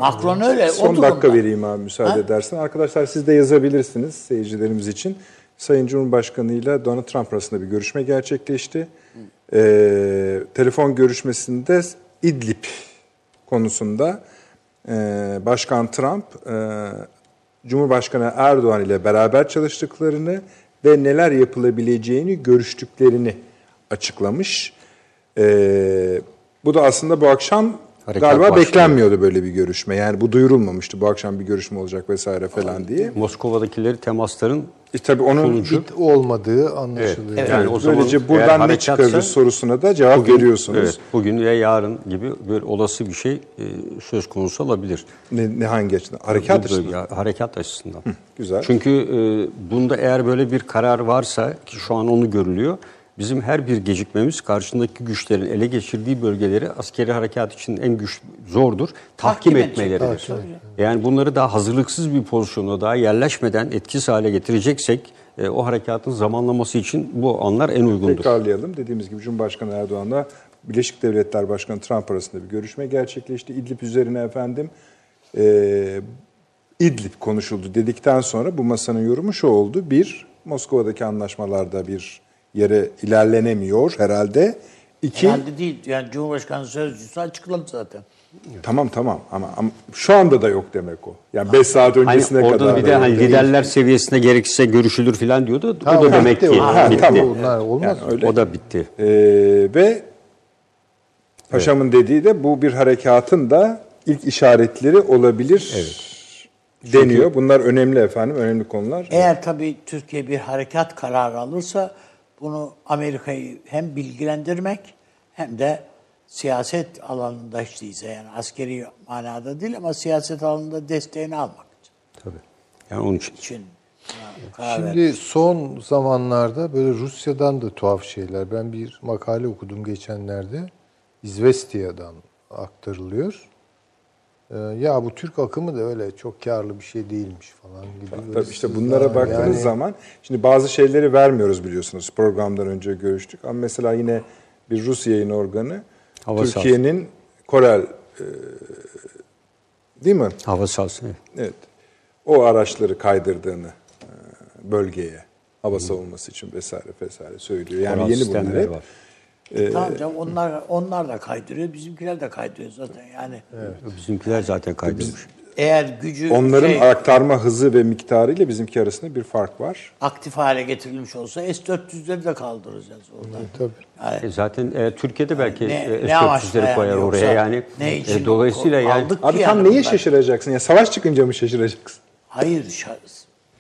Speaker 2: Macron öyle. o
Speaker 1: son
Speaker 2: durumda.
Speaker 1: dakika vereyim abi müsaade
Speaker 2: Ha?
Speaker 1: edersen. Arkadaşlar siz de yazabilirsiniz seyircilerimiz için. Sayın Cumhurbaşkanı ile Donald Trump arasında bir görüşme gerçekleşti. Ee, telefon görüşmesinde İdlib konusunda e, Başkan Trump e, Cumhurbaşkanı Erdoğan ile beraber çalıştıklarını ve neler yapılabileceğini görüştüklerini açıklamış. Ee, bu da aslında bu akşam
Speaker 4: Harekat
Speaker 1: galiba
Speaker 4: başlıyor.
Speaker 1: beklenmiyordu böyle bir görüşme. Yani bu duyurulmamıştı bu akşam bir görüşme olacak vesaire falan diye.
Speaker 4: Moskova'dakileri temasların
Speaker 1: E tabii onun
Speaker 4: sonucu
Speaker 3: bit olmadığı anlaşılıyor.
Speaker 4: Evet. Yani o zaman
Speaker 1: böylece buradan ne
Speaker 4: harekatsa-
Speaker 1: çıkarır sorusuna da cevap veriyorsunuz.
Speaker 4: Evet, bugün ve yarın gibi bir olası bir şey e, söz konusu olabilir.
Speaker 1: Ne, ne hangi açıdan? Harekat
Speaker 4: Bu
Speaker 1: açısından.
Speaker 4: bölge- harekat açısından.
Speaker 1: güzel.
Speaker 4: Çünkü e, bunda eğer böyle bir karar varsa ki şu an onu görülüyor. Bizim her bir gecikmemiz karşındaki güçlerin ele geçirdiği bölgeleri askeri harekat için en güç zordur. Tahkim,
Speaker 2: Tahkim
Speaker 4: etmeleridir. Yani bunları daha hazırlıksız bir pozisyona daha yerleşmeden etkisiz hale getireceksek e, o harekatın zamanlaması için bu anlar en uygundur.
Speaker 1: Tekrarlayalım. Dediğimiz gibi Cumhurbaşkanı Erdoğan'la Birleşik Devletler Başkanı Trump arasında bir görüşme gerçekleşti. İdlib üzerine efendim e, İdlib konuşuldu dedikten sonra bu masanın yorumu şu oldu. Bir, Moskova'daki anlaşmalarda bir yere ilerlenemiyor herhalde. İki,
Speaker 2: Herhalde değil. Yani Cumhurbaşkanı sözcüsü açıkladı zaten.
Speaker 1: tamam tamam ama, ama şu anda da yok demek o. Yani 5 saat öncesine
Speaker 4: Hani
Speaker 1: kadar.
Speaker 4: orada bir de
Speaker 1: da
Speaker 4: hani
Speaker 1: yok.
Speaker 4: liderler seviyesinde gerekirse görüşülür falan diyordu.
Speaker 3: Ha,
Speaker 4: o da demek
Speaker 3: bitti
Speaker 4: ki.
Speaker 3: Ha,
Speaker 4: bitti.
Speaker 3: tamam, bunlar olmaz.
Speaker 1: Yani öyle.
Speaker 4: O da bitti.
Speaker 1: Ee, ve paşamın dediği de bu bir harekatın da ilk işaretleri olabilir deniyor. Bunlar önemli efendim, önemli konular.
Speaker 2: Eğer tabii Türkiye bir harekat kararı alırsa bunu Amerika'yı hem bilgilendirmek hem de siyaset alanında hiç değilse yani askeri manada değil ama siyaset alanında desteğini almak
Speaker 4: Tabii. Yani onun için.
Speaker 2: için verdi.
Speaker 3: Şimdi son zamanlarda böyle Rusya'dan da tuhaf şeyler. Ben bir makale okudum geçenlerde. İzvestiya'dan aktarılıyor. Ee, ya bu Türk akımı da öyle çok karlı bir şey değilmiş falan gibi.
Speaker 1: Tabii işte bunlara baktığınız
Speaker 3: Yani
Speaker 1: zaman şimdi bazı şeyleri vermiyoruz biliyorsunuz. Programdan önce görüştük. Ama mesela yine bir Rus yayın organı
Speaker 4: Hava
Speaker 1: Türkiye'nin Korel e, değil mi?
Speaker 4: Hava sahası.
Speaker 1: Evet. O araçları kaydırdığını e, bölgeye hava savunması için vesaire vesaire söylüyor. Yani
Speaker 4: Oral
Speaker 1: yeni
Speaker 4: sistemleri
Speaker 1: bunlar
Speaker 4: var.
Speaker 2: Tamam canım onlar, onlar da kaydırıyor, bizimkiler de kaydırıyor zaten yani.
Speaker 4: Bizimkiler zaten kaydırmış.
Speaker 2: Eğer gücü
Speaker 1: Onların
Speaker 2: şey,
Speaker 1: aktarma hızı ve miktarı ile bizimki arasında bir fark var.
Speaker 2: aktif hale getirilmiş olsa S-400'leri de kaldıracağız oradan.
Speaker 3: tabii.
Speaker 4: E zaten e, Türkiye'de belki
Speaker 2: Ne-
Speaker 4: e,
Speaker 2: ne amaçla
Speaker 4: S-400'leri koyar
Speaker 2: yani
Speaker 4: oraya
Speaker 2: yoksa
Speaker 4: yani.
Speaker 2: ne
Speaker 4: E,
Speaker 2: için
Speaker 4: dolayısıyla yani?
Speaker 1: Abi tam
Speaker 2: yani
Speaker 1: neye
Speaker 2: bunlar.
Speaker 1: şaşıracaksın? Ya savaş çıkınca mı şaşıracaksın?
Speaker 2: Hayır, şa-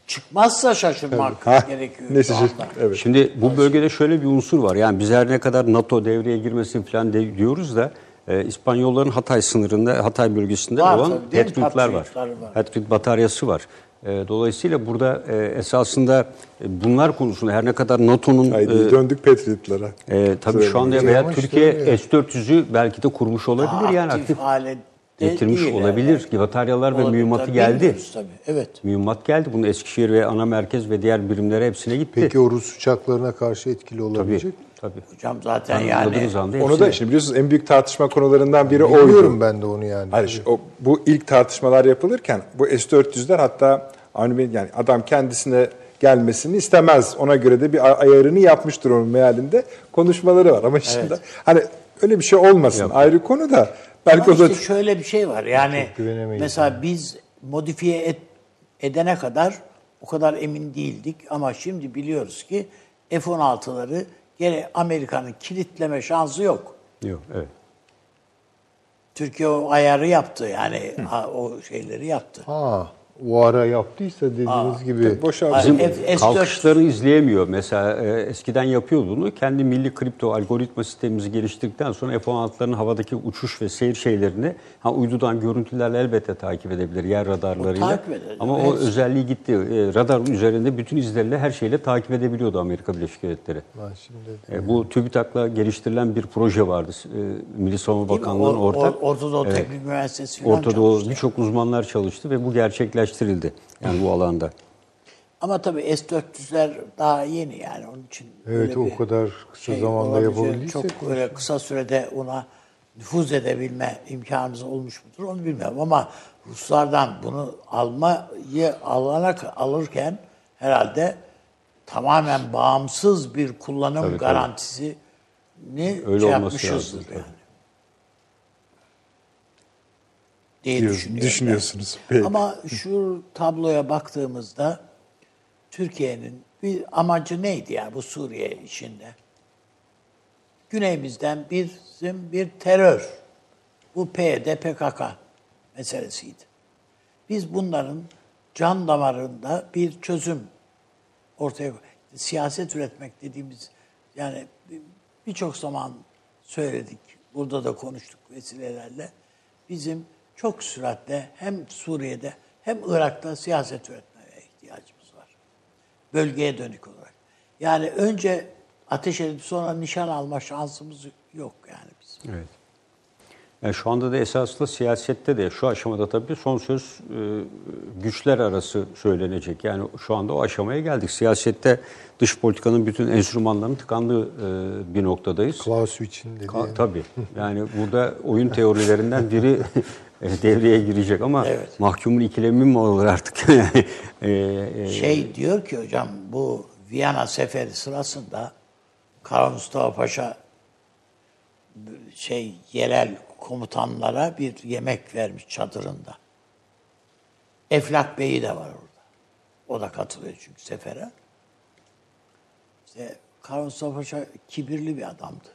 Speaker 2: çıkmazsa şaşırmak
Speaker 1: Ha,
Speaker 2: gerekiyor.
Speaker 1: ne
Speaker 2: şu
Speaker 1: şaşırt-
Speaker 2: anda.
Speaker 1: Evet.
Speaker 4: Şimdi bu bölgede şöyle bir unsur var. Yani biz her ne kadar NATO devreye girmesin falan de, diyoruz da e, İspanyolların Hatay sınırında, Hatay bölgesinde
Speaker 2: Var
Speaker 4: olan? Patriotlar var.
Speaker 2: Var.
Speaker 4: Patriot bataryası var. E, dolayısıyla burada e, esasında e, bunlar konusunda her ne kadar NATO'nun e,
Speaker 1: döndük Patriot'lara.
Speaker 4: e, tabii şu anda veya Türkiye
Speaker 3: öyle.
Speaker 4: S-400'ü belki de kurmuş olabilir
Speaker 2: Daha
Speaker 4: yani
Speaker 2: aktif,
Speaker 4: aktif.
Speaker 2: hale
Speaker 4: getirmiş
Speaker 2: değil,
Speaker 4: olabilir.
Speaker 2: evet.
Speaker 4: Bataryalar ve mühimmatı
Speaker 2: tabii,
Speaker 4: geldi.
Speaker 2: Tabii. Evet.
Speaker 4: Mühimmat geldi. Bunu Eskişehir ve ana merkez ve diğer birimlere hepsine gitti.
Speaker 3: Peki o Rus uçaklarına karşı etkili
Speaker 4: tabii.
Speaker 3: olabilecek mi?
Speaker 4: Tabii.
Speaker 2: Hocam zaten yani
Speaker 4: Anladığınız anda
Speaker 1: Onu da şimdi biliyorsunuz en büyük tartışma konularından biri oydu.
Speaker 3: Biliyorum ben de onu yani.
Speaker 1: Hayır, o, bu ilk tartışmalar yapılırken bu S-400'ler hatta yani adam kendisine gelmesini istemez. Ona göre de bir ayarını yapmıştır onun mealinde. Konuşmaları var ama şimdi hani öyle bir şey olmasın.
Speaker 4: Yok.
Speaker 1: Ayrı konu da belki
Speaker 2: Ama
Speaker 1: o da
Speaker 2: işte şöyle bir şey var. Yani mesela biz modifiye et- edene kadar o kadar emin değildik ama şimdi biliyoruz ki F-16'ları gene Amerika'nın kilitleme şansı yok.
Speaker 4: Yok, evet.
Speaker 2: Türkiye o ayarı yaptı yani ha, o şeyleri yaptı.
Speaker 3: Ha, o ara yaptıysa dediğiniz gibi
Speaker 1: boşa
Speaker 2: Bizim
Speaker 4: Bizim
Speaker 2: F- S4
Speaker 4: kalkışları izleyemiyor. Mesela e, eskiden yapıyordu bunu. Kendi milli kripto algoritma sistemimizi geliştirdikten sonra F-16'ların havadaki uçuş ve seyir şeylerini ha, uydudan görüntülerle elbette takip edebilir yer radarlarıyla.
Speaker 2: O takip eder.
Speaker 4: Ama o
Speaker 2: Evet.
Speaker 4: özelliği gitti. E, radar üzerinde bütün izleriyle her şeyle takip edebiliyordu Amerika Birleşik Devletleri.
Speaker 3: Şimdi
Speaker 4: E, bu TÜBİTAK'la geliştirilen bir proje vardı. E, Milli Savunma? Bakanlığı'nın
Speaker 2: Or- or-
Speaker 4: ortak.
Speaker 2: Orta Doğu
Speaker 4: Evet.
Speaker 2: Teknik Üniversitesi falan
Speaker 4: Orta Doğu birçok uzmanlar çalıştı ve bu gerçekleştirildi. Yani bu alanda.
Speaker 2: Ama tabii S-400'ler daha yeni yani onun için.
Speaker 3: Evet, o kadar kısa
Speaker 2: şey
Speaker 3: zamanda
Speaker 2: olabilecek,
Speaker 3: yapabildiyse
Speaker 2: Çok öyle kısa sürede ona nüfuz edebilme imkanımız olmuş mudur onu bilmiyorum ama Ruslardan bunu almayı alana alırken herhalde tamamen bağımsız bir kullanım
Speaker 4: Tabii, tabii.
Speaker 2: garantisini
Speaker 4: Öyle
Speaker 2: şey yapmışızdır yani. Diye
Speaker 1: Diyor-
Speaker 2: düşünüyorum. ben.
Speaker 1: düşünüyorsunuz. Peki.
Speaker 2: Ama şu tabloya baktığımızda Türkiye'nin bir amacı neydi yani bu Suriye işinde? Güneyimizden bizim bir terör. Bu PYD, PKK meselesiydi. Biz bunların can damarında bir çözüm ortaya siyaset üretmek dediğimiz yani bir- birçok zaman söyledik. Burada da konuştuk vesilelerle. Bizim çok süratle hem Suriye'de hem Irak'ta siyaset üretmeye ihtiyacımız var. Bölgeye dönük olarak. Yani önce ateş edip sonra nişan alma şansımız yok yani bizim.
Speaker 4: Evet. Yani şu anda da esaslı siyasette de şu aşamada tabii son söz e, güçler arası söylenecek. Yani şu anda o aşamaya geldik. Siyasette dış politikanın bütün enstrümanlarının tıkandığı e, bir noktadayız.
Speaker 3: Clausewitz'in dediği.
Speaker 4: Ka- tabii. Yani burada oyun teorilerinden biri [LAUGHS] devreye girecek ama
Speaker 2: Evet.
Speaker 4: mahkumun ikilemi mi olur artık? [LAUGHS] E, e,
Speaker 2: Şey diyor ki hocam bu Viyana seferi sırasında Kara Mustafa Paşa şey yerel komutanlara bir yemek vermiş çadırında. Eflak Bey'i de var orada. O da katılıyor çünkü sefere. İşte Kara Mustafa Paşa kibirli bir adamdı.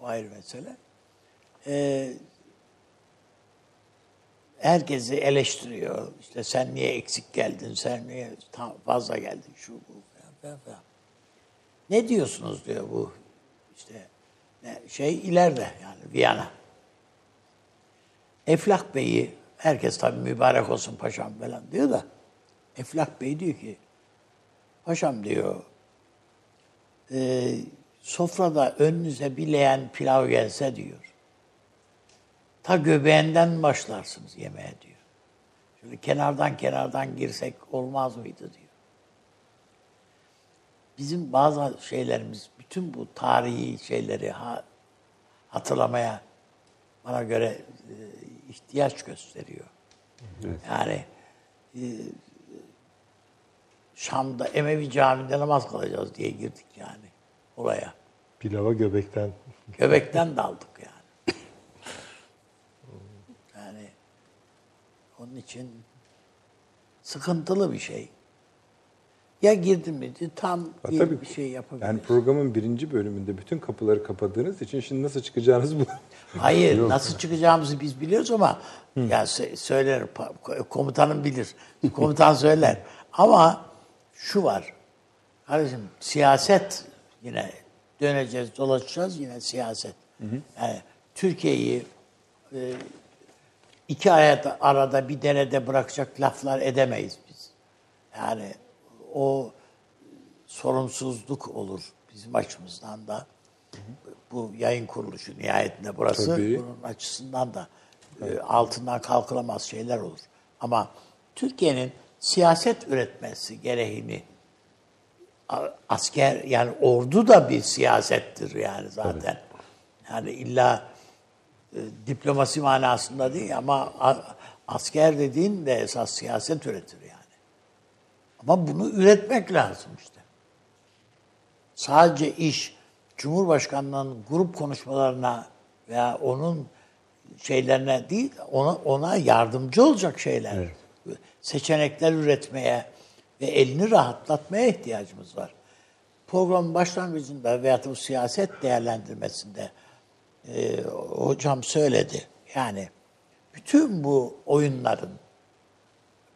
Speaker 2: O ayrı mesele. Ee, herkesi eleştiriyor. İşte sen niye eksik geldin, sen niye fazla geldin, şu bu falan falan. Ne diyorsunuz diyor bu işte şey ileride yani Viyana. Eflak Bey'i herkes tabii mübarek olsun paşam falan diyor da Eflak Bey diyor ki paşam diyor e, sofrada önünüze bir leğen pilav gelse diyor ta göbeğinden başlarsınız yemeğe diyor. Şöyle kenardan kenardan girsek olmaz mıydı diyor. Bizim bazı şeylerimiz, bütün bu tarihi şeyleri ha- hatırlamaya bana göre e, ihtiyaç gösteriyor. Yani e, Şam'da Emevi Camii'nde namaz kılacağız diye girdik yani oraya.
Speaker 3: Pilava göbekten.
Speaker 2: Göbekten daldık yani. Yani onun için sıkıntılı bir şey. Ya girdim mi tam
Speaker 1: Ha,
Speaker 2: bir,
Speaker 1: tabii.
Speaker 2: bir şey yapabilir.
Speaker 1: Yani programın birinci bölümünde bütün kapıları kapadığınız için şimdi nasıl çıkacağınız bu. [LAUGHS]
Speaker 2: Hayır, nasıl çıkacağımızı biz biliyoruz ama ya sö- söyler komutanım bilir. Komutan söyler. Ama şu var. Kardeşim siyaset yine döneceğiz, dolaşacağız yine siyaset. Yani Türkiye'yi e, iki arada, arada bir derede bırakacak laflar edemeyiz biz. Yani o sorumsuzluk olur bizim açımızdan da. Bu yayın kuruluşu nihayetinde burası
Speaker 1: Tabii.
Speaker 2: bunun açısından da e, altından kalkılamaz şeyler olur. Ama Türkiye'nin siyaset üretmesi gereğini asker yani ordu da bir siyasettir yani zaten. Yani illa e, diplomasi manasında değil ama a- asker dediğin de esas siyaset üretir yani. Ama bunu üretmek lazım işte. Sadece iş Cumhurbaşkanlığının grup konuşmalarına veya onun şeylerine değil, ona, ona yardımcı olacak şeyler. Seçenekler üretmeye ve elini rahatlatmaya ihtiyacımız var. Programın başlangıcında veya siyaset değerlendirmesinde e, hocam söyledi. Yani bütün bu oyunların,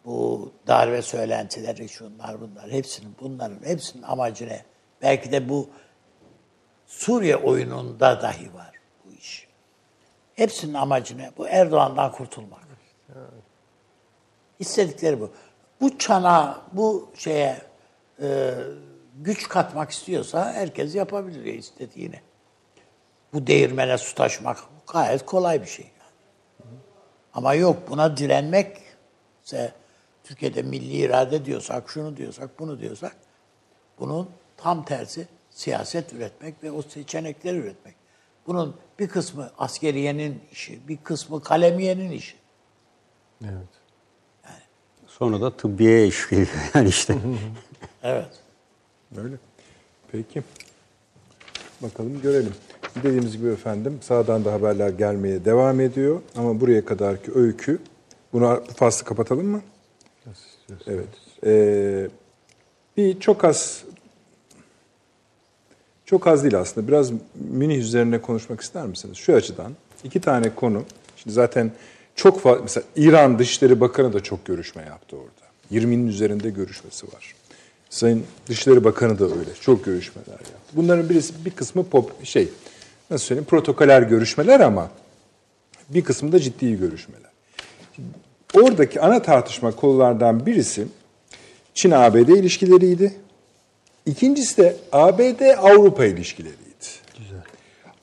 Speaker 2: bu darbe söylentileri, şunlar bunlar, hepsinin bunların hepsinin amacı ne? Belki de bu Suriye oyununda dahi var bu iş. Hepsinin amacı ne? Bu Erdoğan'dan kurtulmak. İstedikleri bu. Bu çana, bu şeye e, güç katmak istiyorsa herkes yapabilir ya istediğini. Bu değirmene su taşımak gayet kolay bir şey. Yani. Ama yok buna direnmek ise Türkiye'de milli irade diyorsak, şunu diyorsak, bunu diyorsak bunun tam tersi siyaset üretmek ve o seçenekleri üretmek. Bunun bir kısmı askeriyenin işi, bir kısmı kalemiyenin işi.
Speaker 3: Evet.
Speaker 4: Sonra da tıbbiye iş geliyor [LAUGHS] yani işte.
Speaker 2: Evet.
Speaker 1: Öyle. Peki. Bakalım görelim. Dediğimiz gibi efendim sağdan da haberler gelmeye devam ediyor. Ama buraya kadarki öykü. Bunu bu faslı kapatalım mı? Evet. Ee, bir çok az çok az değil aslında. Biraz Münih üzerine konuşmak ister misiniz? Şu açıdan iki tane konu. Şimdi zaten çok fazla mesela İran Dışişleri Bakanı da çok görüşme yaptı orada. 20'nin üzerinde görüşmesi var. Sayın Dışişleri Bakanı da öyle. Çok görüşmeler yaptı. Bunların birisi bir kısmı pop şey nasıl söyleyeyim protokoler görüşmeler ama bir kısmı da ciddi görüşmeler. Oradaki ana tartışma konulardan birisi Çin-ABD ilişkileriydi. İkincisi de ABD-Avrupa ilişkileriydi.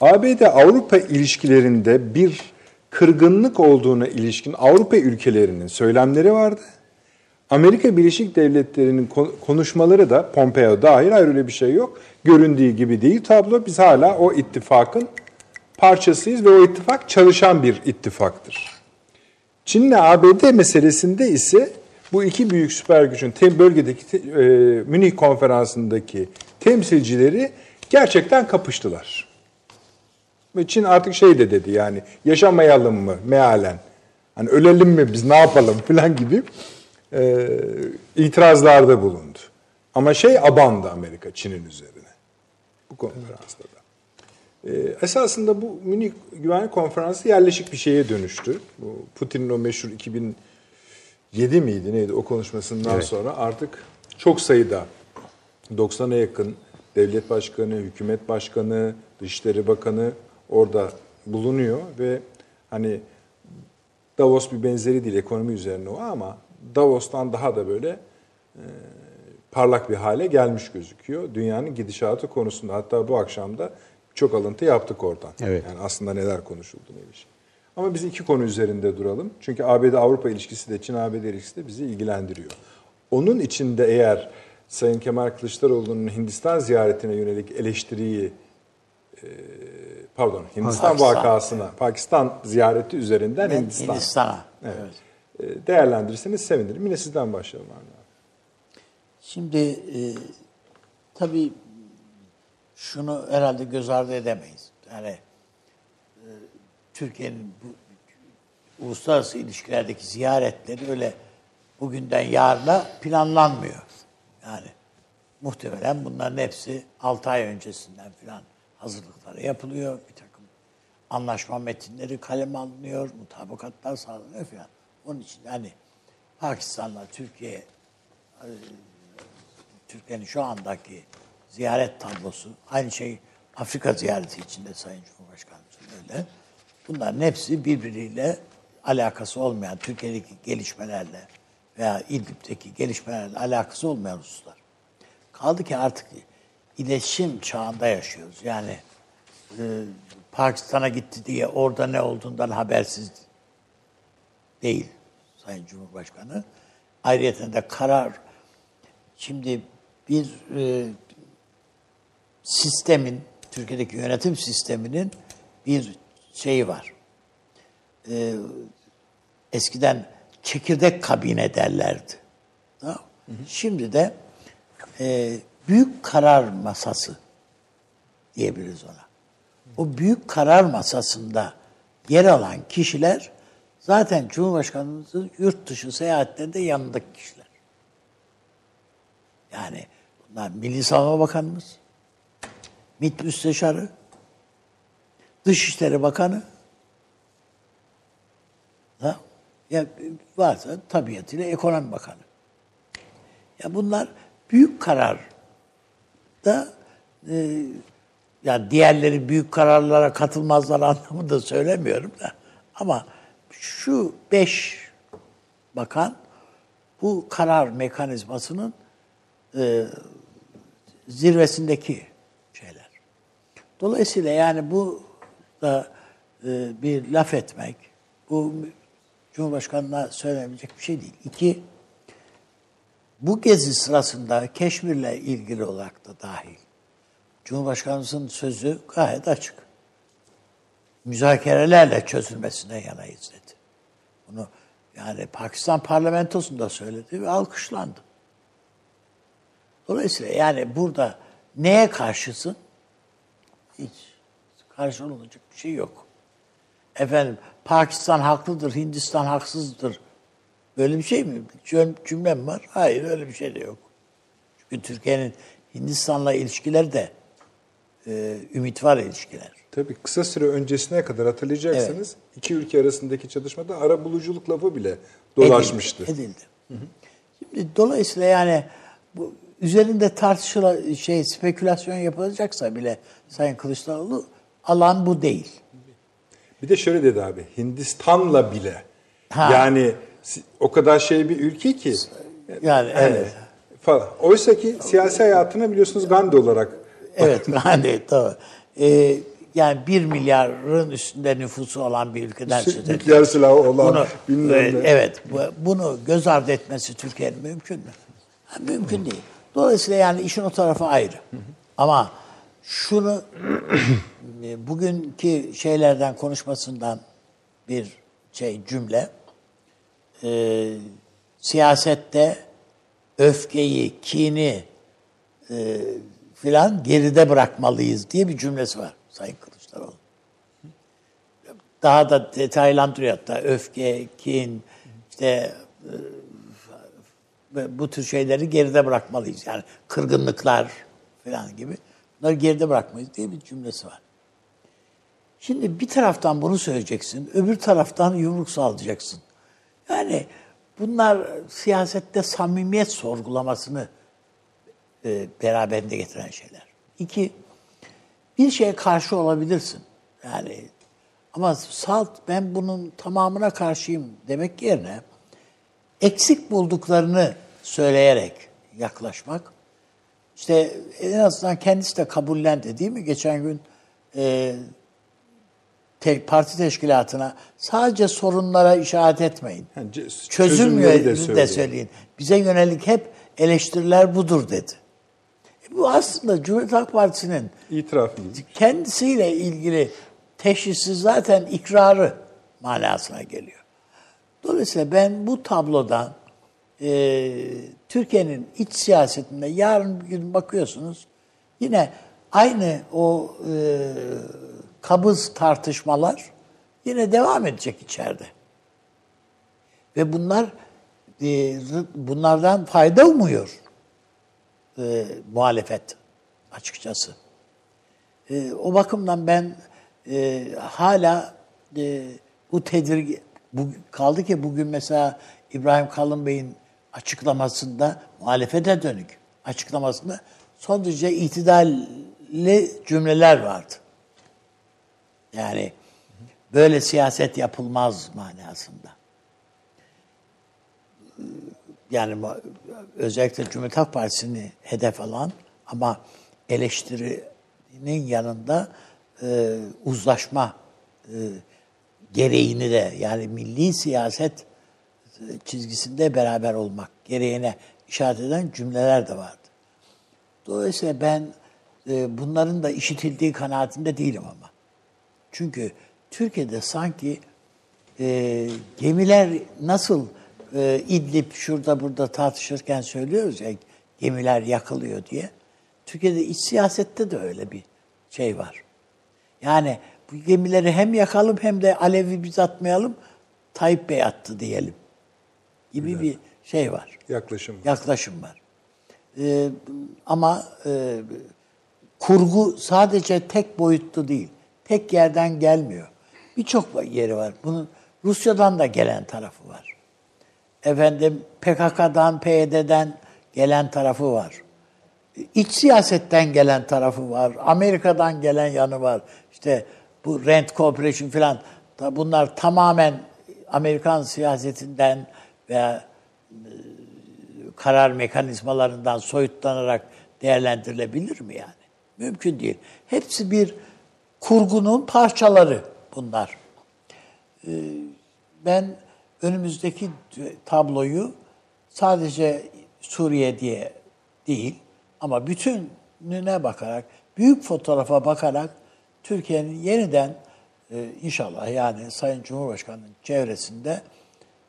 Speaker 1: ABD-Avrupa ilişkilerinde bir kırgınlık olduğuna ilişkin Avrupa ülkelerinin söylemleri vardı. Amerika Birleşik Devletleri'nin kon- konuşmaları da Pompeo dahil hayır öyle bir şey yok. Göründüğü gibi değil tablo. Biz hala o ittifakın parçasıyız ve o ittifak çalışan bir ittifaktır. Çin'le ABD meselesinde ise bu iki büyük süper gücün bölgedeki e, Münih konferansındaki temsilcileri gerçekten kapıştılar. Ve Çin artık şey de dedi yani yaşamayalım mı mealen. Hani ölelim mi biz ne yapalım [LAUGHS] falan gibi e, itirazlarda bulundu. Ama şey abandı Amerika Çin'in üzerine. Bu konferansta da. E, esasında bu Münih Güvenlik Konferansı yerleşik bir şeye dönüştü. Bu Putin'in o meşhur 2007 miydi neydi o konuşmasından
Speaker 4: Evet.
Speaker 1: sonra artık çok sayıda 90'a yakın devlet başkanı, hükümet başkanı, dışişleri bakanı orada bulunuyor ve hani Davos bir benzeri değil ekonomi üzerine o ama Davos'tan daha da böyle e, parlak bir hale gelmiş gözüküyor. Dünyanın gidişatı konusunda hatta bu akşam da çok alıntı yaptık oradan.
Speaker 4: Evet.
Speaker 1: Yani aslında neler konuşulduğuna ilişkin. Ama biz iki konu üzerinde duralım. Çünkü ABD-Avrupa ilişkisi de Çin-ABD ilişkisi de bizi ilgilendiriyor. Onun içinde eğer Sayın Kemal Kılıçdaroğlu'nun Hindistan ziyaretine yönelik eleştiriyi e, pardon Hindistan
Speaker 2: Pakistan.
Speaker 1: vakasına Pakistan ziyareti üzerinden
Speaker 2: Ben
Speaker 1: Hindistan
Speaker 2: Hindistan'a.
Speaker 1: Evet.
Speaker 2: Evet.
Speaker 1: E, değerlendirirseniz sevinirim. Yine sizden başlayalım abi.
Speaker 2: Şimdi e, tabii şunu herhalde göz ardı edemeyiz. Yani e, Türkiye'nin bu uluslararası ilişkilerdeki ziyaretleri öyle bugünden yarına planlanmıyor. Yani muhtemelen bunların hepsi 6 ay öncesinden falan hazırlıkları yapılıyor. Bir takım anlaşma metinleri kaleme alınıyor, mutabakatlar sağlanıyor falan. Onun için hani Pakistan'la Türkiye Türkiye'nin şu andaki ziyaret tablosu, aynı şey Afrika ziyareti içinde Sayın Cumhurbaşkanımız öyle. Bunların hepsi birbiriyle alakası olmayan, Türkiye'deki gelişmelerle veya İdlib'deki gelişmelerle alakası olmayan hususlar. Kaldı ki artık iletişim çağında yaşıyoruz. Yani e, Pakistan'a gitti diye orada ne olduğundan habersiz değil Sayın Cumhurbaşkanı. Ayrıca de karar şimdi bir e, sistemin Türkiye'deki yönetim sisteminin bir şeyi var. E, eskiden çekirdek kabine derlerdi. Tamam mı? Şimdi de e, büyük karar masası diyebiliriz ona. O büyük karar masasında yer alan kişiler zaten Cumhurbaşkanımızın yurt dışı seyahatlerinde yanındaki kişiler. Yani bunlar Milli Savunma Bakanımız, MİT Müsteşarı, Dışişleri Bakanı, ha? ya varsa tabiatıyla Ekonomi Bakanı. Ya bunlar büyük karar da e, yani diğerleri büyük kararlara katılmazlar [LAUGHS] anlamında söylemiyorum da ama şu beş bakan bu karar mekanizmasının e, zirvesindeki şeyler. Dolayısıyla yani bu da e, bir laf etmek, bu Cumhurbaşkanı'na söylenebilecek bir şey değil. İki, bu gezi sırasında Keşmir'le ilgili olarak da dahil. Cumhurbaşkanımızın sözü gayet açık. Müzakerelerle çözülmesine yanayız dedi. Bunu yani Pakistan parlamentosunda söyledi ve alkışlandı. Dolayısıyla yani burada neye karşısın? Hiç karşı olunacak bir şey yok. Efendim Pakistan haklıdır, Hindistan haksızdır. Böyle bir şey mi? Cümlem var. Hayır öyle bir şey de yok. Çünkü Türkiye'nin Hindistan'la ilişkileri de e, ümit var ilişkiler.
Speaker 1: Tabii kısa süre öncesine kadar hatırlayacaksınız evet. iki ülke arasındaki çatışmada ara buluculuk lafı bile dolaşmıştı.
Speaker 2: Edildi. edildi. Hı hı. Şimdi dolayısıyla yani bu üzerinde tartışıla şey spekülasyon yapılacaksa bile Sayın Kılıçdaroğlu alan bu değil.
Speaker 1: Bir de şöyle dedi abi Hindistan'la bile ha. yani o kadar şey bir ülke ki
Speaker 2: yani evet.
Speaker 1: Falan. Oysa ki siyasi hayatına biliyorsunuz Gandhi olarak.
Speaker 2: Evet Gandhi tabii. Ee, yani bir milyarın üstünde nüfusu olan bir ülkeden söz ediyoruz.
Speaker 1: Nükleer silahı olan
Speaker 2: bunu, e, Evet, bunu göz ardı etmesi Türkiye'nin mümkün mü? Ha, mümkün değil. Dolayısıyla yani işin o tarafı ayrı. Ama şunu [COUGHS] e, bugünkü şeylerden konuşmasından bir şey cümle e, siyasette öfkeyi, kini e, filan geride bırakmalıyız diye bir cümlesi var Sayın Kılıçdaroğlu. Daha da detaylandırıyor hatta öfke, kin, işte e, bu tür şeyleri geride bırakmalıyız. Yani kırgınlıklar falan gibi. Bunları geride bırakmayız diye bir cümlesi var. Şimdi bir taraftan bunu söyleyeceksin, öbür taraftan yumruk sağlayacaksın. Yani bunlar siyasette samimiyet sorgulamasını e, beraberinde getiren şeyler. İki, bir şeye karşı olabilirsin. Yani ama salt ben bunun tamamına karşıyım demek yerine eksik bulduklarını söyleyerek yaklaşmak. İşte en azından kendisi de kabullendi değil mi? Geçen gün e, te, parti teşkilatına sadece sorunlara işaret etmeyin. Yani, Çözüm de, de söyleyin. Bize yönelik hep eleştiriler budur dedi. Bu aslında Cumhuriyet Halk Partisi'nin
Speaker 1: itirafı.
Speaker 2: Kendisiyle ilgili teşhisi zaten ikrarı manasına geliyor. Dolayısıyla ben bu tablodan e, Türkiye'nin iç siyasetinde yarın bir gün bakıyorsunuz yine aynı o e, kabız tartışmalar yine devam edecek içeride. Ve bunlar e, bunlardan fayda umuyor e, muhalefet açıkçası. E, o bakımdan ben e, hala e, bu tedirgin bu, kaldı ki bugün mesela İbrahim Kalın Bey'in açıklamasında muhalefete dönük açıklamasında son derece itidalli cümleler vardı. Yani böyle siyaset yapılmaz manasında. Yani özellikle Cumhuriyet Halk Partisi'ni hedef alan ama eleştirinin yanında e, uzlaşma e, gereğini de yani milli siyaset çizgisinde beraber olmak gereğine işaret eden cümleler de vardı. Dolayısıyla ben e, bunların da işitildiği kanaatinde değilim ama. Çünkü Türkiye'de sanki e, gemiler nasıl e, İdlib şurada burada tartışırken söylüyoruz ya gemiler yakılıyor diye. Türkiye'de iç siyasette de öyle bir şey var. Yani bu gemileri hem yakalım hem de Alevi biz atmayalım. Tayyip Bey attı diyelim. Gibi bir şey var.
Speaker 1: Yaklaşım.
Speaker 2: Yaklaşım var. Ee, ama e, kurgu sadece tek boyutlu değil. Tek yerden gelmiyor. Birçok yeri var. Bunun Rusya'dan da gelen tarafı var. Efendim PKK'dan, PYD'den gelen tarafı var. İç siyasetten gelen tarafı var. Amerika'dan gelen yanı var. İşte bu Rent Corporation falan bunlar tamamen Amerikan siyasetinden veya e, karar mekanizmalarından soyutlanarak değerlendirilebilir mi yani? Mümkün değil. Hepsi bir kurgunun parçaları bunlar. E, ben önümüzdeki tabloyu sadece Suriye diye değil ama bütününe bakarak, büyük fotoğrafa bakarak Türkiye'nin yeniden e, inşallah yani Sayın Cumhurbaşkanı'nın çevresinde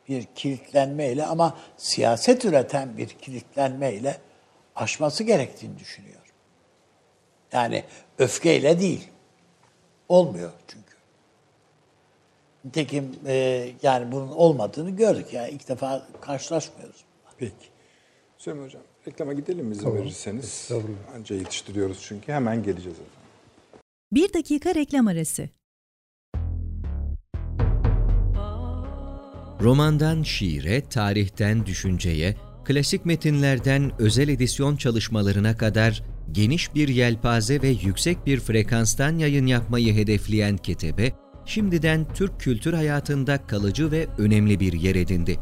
Speaker 2: bir kilitlenmeyle ama siyaset üreten bir kilitlenmeyle aşması gerektiğini düşünüyorum. Yani öfkeyle değil. Olmuyor çünkü. Nitekim e, yani bunun olmadığını gördük. Yani ilk defa karşılaşmıyoruz.
Speaker 1: Peki. Süleyman Hocam reklama gidelim mi izin tamam. verirseniz. Anca yetiştiriyoruz çünkü hemen geleceğiz efendim.
Speaker 5: Bir dakika reklam arası.
Speaker 6: Romandan şiire, tarihten düşünceye, klasik metinlerden özel edisyon çalışmalarına kadar geniş bir yelpaze ve yüksek bir frekanstan yayın yapmayı hedefleyen Ketebe, şimdiden Türk kültür hayatında kalıcı ve önemli bir yer edindi.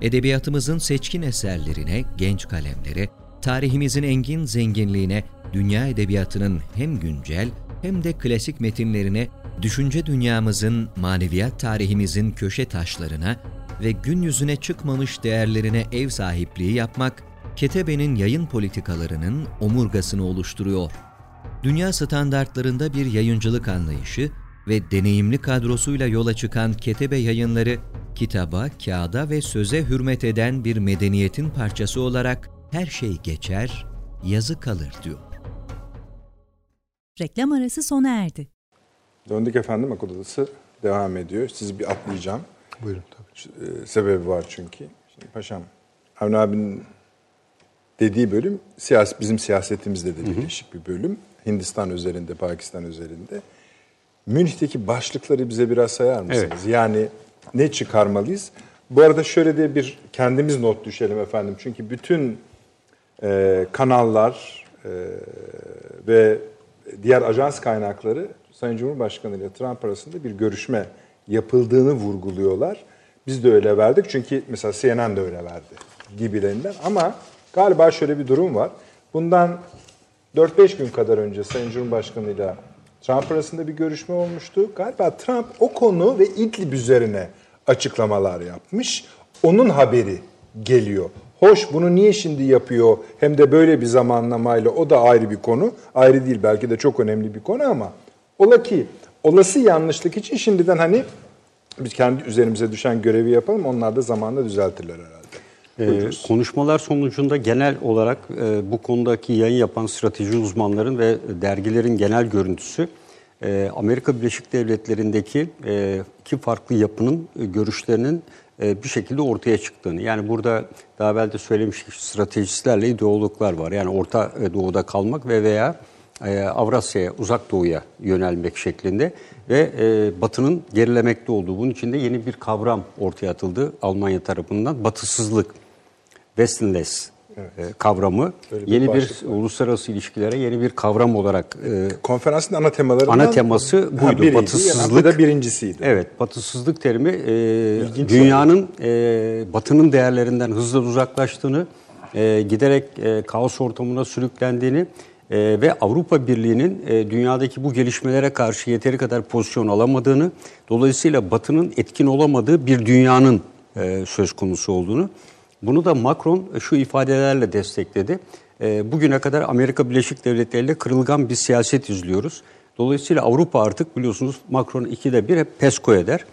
Speaker 6: Edebiyatımızın seçkin eserlerine, genç kalemlere, tarihimizin engin zenginliğine, dünya edebiyatının hem güncel hem de klasik metinlerine, düşünce dünyamızın, maneviyat tarihimizin köşe taşlarına ve gün yüzüne çıkmamış değerlerine ev sahipliği yapmak, Ketebe'nin yayın politikalarının omurgasını oluşturuyor. Dünya standartlarında bir yayıncılık anlayışı ve deneyimli kadrosuyla yola çıkan Ketebe yayınları, kitaba, kağıda ve söze hürmet eden bir medeniyetin parçası olarak her şey geçer, yazı kalır diyor.
Speaker 5: Reklam arası sona erdi.
Speaker 1: Döndük efendim akıl odası devam ediyor. Sizi bir atlayacağım.
Speaker 3: Buyurun tabii.
Speaker 1: E, sebebi var çünkü. Şimdi paşam, Avni abinin dediği bölüm siyasi, bizim siyasetimizle de birleşik bir bölüm. Hindistan üzerinde, Pakistan üzerinde. Münih'teki başlıkları bize biraz sayar mısınız? Evet. Yani ne çıkarmalıyız? Bu arada şöyle de bir kendimiz not düşelim efendim. Çünkü bütün e, kanallar e, ve diğer ajans kaynakları Sayın Cumhurbaşkanı ile Trump arasında bir görüşme yapıldığını vurguluyorlar. Biz de öyle verdik çünkü mesela CNN de öyle verdi gibilerinden. Ama galiba şöyle bir durum var. Bundan 4-5 gün kadar önce Sayın Cumhurbaşkanı ile Trump arasında bir görüşme olmuştu. Galiba Trump o konu ve İdlib üzerine açıklamalar yapmış. Onun haberi geliyor. Hoş bunu niye şimdi yapıyor hem de böyle bir zamanlamayla o da ayrı bir konu. Ayrı değil belki de çok önemli bir konu ama ola ki olası yanlışlık için şimdiden hani biz kendi üzerimize düşen görevi yapalım onlar da zamanla düzeltirler herhalde.
Speaker 4: Ee, konuşmalar sonucunda genel olarak e, bu konudaki yayın yapan strateji uzmanların ve dergilerin genel görüntüsü e, Amerika Birleşik Devletleri'ndeki e, iki farklı yapının e, görüşlerinin e, bir şekilde ortaya çıktığını. Yani burada daha evvel de söylemiştik stratejistlerle ideologlar var. Yani Orta Doğu'da kalmak ve veya e, Avrasya'ya, Uzak Doğu'ya yönelmek şeklinde ve e, Batı'nın gerilemekte olduğu. Bunun içinde yeni bir kavram ortaya atıldı Almanya tarafından. Batısızlık, Westernless evet. kavramı bir yeni bir var. uluslararası ilişkilere yeni bir kavram olarak
Speaker 1: e, konferansın ana temalarından
Speaker 4: ana teması buydu. Ha, biriydi,
Speaker 1: batısızlık da birincisiydi.
Speaker 4: Evet, batısızlık terimi e, dünyanın e, batının değerlerinden hızla uzaklaştığını, e, giderek e, kaos ortamına sürüklendiğini e, ve Avrupa Birliği'nin e, dünyadaki bu gelişmelere karşı yeteri kadar pozisyon alamadığını, dolayısıyla Batı'nın etkin olamadığı bir dünyanın e, söz konusu olduğunu. Bunu da Macron şu ifadelerle destekledi. E, bugüne kadar Amerika Birleşik Devletleri ile kırılgan bir siyaset izliyoruz. Dolayısıyla Avrupa artık biliyorsunuz Macron ikide bir hep PESCO eder.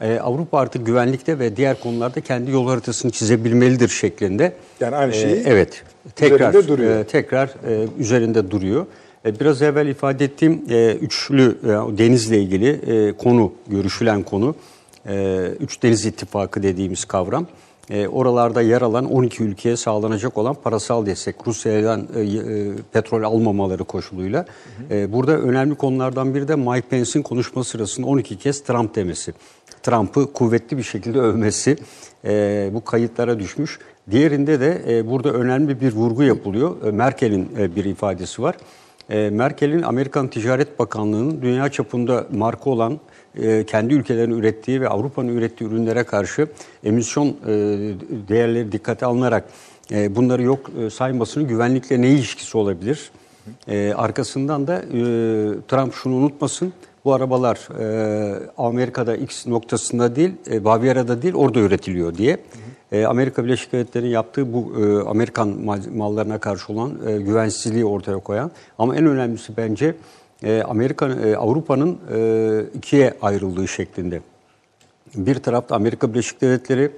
Speaker 4: Ee, Avrupa artık güvenlikte ve diğer konularda kendi yol haritasını çizebilmelidir şeklinde.
Speaker 1: Yani aynı şeyi
Speaker 4: Ee, evet. Tekrar
Speaker 1: üzerinde duruyor.
Speaker 4: e, tekrar e, üzerinde duruyor. E, biraz evvel ifade ettiğim e, üçlü e, denizle ilgili e, konu, görüşülen konu, e, üç deniz ittifakı dediğimiz kavram. E, oralarda yer alan 12 ülkeye sağlanacak olan parasal destek, Rusya'dan e, e, petrol almamaları koşuluyla. Burada önemli konulardan biri de Mike Pence'in konuşma sırasında 12 kez Trump demesi. Trump'ı kuvvetli bir şekilde övmesi bu kayıtlara düşmüş. Diğerinde de burada önemli bir vurgu yapılıyor. Merkel'in bir ifadesi var. Merkel'in Amerikan Ticaret Bakanlığı'nın dünya çapında marka olan e, kendi ülkelerinin ürettiği ve Avrupa'nın ürettiği ürünlere karşı emisyon e, değerleri dikkate alınarak e, bunları yok saymasının güvenlikle ne ilişkisi olabilir? Arkasından da e, Trump şunu unutmasın. Bu arabalar Amerika'da X noktasında değil, e, Bavyera'da değil orada üretiliyor diye. Amerika Birleşik Devletleri'nin yaptığı bu Amerikan mal- mallarına karşı olan güvensizliği ortaya koyan. Ama en önemlisi bence e, Amerika, e, Avrupa'nın e, ikiye ayrıldığı şeklinde. Bir tarafta Amerika Birleşik Devletleri,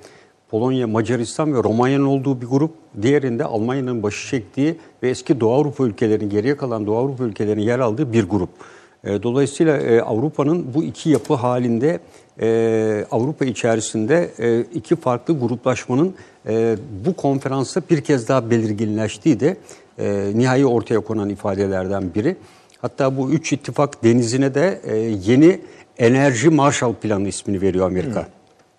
Speaker 4: Polonya, Macaristan ve Romanya'nın olduğu bir grup. Diğerinde Almanya'nın başı çektiği ve eski Doğu Avrupa ülkelerinin, geriye kalan Doğu Avrupa ülkelerinin yer aldığı bir grup. Dolayısıyla Avrupa'nın bu iki yapı halinde Avrupa içerisinde iki farklı gruplaşmanın bu konferansta bir kez daha belirginleştiği de nihai ortaya konan ifadelerden biri. Hatta bu üç ittifak denizine de e, yeni enerji Marshall Planı ismini veriyor Amerika.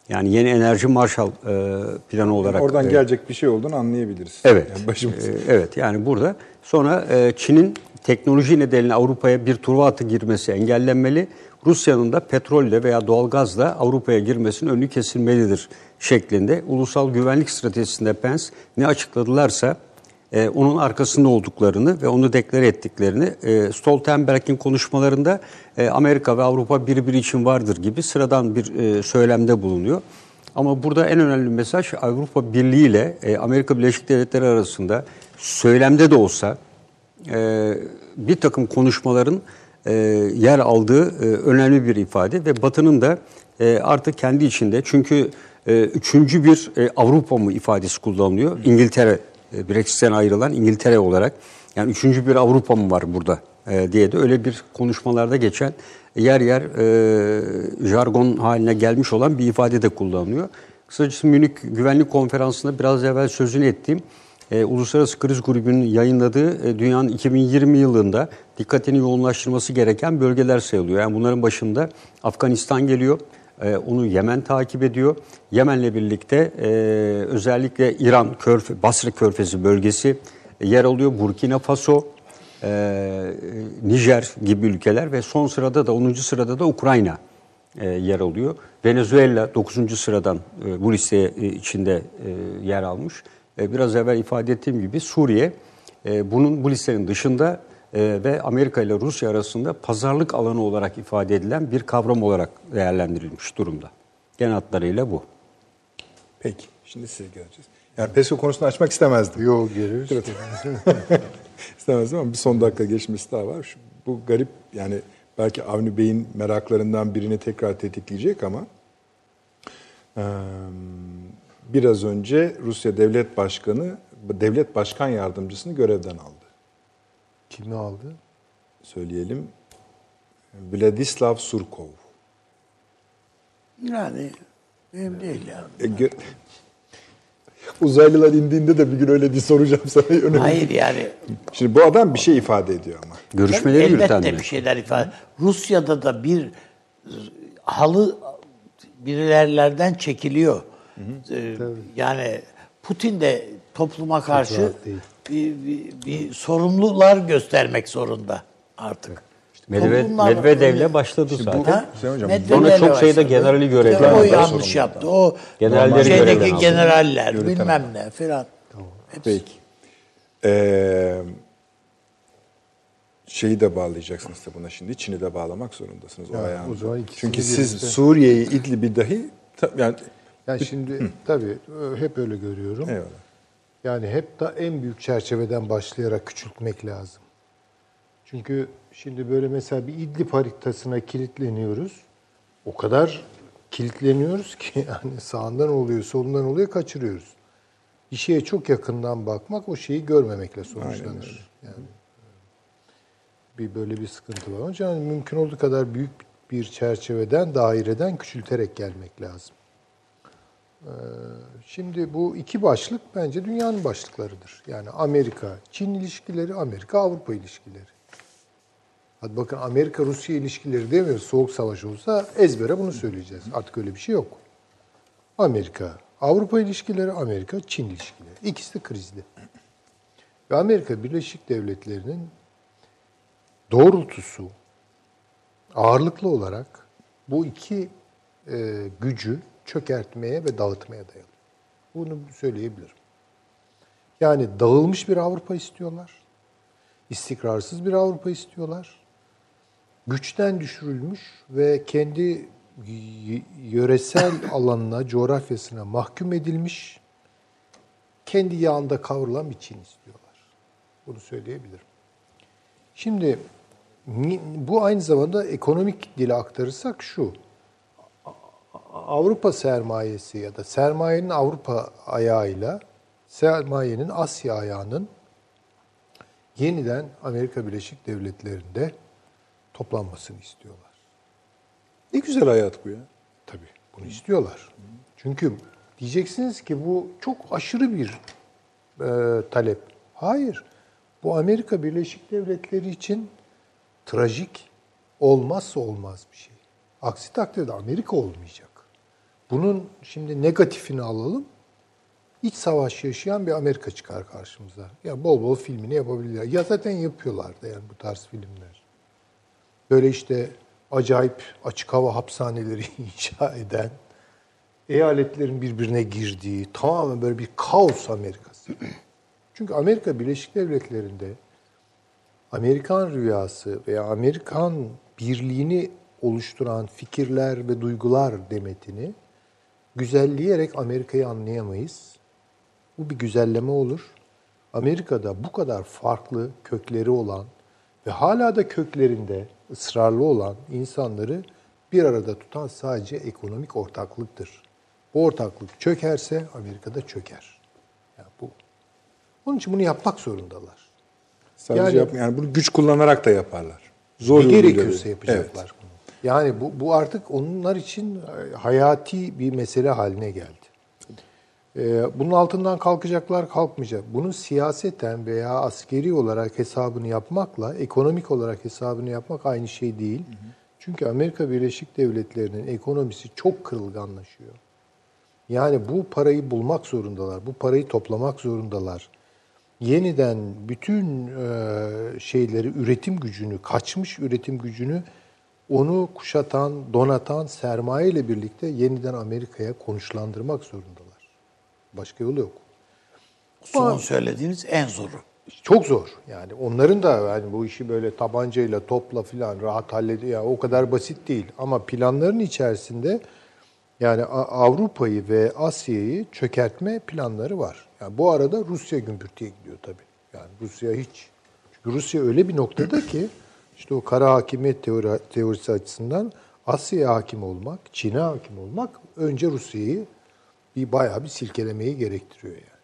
Speaker 4: Yani yeni enerji Marshall e, planı olarak.
Speaker 1: Oradan
Speaker 4: e,
Speaker 1: gelecek bir şey olduğunu anlayabiliriz.
Speaker 4: Evet.
Speaker 1: Yani başımız.
Speaker 4: Evet yani burada sonra e, Çin'in teknoloji nedeniyle Avrupa'ya bir turva atı girmesi engellenmeli. Rusya'nın da petrolle veya doğalgazla Avrupa'ya girmesinin önü kesilmelidir şeklinde. Ulusal güvenlik stratejisinde Pence ne açıkladılarsa e, onun arkasında olduklarını ve onu deklare ettiklerini e, Stoltenberg'in konuşmalarında e, Amerika ve Avrupa birbiri için vardır gibi sıradan bir e, söylemde bulunuyor. Ama burada en önemli mesaj Avrupa Birliği ile e, Amerika Birleşik Devletleri arasında söylemde de olsa e, bir takım konuşmaların e, yer aldığı e, önemli bir ifade ve Batı'nın da e, artık kendi içinde çünkü e, üçüncü bir e, Avrupa mı ifadesi kullanılıyor. İngiltere, Brexit'ten ayrılan İngiltere olarak yani üçüncü bir Avrupa mı var burada e, diye de öyle bir konuşmalarda geçen yer yer e, jargon haline gelmiş olan bir ifade de kullanılıyor. Kısacası Münih Güvenlik Konferansı'nda biraz evvel sözünü ettiğim e, Uluslararası Kriz Grubu'nun yayınladığı e, dünyanın 2020 yılında dikkatini yoğunlaştırması gereken bölgeler sayılıyor. Yani bunların başında Afganistan geliyor. E, onu Yemen takip ediyor. Yemen'le birlikte e, özellikle İran, Körfe, Basra Körfezi bölgesi e, yer alıyor. Burkina Faso, e, Nijer gibi ülkeler ve son sırada da 10. sırada da Ukrayna e, yer alıyor. Venezuela 9. sıradan e, bu liste e, içinde e, yer almış. E, biraz evvel ifade ettiğim gibi Suriye e, bunun bu listenin dışında ve Amerika ile Rusya arasında pazarlık alanı olarak ifade edilen bir kavram olarak değerlendirilmiş durumda. Genel hatlarıyla bu.
Speaker 1: Peki. Şimdi size geleceğiz. Yani PESCO konusunu açmak istemezdim.
Speaker 3: Yok geliriz. [LAUGHS]
Speaker 1: istemezdim ama bir son dakika geçmesi daha var. Şu, bu garip yani belki Avni Bey'in meraklarından birini tekrar tetikleyecek ama eee, biraz önce Rusya Devlet Başkanı Devlet Başkan Yardımcısını görevden aldı.
Speaker 3: Kimi aldı?
Speaker 1: Söyleyelim. Vladislav Surkov.
Speaker 2: Yani mühim değil yani.
Speaker 1: E, gö- Uzaylılar indiğinde de bir gün öyle diye soracağım sana. Önemli.
Speaker 2: Hayır yani
Speaker 1: Şimdi bu adam bir şey ifade ediyor ama.
Speaker 4: Görüşmeleri
Speaker 2: elbette
Speaker 4: yürüten
Speaker 2: bir şeyler ifade. Rusya'da da bir halı birilerlerden çekiliyor. Ee, yani Putin de topluma karşı. Bir, bir, bir sorumlular göstermek zorunda artık.
Speaker 4: Medved, Medvedev'le başladı zaten.
Speaker 2: Ha?
Speaker 1: Sayın Hocam,
Speaker 4: sonra çok sayıda
Speaker 2: başladı.
Speaker 4: generali görevden
Speaker 2: İşte O yanlış yaptı. O
Speaker 4: Generalleri
Speaker 2: şeydeki
Speaker 4: görevden aldı.
Speaker 2: generaller bilmem ne filan. Hepsi.
Speaker 1: Peki. Ee, şeyi de bağlayacaksınız da buna şimdi. Çin'i de bağlamak zorundasınız o
Speaker 3: Ya,
Speaker 1: ayağını.
Speaker 3: o ikisini
Speaker 1: Çünkü siz Suriye'yi, İdlib'i dahi yani
Speaker 3: Yani şimdi tabii e, hep öyle görüyorum.
Speaker 1: Eyvallah.
Speaker 3: Yani hep da en büyük çerçeveden başlayarak küçültmek lazım. Çünkü şimdi böyle mesela bir İdlib haritasına kilitleniyoruz. O kadar kilitleniyoruz ki [LAUGHS] yani sağından oluyor, solundan oluyor kaçırıyoruz. Bir şeye çok yakından bakmak o şeyi görmemekle sonuçlanır. Yani bir böyle bir sıkıntı var. Onun için yani mümkün olduğu kadar büyük bir çerçeveden, daireden küçülterek gelmek lazım. Şimdi bu iki başlık bence dünyanın başlıklarıdır. Yani Amerika-Çin ilişkileri, Amerika-Avrupa ilişkileri. Hadi bakın Amerika-Rusya ilişkileri demiyoruz. Soğuk savaş olsa ezbere bunu söyleyeceğiz. Artık öyle bir şey yok. Amerika, Avrupa ilişkileri, Amerika, Çin ilişkileri. İkisi de krizli. Ve Amerika Birleşik Devletleri'nin doğrultusu ağırlıklı olarak bu iki e, gücü çökertmeye ve dağıtmaya dayalı. Bunu söyleyebilirim. Yani dağılmış bir Avrupa istiyorlar. İstikrarsız bir Avrupa istiyorlar. Güçten düşürülmüş ve kendi yöresel [LAUGHS] alanına, coğrafyasına mahkum edilmiş, kendi yağında kavrulan bir Çin istiyorlar. Bunu söyleyebilirim. Şimdi bu aynı zamanda ekonomik dile aktarırsak şu. Avrupa sermayesi ya da sermayenin Avrupa ayağıyla sermayenin Asya ayağının yeniden Amerika Birleşik Devletleri'nde toplanmasını istiyorlar.
Speaker 1: Ne güzel hayat bu ya.
Speaker 3: Tabii bunu istiyorlar. Çünkü diyeceksiniz ki bu çok aşırı bir e, talep. Hayır. Bu Amerika Birleşik Devletleri için trajik olmazsa olmaz bir şey. Aksi takdirde Amerika olmayacak. Bunun şimdi negatifini alalım. İç savaş yaşayan bir Amerika çıkar karşımıza. Ya bol bol filmini yapabilirler. Ya zaten yapıyorlar da yani bu tarz filmler. Böyle işte acayip açık hava hapishaneleri [LAUGHS] inşa eden, eyaletlerin birbirine girdiği, tamamen böyle bir kaos Amerikası. Çünkü Amerika Birleşik Devletleri'nde Amerikan rüyası veya Amerikan birliğini oluşturan fikirler ve duygular demetini güzelleyerek Amerika'yı anlayamayız. Bu bir güzelleme olur. Amerika'da bu kadar farklı kökleri olan ve hala da köklerinde ısrarlı olan insanları bir arada tutan sadece ekonomik ortaklıktır. Bu ortaklık çökerse Amerika'da çöker. Yani bu. Onun için bunu yapmak zorundalar.
Speaker 1: Sadece
Speaker 3: Yani-
Speaker 1: yap, yani bunu güç kullanarak da yaparlar. Zor
Speaker 3: ne gerekiyorsa yapacaklar
Speaker 1: Evet.
Speaker 3: bunu. Yani bu, bu artık onlar için e, hayati bir mesele haline geldi. Ee, bunun altından kalkacaklar, kalkmayacak. Bunun siyaseten veya askeri olarak hesabını yapmakla ekonomik olarak hesabını yapmak aynı şey değil. Çünkü Amerika Birleşik Devletleri'nin ekonomisi çok kırılganlaşıyor. Yani bu parayı bulmak zorundalar, bu parayı toplamak zorundalar. Yeniden bütün e, şeyleri, üretim gücünü, kaçmış üretim gücünü onu kuşatan, donatan sermaye ile birlikte yeniden Amerika'ya konuşlandırmak zorundalar. Başka yolu yok.
Speaker 2: Son söylediğiniz en zoru.
Speaker 3: Çok zor. Yani onların da yani bu işi böyle tabancayla topla filan rahat hallediyor. Yani o kadar basit değil. Ama planların içerisinde yani Avrupa'yı ve Asya'yı çökertme planları var. Yani bu arada Rusya gümbürtüye gidiyor tabii. Yani Rusya hiç. Çünkü Rusya öyle bir noktada ki işte o kara hakimiyet teori, teorisi açısından Asya'ya hakim olmak, Çin'e hakim olmak önce Rusya'yı bir bayağı bir silkelemeyi gerektiriyor yani.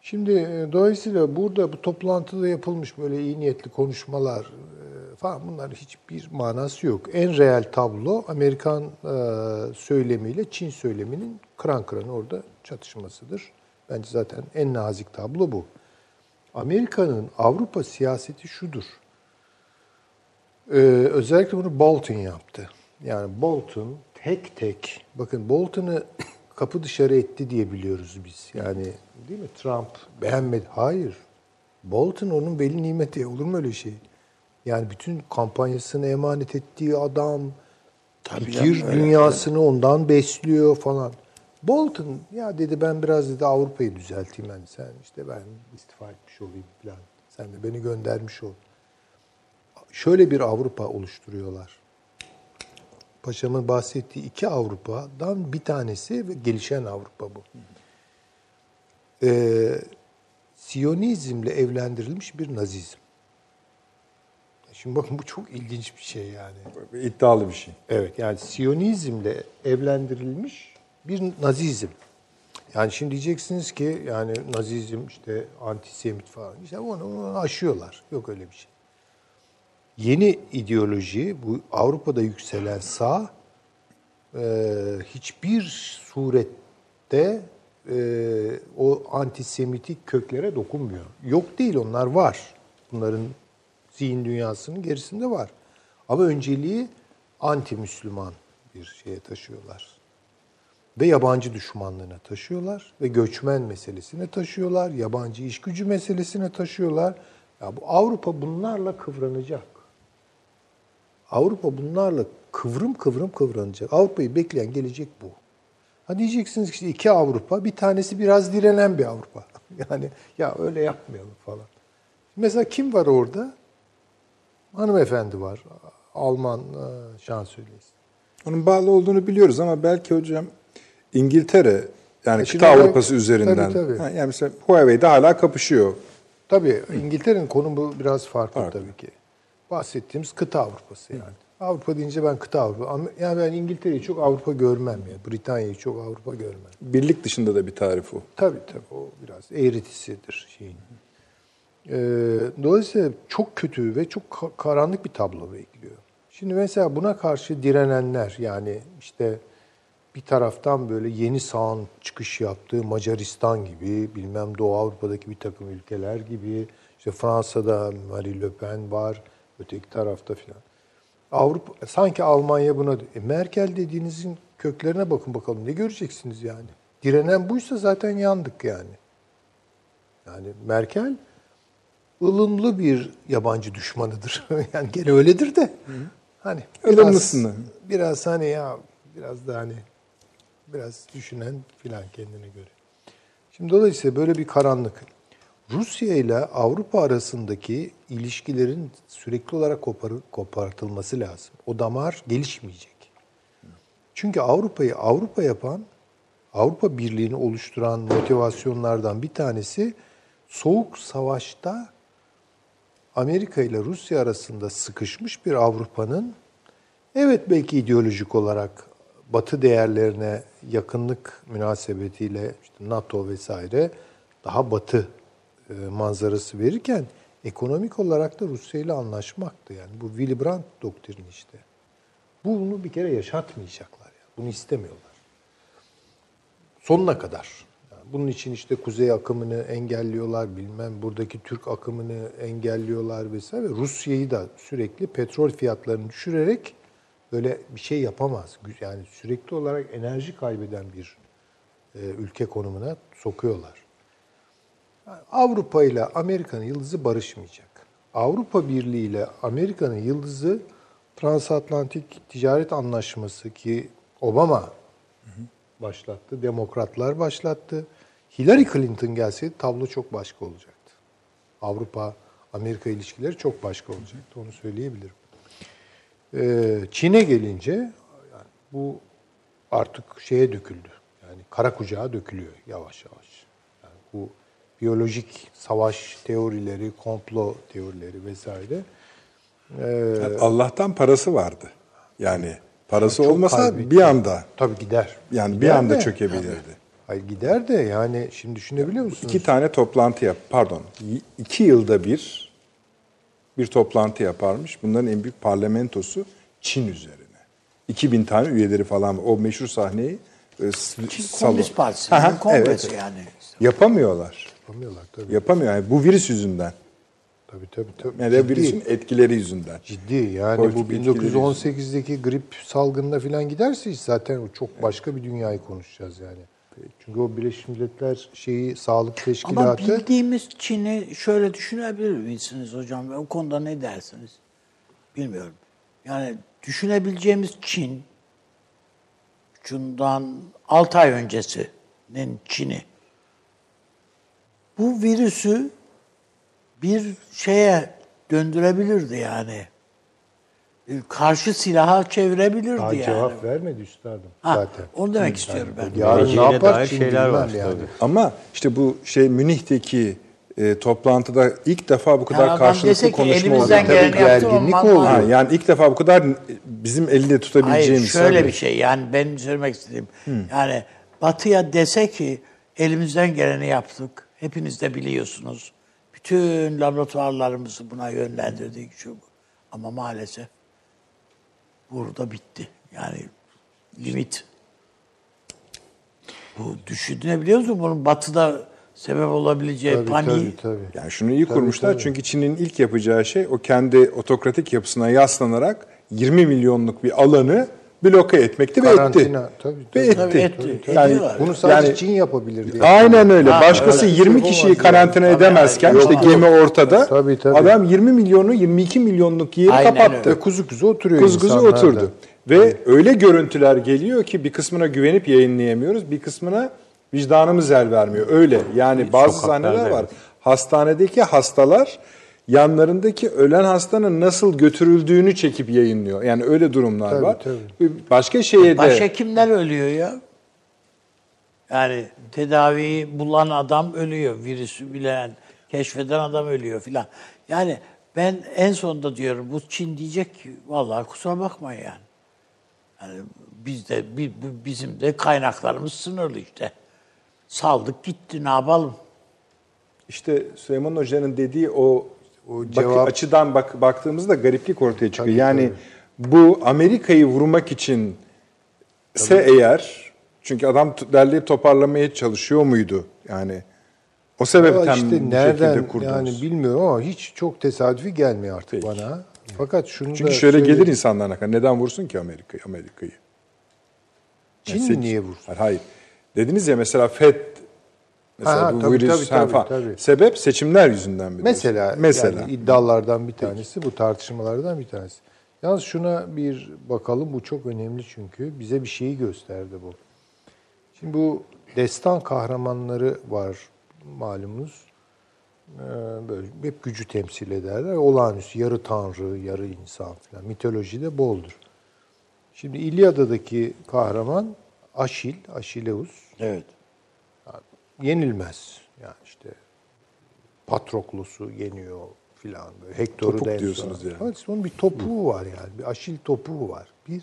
Speaker 3: Şimdi e, dolayısıyla burada bu toplantıda yapılmış böyle iyi niyetli konuşmalar e, falan bunların hiçbir manası yok. En reel tablo Amerikan e, söylemiyle Çin söyleminin kıran kıran orada çatışmasıdır. Bence zaten en nazik tablo bu. Amerika'nın Avrupa siyaseti şudur. Ee, özellikle bunu Bolton yaptı. Yani Bolton tek tek, bakın Bolton'ı [COUGHS] kapı dışarı etti diye biliyoruz biz. Yani değil mi? Trump beğenmedi. Hayır. Bolton onun veli nimeti. Olur mu öyle şey? Yani bütün kampanyasını emanet ettiği adam,
Speaker 2: Tabii
Speaker 3: fikir
Speaker 2: canım, öyle,
Speaker 3: dünyasını ondan besliyor falan. Bolton ya dedi ben biraz dedi Avrupa'yı düzelteyim ben. Sen işte ben istifa etmiş olayım falan. Sen de beni göndermiş ol şöyle bir Avrupa oluşturuyorlar. Paşa'mın bahsettiği iki Avrupa'dan bir tanesi ve gelişen Avrupa bu. Ee, Siyonizmle evlendirilmiş bir Nazizm. Şimdi bakın bu çok ilginç bir şey yani.
Speaker 1: İddialı bir şey.
Speaker 3: Evet yani Siyonizmle evlendirilmiş bir Nazizm. Yani şimdi diyeceksiniz ki yani Nazizm işte antisemit falan. İşte onu, onu aşıyorlar. Yok öyle bir şey. Yeni ideoloji bu Avrupa'da yükselen sağ e, hiçbir surette e, o antisemitik köklere dokunmuyor. Yok değil onlar var. Bunların zihin dünyasının gerisinde var. Ama önceliği anti-Müslüman bir şeye taşıyorlar. Ve yabancı düşmanlığına taşıyorlar. Ve göçmen meselesine taşıyorlar. Yabancı iş gücü meselesine taşıyorlar. Ya bu Avrupa bunlarla kıvranacak. Avrupa bunlarla kıvrım kıvrım kıvranacak. Avrupa'yı bekleyen gelecek bu. Ha diyeceksiniz ki iki Avrupa, bir tanesi biraz direnen bir Avrupa. [LAUGHS] Yani ya öyle yapmayalım falan. Mesela kim var orada? Hanımefendi var. Alman e, şansölyesi.
Speaker 1: Onun bağlı olduğunu biliyoruz ama belki hocam İngiltere yani
Speaker 3: E
Speaker 1: kıta
Speaker 3: şimdi
Speaker 1: Avrupası
Speaker 3: tabii,
Speaker 1: üzerinden.
Speaker 3: tabii.
Speaker 1: Ha, yani mesela Huawei'de hala kapışıyor.
Speaker 3: Tabii İngiltere'nin konumu biraz farklı,
Speaker 1: Farklı.
Speaker 3: tabii ki. Bahsettiğimiz kıta Avrupası yani. Avrupa deyince ben kıta Avrupa. Ama Yani ben İngiltere'yi çok Avrupa görmem ya. Britanya'yı çok Avrupa görmem.
Speaker 1: Birlik dışında da bir tarif o.
Speaker 3: Tabii tabii o biraz eğritisidir şeyin. Ee, dolayısıyla çok kötü ve çok ka- karanlık bir tablo bekliyor. Şimdi mesela buna karşı direnenler yani işte bir taraftan böyle yeni sağın çıkış yaptığı Macaristan gibi, bilmem Doğu Avrupa'daki bir takım ülkeler gibi, işte Fransa'da Marie Le Pen var, öteki tarafta filan. Avrupa sanki Almanya buna e, Merkel dediğinizin köklerine bakın bakalım ne göreceksiniz yani. Direnen buysa zaten yandık yani. Yani Merkel ılımlı bir yabancı düşmanıdır. [LAUGHS] yani gene öyledir de. Hani biraz, biraz hani ya biraz da hani biraz düşünen filan kendine göre. Şimdi dolayısıyla böyle bir karanlık. Rusya ile Avrupa arasındaki ilişkilerin sürekli olarak kopar, kopartılması lazım. O damar gelişmeyecek. Çünkü Avrupa'yı Avrupa yapan, Avrupa Birliği'ni oluşturan motivasyonlardan bir tanesi Soğuk Savaş'ta Amerika ile Rusya arasında sıkışmış bir Avrupa'nın evet belki ideolojik olarak Batı değerlerine yakınlık münasebetiyle işte NATO vesaire daha Batı manzarası verirken ekonomik olarak da Rusya ile anlaşmaktı. Yani bu Willy Brandt doktrini işte. Bunu bir kere yaşatmayacaklar. Yani. Bunu istemiyorlar. Sonuna kadar. Yani bunun için işte kuzey akımını engelliyorlar, bilmem buradaki Türk akımını engelliyorlar vesaire. Rusya'yı da sürekli petrol fiyatlarını düşürerek böyle bir şey yapamaz. Yani sürekli olarak enerji kaybeden bir e, ülke konumuna sokuyorlar. Avrupa ile Amerika'nın yıldızı barışmayacak. Avrupa Birliği ile Amerika'nın yıldızı Transatlantik Ticaret Anlaşması ki Obama başlattı, demokratlar başlattı. Hillary Clinton gelseydi tablo çok başka olacaktı. Avrupa-Amerika ilişkileri çok başka olacaktı, onu söyleyebilirim. Ee, Çin'e gelince yani bu artık şeye döküldü. Yani kara kucağa dökülüyor yavaş yavaş. Yani bu biyolojik savaş teorileri, komplo teorileri vesaire. Ee,
Speaker 1: Yani Allah'tan parası vardı. Yani parası
Speaker 3: Çok
Speaker 1: olmasa
Speaker 3: kaybetti.
Speaker 1: bir anda
Speaker 3: tabii gider.
Speaker 1: yani bir
Speaker 3: Gider
Speaker 1: anda
Speaker 3: de.
Speaker 1: çökebilirdi.
Speaker 3: Hayır gider de yani şimdi düşünebiliyor musunuz?
Speaker 1: İki tane toplantı yap, pardon, iki yılda bir bir toplantı yaparmış. Bunların en büyük parlamentosu Çin üzerine. 2000 tane üyeleri falan. O meşhur sahneyi e,
Speaker 2: Çin
Speaker 1: salon-
Speaker 2: Komünist Partisi'nin kongresi
Speaker 1: evet.
Speaker 2: yani.
Speaker 1: Yapamıyorlar.
Speaker 3: Yapamıyorlar tabii.
Speaker 1: Yapamıyor. Yani bu virüs yüzünden.
Speaker 3: Tabii tabii. tabii.
Speaker 1: Yani
Speaker 3: Ciddi.
Speaker 1: virüsün etkileri yüzünden.
Speaker 3: Ciddi yani
Speaker 1: Politik
Speaker 3: bu
Speaker 1: etkileri
Speaker 3: 1918'deki grip salgınına falan giderse zaten o çok başka bir dünyayı konuşacağız yani. Çünkü o Birleşmiş Milletler şeyi sağlık
Speaker 2: Ama
Speaker 3: teşkilatı
Speaker 2: bildiğimiz Çin'i şöyle düşünebilir misiniz hocam? O konuda ne dersiniz? Bilmiyorum. Yani düşünebileceğimiz Çin, şundan 6 ay öncesinin Çin'i, bu virüsü bir şeye döndürebilirdi yani. karşı silaha çevirebilirdi
Speaker 3: Daha
Speaker 2: yani.
Speaker 3: cevap vermedi üstadım
Speaker 2: Ha,
Speaker 3: zaten.
Speaker 2: onu demek istiyorum ben.
Speaker 3: Yarın ne yapar
Speaker 4: şeyler var
Speaker 3: yani.
Speaker 4: tabii.
Speaker 1: Ama işte bu şey Münih'teki e, toplantıda ilk defa bu kadar
Speaker 2: Yani adam
Speaker 1: karşılıklı konuşma oldu.
Speaker 3: Tabii gerginlik oldu.
Speaker 1: Ha, yani ilk defa bu kadar bizim elde tutabileceğimiz.
Speaker 2: Hayır şöyle
Speaker 1: tabii.
Speaker 2: bir şey yani benim söylemek istediğim yani Batı'ya dese ki elimizden geleni yaptık. Hepiniz de biliyorsunuz. Bütün laboratuvarlarımızı buna yönlendirdik şu bu. Ama maalesef burada bitti. Yani limit. Bu düşünebiliyor musun? Bunun Batı'da sebep olabileceği
Speaker 3: Tabii,
Speaker 2: paniği.
Speaker 3: tabii, tabii.
Speaker 1: Yani şunu iyi
Speaker 3: Tabii,
Speaker 1: kurmuşlar
Speaker 3: tabii.
Speaker 1: çünkü Çin'in ilk yapacağı şey o kendi otokratik yapısına yaslanarak 20 milyonluk bir alanı bloke etmekti ve etti.
Speaker 3: Karantina, tabii, tabii.
Speaker 1: Ve etti.
Speaker 2: Tabii, etti.
Speaker 1: Yani,
Speaker 2: Ediyorlar.
Speaker 3: Bunu sadece
Speaker 1: yani-
Speaker 3: Çin yapabilir diye.
Speaker 1: Aynen öyle.
Speaker 2: Ha,
Speaker 1: Başkası
Speaker 2: öyle.
Speaker 1: 20
Speaker 3: Yapamaz
Speaker 1: kişiyi
Speaker 3: yani.
Speaker 1: karantina
Speaker 2: Tabii,
Speaker 1: edemezken
Speaker 2: yani
Speaker 1: işte
Speaker 2: yapamaz.
Speaker 1: gemi ortada.
Speaker 3: Tabii, tabii.
Speaker 1: Adam 20 milyonu 22 milyonluk yeri
Speaker 2: Aynen
Speaker 1: kapattı.
Speaker 2: öyle.
Speaker 3: Ve kuzu kuzu oturuyor
Speaker 1: Kuzu kuzu
Speaker 3: da.
Speaker 1: oturdu. Ve öyle görüntüler geliyor ki bir kısmına güvenip yayınlayamıyoruz. Bir kısmına vicdanımız el vermiyor. Öyle. Yani bazı
Speaker 4: Sokaklarda,
Speaker 1: sahneler var.
Speaker 4: evet.
Speaker 1: Hastanedeki hastalar yanlarındaki ölen hastanın nasıl götürüldüğünü çekip yayınlıyor. Yani öyle durumlar
Speaker 3: Tabii,
Speaker 1: var.
Speaker 3: tabii.
Speaker 1: Başka şeye de
Speaker 2: Başhekimler ölüyor ya. Yani tedaviyi bulan adam ölüyor. Virüsü bilen, keşfeden adam ölüyor filan. Yani ben en sonunda diyorum bu Çin diyecek ki vallahi kusura bakmayın yani. Yani biz de bi- bi- bizim de kaynaklarımız sınırlı işte. Saldık gitti ne yapalım?
Speaker 1: İşte Süleyman Hoca'nın dediği o,
Speaker 3: O
Speaker 1: bak-
Speaker 3: cevap-
Speaker 1: açıdan bak, baktığımızda gariplik ortaya çıkıyor. yani bu Amerika'yı vurmak için ise eğer çünkü adam derleyip toparlamaya çalışıyor muydu? Yani o sebepten
Speaker 3: işte
Speaker 1: bu
Speaker 3: nereden
Speaker 1: kurdunuz.
Speaker 3: yani bilmiyorum ama hiç çok tesadüfi gelmiyor artık
Speaker 1: Peki.
Speaker 3: bana. Fakat şunu
Speaker 1: Çünkü
Speaker 3: da
Speaker 1: şöyle
Speaker 3: söyleyeyim.
Speaker 1: gelir insanların aklına. Neden vursun ki Amerika'yı? Amerika'yı.
Speaker 3: Çin
Speaker 1: Yani
Speaker 3: niye vursun?
Speaker 1: Hayır, hayır. Dediniz ya mesela FED mesela
Speaker 3: Ha,
Speaker 1: bu
Speaker 3: tabii,
Speaker 1: virüs
Speaker 3: tabii, tabii,
Speaker 1: falan.
Speaker 3: tabii.
Speaker 1: Sebep seçimler yüzünden diyorsun?
Speaker 3: Mesela,
Speaker 1: mesela.
Speaker 3: Yani iddialardan bir tanesi, bu tartışmalardan bir tanesi. Yalnız şuna bir bakalım, bu çok önemli çünkü. Bize bir şeyi gösterdi bu. Şimdi bu destan kahramanları var malumunuz. Ee, böyle hep gücü temsil ederler. Olağanüstü, yarı tanrı, yarı insan falan. Mitolojide boldur. Şimdi İlyada'daki kahraman Aşil, Aşileus
Speaker 2: Evet.
Speaker 3: Yenilmez. Yani işte Patroklos'u yeniyor filan. Hektor'u
Speaker 1: Topuk
Speaker 3: da
Speaker 1: diyorsunuz
Speaker 3: son.
Speaker 1: yani.
Speaker 3: Evet, onun bir topuğu var yani. Bir aşil topuğu var. Bir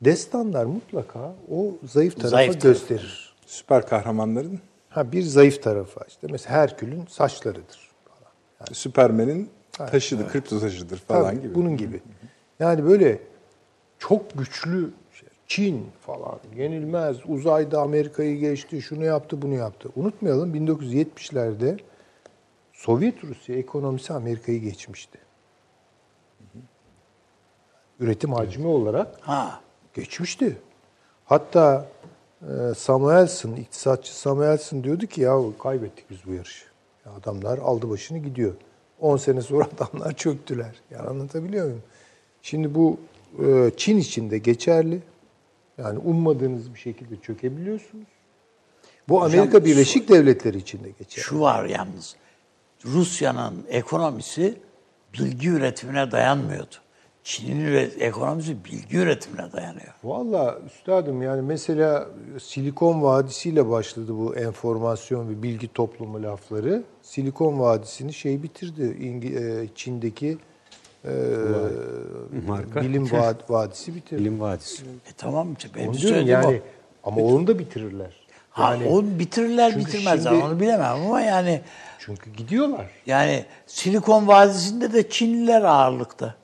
Speaker 3: destanlar mutlaka o zayıf tarafı
Speaker 2: Zayıf tarafı.
Speaker 3: gösterir.
Speaker 1: Süper kahramanların
Speaker 3: Ha bir zayıf tarafı var. işte mesela Herkül'ün saçlarıdır falan.
Speaker 1: Süpermen'in taşıdır, kripto taşıdır falan
Speaker 3: Tabii,
Speaker 1: gibi.
Speaker 3: Bunun gibi. Yani böyle çok güçlü Çin falan yenilmez. Uzayda Amerika'yı geçti, şunu yaptı, bunu yaptı. Unutmayalım 1970'lerde Sovyet Rusya ekonomisi Amerika'yı geçmişti. Üretim hacmi olarak
Speaker 2: Ha.
Speaker 3: geçmişti. Hatta e, Samuelson, iktisatçı Samuelson diyordu ki ya kaybettik biz bu yarışı. Ya adamlar aldı başını gidiyor. 10 sene sonra [LAUGHS] adamlar çöktüler. Yani anlatabiliyor muyum? Şimdi bu e, Çin için de geçerli. Yani ummadığınız bir şekilde çökebiliyorsunuz. Bu Amerika Birleşik Devletleri için de geçerli.
Speaker 2: Şu var yalnız. Rusya'nın ekonomisi bilgi üretimine dayanmıyordu. Çin'in ekonomisi bilgi üretimine dayanıyor.
Speaker 3: Valla üstadım yani mesela Silikon Vadisi ile başladı bu enformasyon ve bilgi toplumu lafları. Silikon Vadisi'ni şey bitirdi. İngi- e, Çin'deki e,
Speaker 4: Marka.
Speaker 3: bilim [LAUGHS] vad- vadisi bitirdi.
Speaker 4: Bilim Vadisi.
Speaker 2: E tamam işte benim
Speaker 3: Onu diyorum
Speaker 2: söylediğim
Speaker 3: yani
Speaker 2: o.
Speaker 3: ama onu da bitirirler.
Speaker 2: Ha,
Speaker 3: Yani
Speaker 2: onu bitirirler
Speaker 3: çünkü
Speaker 2: bitirmezler
Speaker 3: şimdi-
Speaker 2: onu bilemem ama yani
Speaker 3: çünkü gidiyorlar.
Speaker 2: yani Silikon Vadisi'nde de Çinliler ağırlıkta.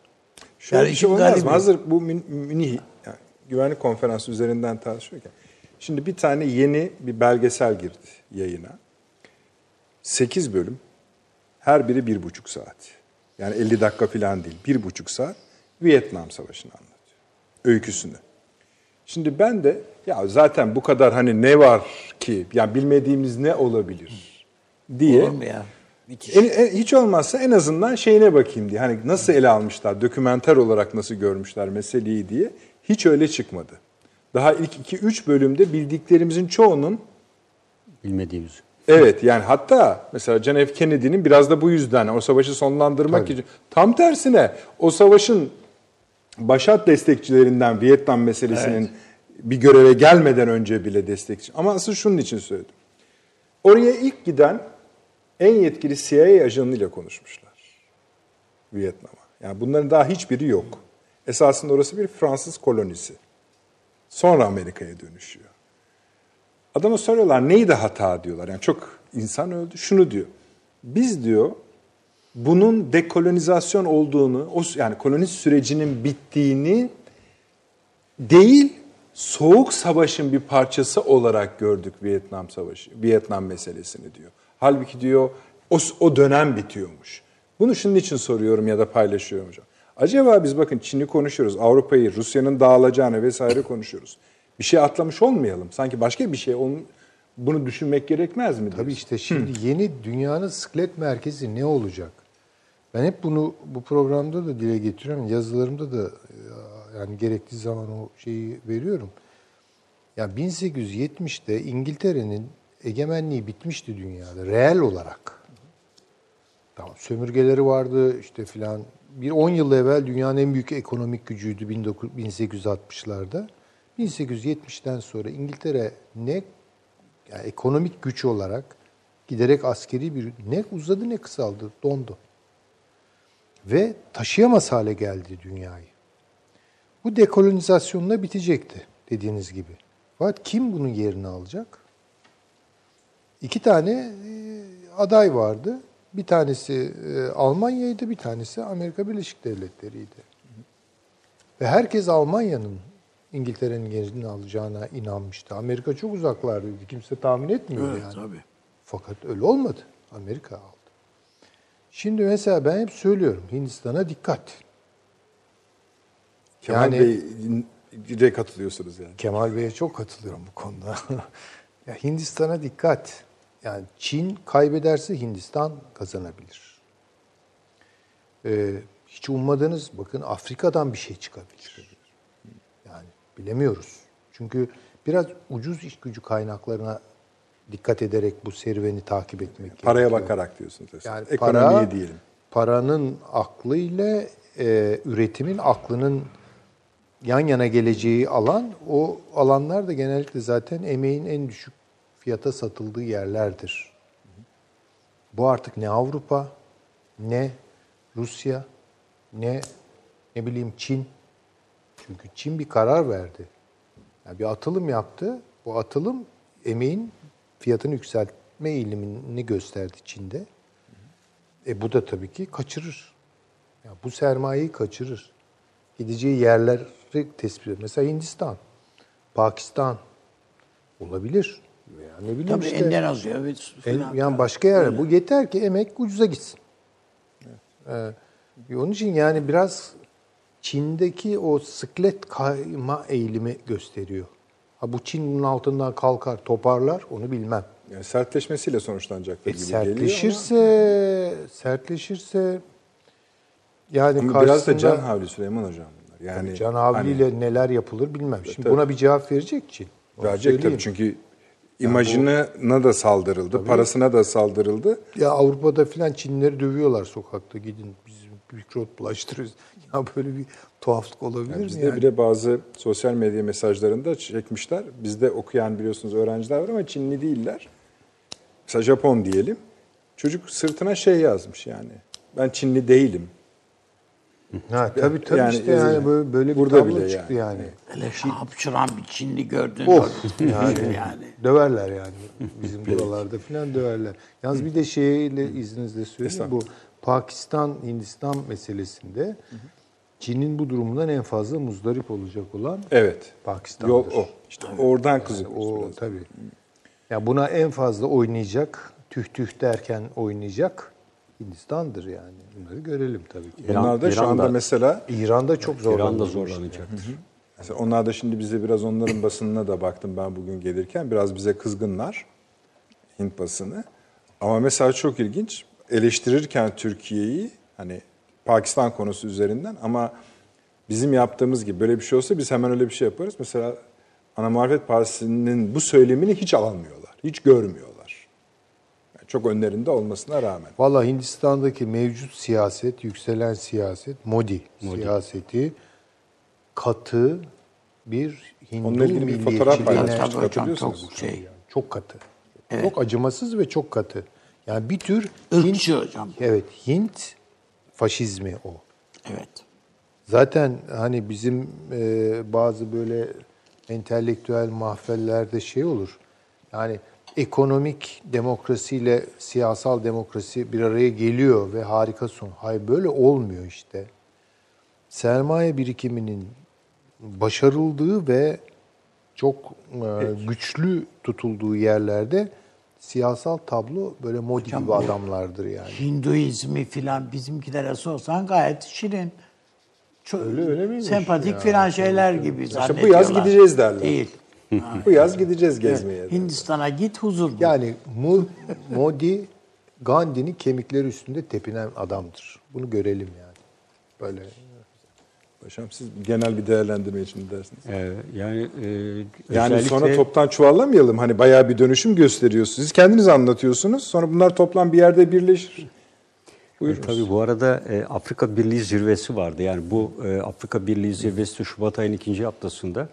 Speaker 1: Şöyle
Speaker 2: Yani
Speaker 1: bir şey
Speaker 2: işin
Speaker 1: olmaz
Speaker 2: garibi.
Speaker 1: mı? Hazır bu Mün- Münih yani güvenlik konferansı üzerinden tartışıyorken. Şimdi bir tane yeni bir belgesel girdi yayına. 8 bölüm. Her biri bir buçuk saat. Yani 50 dakika falan değil. Bir buçuk saat. Vietnam Savaşı'nı anlatıyor. Öyküsünü. Şimdi ben de ya zaten bu kadar hani ne var ki? Yani bilmediğimiz ne olabilir diye.
Speaker 2: Olur mu ya? Müthiş.
Speaker 1: En- en- hiç olmazsa en azından şeyine bakayım diye. Hani nasıl ele almışlar, dokümenter olarak nasıl görmüşler meseleyi diye. Hiç öyle çıkmadı. Daha ilk 2-3 bölümde bildiklerimizin çoğunun
Speaker 4: Bilmediğimiz.
Speaker 1: Evet yani hatta mesela John F. Kennedy'nin biraz da bu yüzden o savaşı sonlandırmak
Speaker 3: Tabii.
Speaker 1: için tam tersine o savaşın Başat destekçilerinden Vietnam meselesinin bir göreve gelmeden önce bile destekçi. Ama asıl şunun için söyledim. Oraya ilk giden en yetkili CIA ajanıyla konuşmuşlar. Vietnam'a. Yani bunların daha hiçbiri yok. Esasında orası bir Fransız kolonisi. Sonra Amerika'ya dönüşüyor. Adama soruyorlar neydi hata diyorlar. Yani çok insan öldü. Şunu diyor. Biz diyor bunun dekolonizasyon olduğunu, o yani kolonist sürecinin bittiğini değil, soğuk savaşın bir parçası olarak gördük Vietnam Savaşı, Vietnam meselesini diyor. Halbuki diyor o, o dönem bitiyormuş. Bunu şunun için soruyorum ya da paylaşıyorum hocam. Acaba biz bakın Çin'i konuşuyoruz, Avrupa'yı, Rusya'nın dağılacağını vesaire konuşuyoruz. Bir şey atlamış olmayalım. Sanki başka bir şey olm bunu düşünmek gerekmez mi?
Speaker 3: Tabii işte şimdi yeni dünyanın sıklet merkezi ne olacak? Ben hep bunu bu programda da dile getiriyorum. Yazılarımda da yani gerektiği zaman o şeyi veriyorum. Ya 1870'te İngiltere'nin egemenliği bitmişti dünyada reel olarak. Tamam sömürgeleri vardı işte filan. Bir 10 yıl evvel dünyanın en büyük ekonomik gücüydü 1860'larda. 1870'ten sonra İngiltere ne yani ekonomik güç olarak giderek askeri bir ne uzadı ne kısaldı, dondu. Ve taşıyamaz hale geldi dünyayı. Bu dekolonizasyonla bitecekti dediğiniz gibi. Fakat kim bunun yerini alacak? İki tane aday vardı. Bir tanesi Almanya'ydı, bir tanesi Amerika Birleşik Devletleri'ydi. Ve herkes Almanya'nın İngiltere'nin yerini alacağına inanmıştı. Amerika çok uzaklardaydı. Kimse tahmin etmiyordu
Speaker 2: Evet,
Speaker 3: yani.
Speaker 2: tabii.
Speaker 3: Fakat öyle olmadı. Amerika aldı. Şimdi mesela ben hep söylüyorum Hindistan'a dikkat.
Speaker 1: Kemal
Speaker 3: Yani-
Speaker 1: Bey'e katılıyorsunuz yani.
Speaker 3: Kemal Bey'e çok katılıyorum bu konuda. [LAUGHS] ya Hindistan'a dikkat. Yani Çin kaybederse Hindistan kazanabilir. Ee, hiç ummadığınız bakın Afrika'dan bir şey çıkabilir. Bilemiyoruz. Çünkü biraz ucuz iş gücü kaynaklarına dikkat ederek bu serüveni takip etmek
Speaker 1: Paraya
Speaker 3: gerekiyor.
Speaker 1: bakarak diyorsunuz. esas.
Speaker 3: Yani
Speaker 1: Ekonomiye
Speaker 3: para,
Speaker 1: diyelim.
Speaker 3: paranın aklı ile e, üretimin aklının yan yana geleceği alan, o alanlar da genellikle zaten emeğin en düşük fiyata satıldığı yerlerdir. Bu artık ne Avrupa, ne Rusya, ne ne bileyim Çin. Çünkü Çin bir karar verdi. Yani bir atılım yaptı. Bu atılım emeğin fiyatını yükseltme eğilimini gösterdi Çin'de. E bu da tabii ki kaçırır. Ya bu sermayeyi kaçırır. Gideceği yerleri tespit ediyor. Mesela Hindistan, Pakistan olabilir. Veya ne bileyim
Speaker 2: Tabii
Speaker 3: işte.
Speaker 2: Endonezya ve
Speaker 3: En-
Speaker 2: filan.
Speaker 3: yani başka yer. Bu yeter ki emek ucuza gitsin. Ee, onun için yani biraz Çin'deki o sıklet kayma eğilimi gösteriyor. Ha bu Çin bunun altından kalkar, toparlar onu bilmem.
Speaker 1: Yani sertleşmesiyle sonuçlanacaktır
Speaker 3: E,
Speaker 1: gibi geliyor
Speaker 3: sertleşirse, sertleşirse yani
Speaker 1: ama, ama biraz da
Speaker 3: karşısında
Speaker 1: can havli Süleyman Hocam bunlar. Yani
Speaker 3: Can
Speaker 1: hani
Speaker 3: havliyle neler yapılır bilmem. Şimdi
Speaker 1: tabii.
Speaker 3: buna bir cevap verecek Çin. Onu
Speaker 1: verecek tabii
Speaker 3: söyleyeyim.
Speaker 1: çünkü imajına da saldırıldı, parasına da saldırıldı.
Speaker 3: Ya Avrupa'da filan Çinlileri dövüyorlar sokakta gidin biz mikrop bulaştırıyoruz. [LAUGHS] Ya böyle bir tuhaflık olabilir mi
Speaker 1: Bizde
Speaker 3: yani?
Speaker 1: bile bazı sosyal medya mesajlarında çekmişler. Bizde okuyan biliyorsunuz öğrenciler var ama Çinli değiller. Mesela Japon diyelim. Çocuk sırtına şey yazmış yani. Ben Çinli değilim.
Speaker 3: Ha, tabii tabii
Speaker 1: Yani
Speaker 3: işte yani böyle, böyle bir
Speaker 1: Burada
Speaker 3: tablo
Speaker 1: bile
Speaker 3: çıktı
Speaker 1: yani.
Speaker 3: yani.
Speaker 2: Hele hapşıran bir Çinli gördün.
Speaker 3: Of yani,
Speaker 2: yani.
Speaker 3: döverler yani bizim buralarda filan döverler. Yalnız bir de şeyle izninizle söyleyeyim bu Pakistan Hindistan meselesinde Çin'in bu durumundan en fazla muzdarip olacak olan
Speaker 1: Evet.
Speaker 3: Pakistan'dır.
Speaker 1: Yol o. İşte oradan kızıyoruz
Speaker 3: O
Speaker 1: biraz.
Speaker 3: tabii. Ya buna en fazla oynayacak, tüh tüh derken oynayacak Hindistan'dır yani. Bunları görelim tabii ki.
Speaker 4: İran-
Speaker 1: Onlar da şu anda
Speaker 4: da-
Speaker 1: mesela
Speaker 3: İran'da çok
Speaker 4: İran da
Speaker 3: zorlanıyor.
Speaker 4: zorlanacaktır.
Speaker 1: Mesela onlar da şimdi bize biraz onların basınına da baktım ben bugün gelirken. Biraz bize kızgınlar. Hint basını. Ama mesela çok ilginç. Eleştirirken Türkiye'yi hani Pakistan konusu üzerinden ama bizim yaptığımız gibi böyle bir şey olsa biz hemen öyle bir şey yaparız. Mesela Ana Muhalefet Partisi'nin bu söylemini hiç almıyorlar. Hiç görmüyorlar. Yani çok önlerinde olmasına rağmen.
Speaker 3: Valla Hindistan'daki mevcut siyaset, yükselen siyaset, Modi, siyaseti katı bir Hindu
Speaker 1: Onunla ilgili bir fotoğraf paylaşmıştık hatırlıyorsunuz.
Speaker 2: çok şey.
Speaker 3: Çok katı. Çok acımasız ve çok katı. Yani bir tür Hint,
Speaker 2: Irkçı hocam.
Speaker 3: evet Hint faşizmi o.
Speaker 2: Evet.
Speaker 3: Zaten hani bizim e, bazı böyle entelektüel mahfellerde şey olur. Yani ekonomik demokrasiyle siyasal demokrasi bir araya geliyor ve harika son. Hayır böyle olmuyor işte. Sermaye birikiminin başarıldığı ve çok e, güçlü tutulduğu yerlerde siyasal tablo böyle Modi gibi adamlardır yani.
Speaker 2: Hinduizmi filan bizimkilere sorsan gayet şirin. Çok
Speaker 3: Öyle- öyle miymiş
Speaker 2: Sempatik
Speaker 3: ya?
Speaker 2: filan şeyler gibi
Speaker 1: İşte bu
Speaker 2: zannediyorlar.
Speaker 1: yaz gideceğiz derler.
Speaker 2: Değil. [LAUGHS]
Speaker 1: Bu yaz gideceğiz gezmeye.
Speaker 2: Hindistan'a git huzur bul.
Speaker 3: Yani Mu- Modi Gandhi'nin kemikleri üstünde tepinen adamdır. Bunu görelim yani. Böyle
Speaker 1: Paşam siz genel bir değerlendirme için dersiniz.
Speaker 4: Ee, yani e,
Speaker 1: Yani
Speaker 4: özellikle-
Speaker 1: sonra toptan çuvallamayalım. Hani bayağı bir dönüşüm gösteriyorsunuz. Siz kendiniz anlatıyorsunuz. Sonra bunlar toplam bir yerde birleşir.
Speaker 4: E,
Speaker 1: Buyurunuz.
Speaker 4: tabii bu arada e, Afrika Birliği zirvesi vardı. Yani bu e, Afrika Birliği zirvesi Şubat ayının ikinci haftasında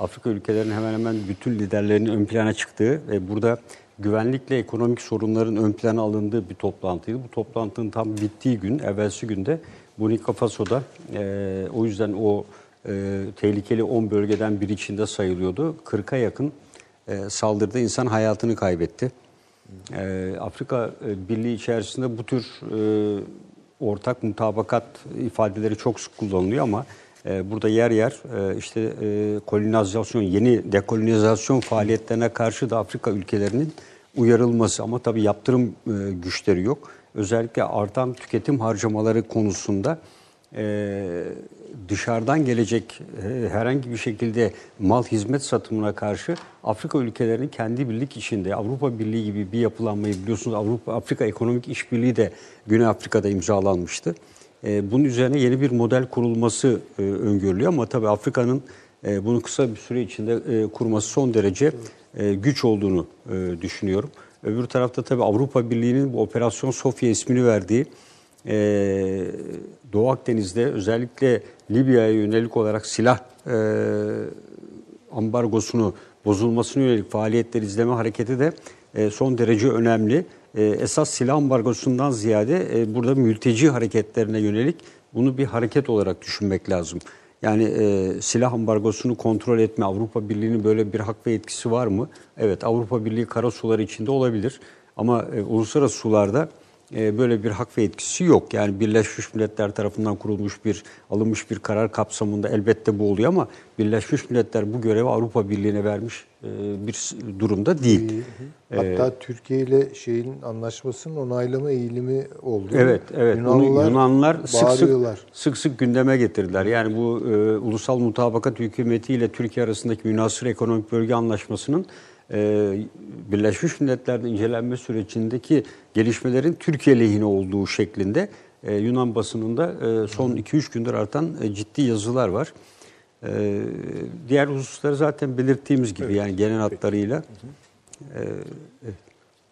Speaker 4: Afrika ülkelerinin hemen hemen bütün liderlerinin ön plana çıktığı ve burada güvenlikle ekonomik sorunların ön plana alındığı bir toplantıydı. Bu toplantının tam bittiği gün, evvelsi günde Burkina Faso'da e, o yüzden o e, tehlikeli 10 bölgeden biri içinde sayılıyordu. 40'a yakın e, saldırıda insan hayatını kaybetti. Ee, Afrika e, Birliği içerisinde bu tür e, ortak mutabakat ifadeleri çok sık kullanılıyor ama e, burada yer yer e, işte e, kolonizasyon, yeni dekolonizasyon faaliyetlerine karşı da Afrika ülkelerinin uyarılması ama tabii yaptırım e, güçleri yok. Özellikle artan tüketim harcamaları konusunda e, dışarıdan gelecek e, herhangi bir şekilde mal hizmet satımına karşı Afrika ülkelerinin kendi birlik içinde Avrupa Birliği gibi bir yapılanmayı biliyorsunuz Avrupa Afrika Ekonomik İşbirliği de Güney Afrika'da imzalanmıştı. E, bunun üzerine yeni bir model kurulması e, öngörülüyor ama tabii Afrika'nın e, bunu kısa bir süre içinde e, kurması son derece e, güç olduğunu e, düşünüyorum. Öbür tarafta tabii Avrupa Birliği'nin bu Operasyon Sofya ismini verdiği e, Doğu Akdeniz'de özellikle Libya'ya yönelik olarak silah e, ambargosunu bozulmasına yönelik faaliyetler izleme hareketi de e, son derece önemli. E, esas silah ambargosundan ziyade e, burada mülteci hareketlerine yönelik bunu bir hareket olarak düşünmek lazım. Yani e, silah ambargosunu kontrol etme, Avrupa Birliği'nin böyle bir hak ve etkisi var mı? Evet, Avrupa Birliği kara suları içinde olabilir. Ama e, uluslararası sularda böyle bir hak ve etkisi yok. Yani Birleşmiş Milletler tarafından kurulmuş bir, alınmış bir karar kapsamında elbette bu oluyor ama Birleşmiş Milletler bu görevi Avrupa Birliği'ne vermiş e, bir durumda değil.
Speaker 3: hatta Türkiye ile şeyin anlaşmasının onaylama eğilimi oldu.
Speaker 4: Evet, evet. Yunanlılar sık sık,
Speaker 3: bağırıyorlar.
Speaker 4: sık sık gündeme getirdiler. Yani bu e, ulusal mutabakat hükümeti ile Türkiye arasındaki münasır ekonomik bölge anlaşmasının e, Birleşmiş Milletler'de incelenme sürecindeki gelişmelerin Türkiye lehine olduğu şeklinde e, Yunan basınında e, son 2-3 gündür artan e, ciddi yazılar var. E, diğer hususları zaten belirttiğimiz gibi yani genel hatlarıyla.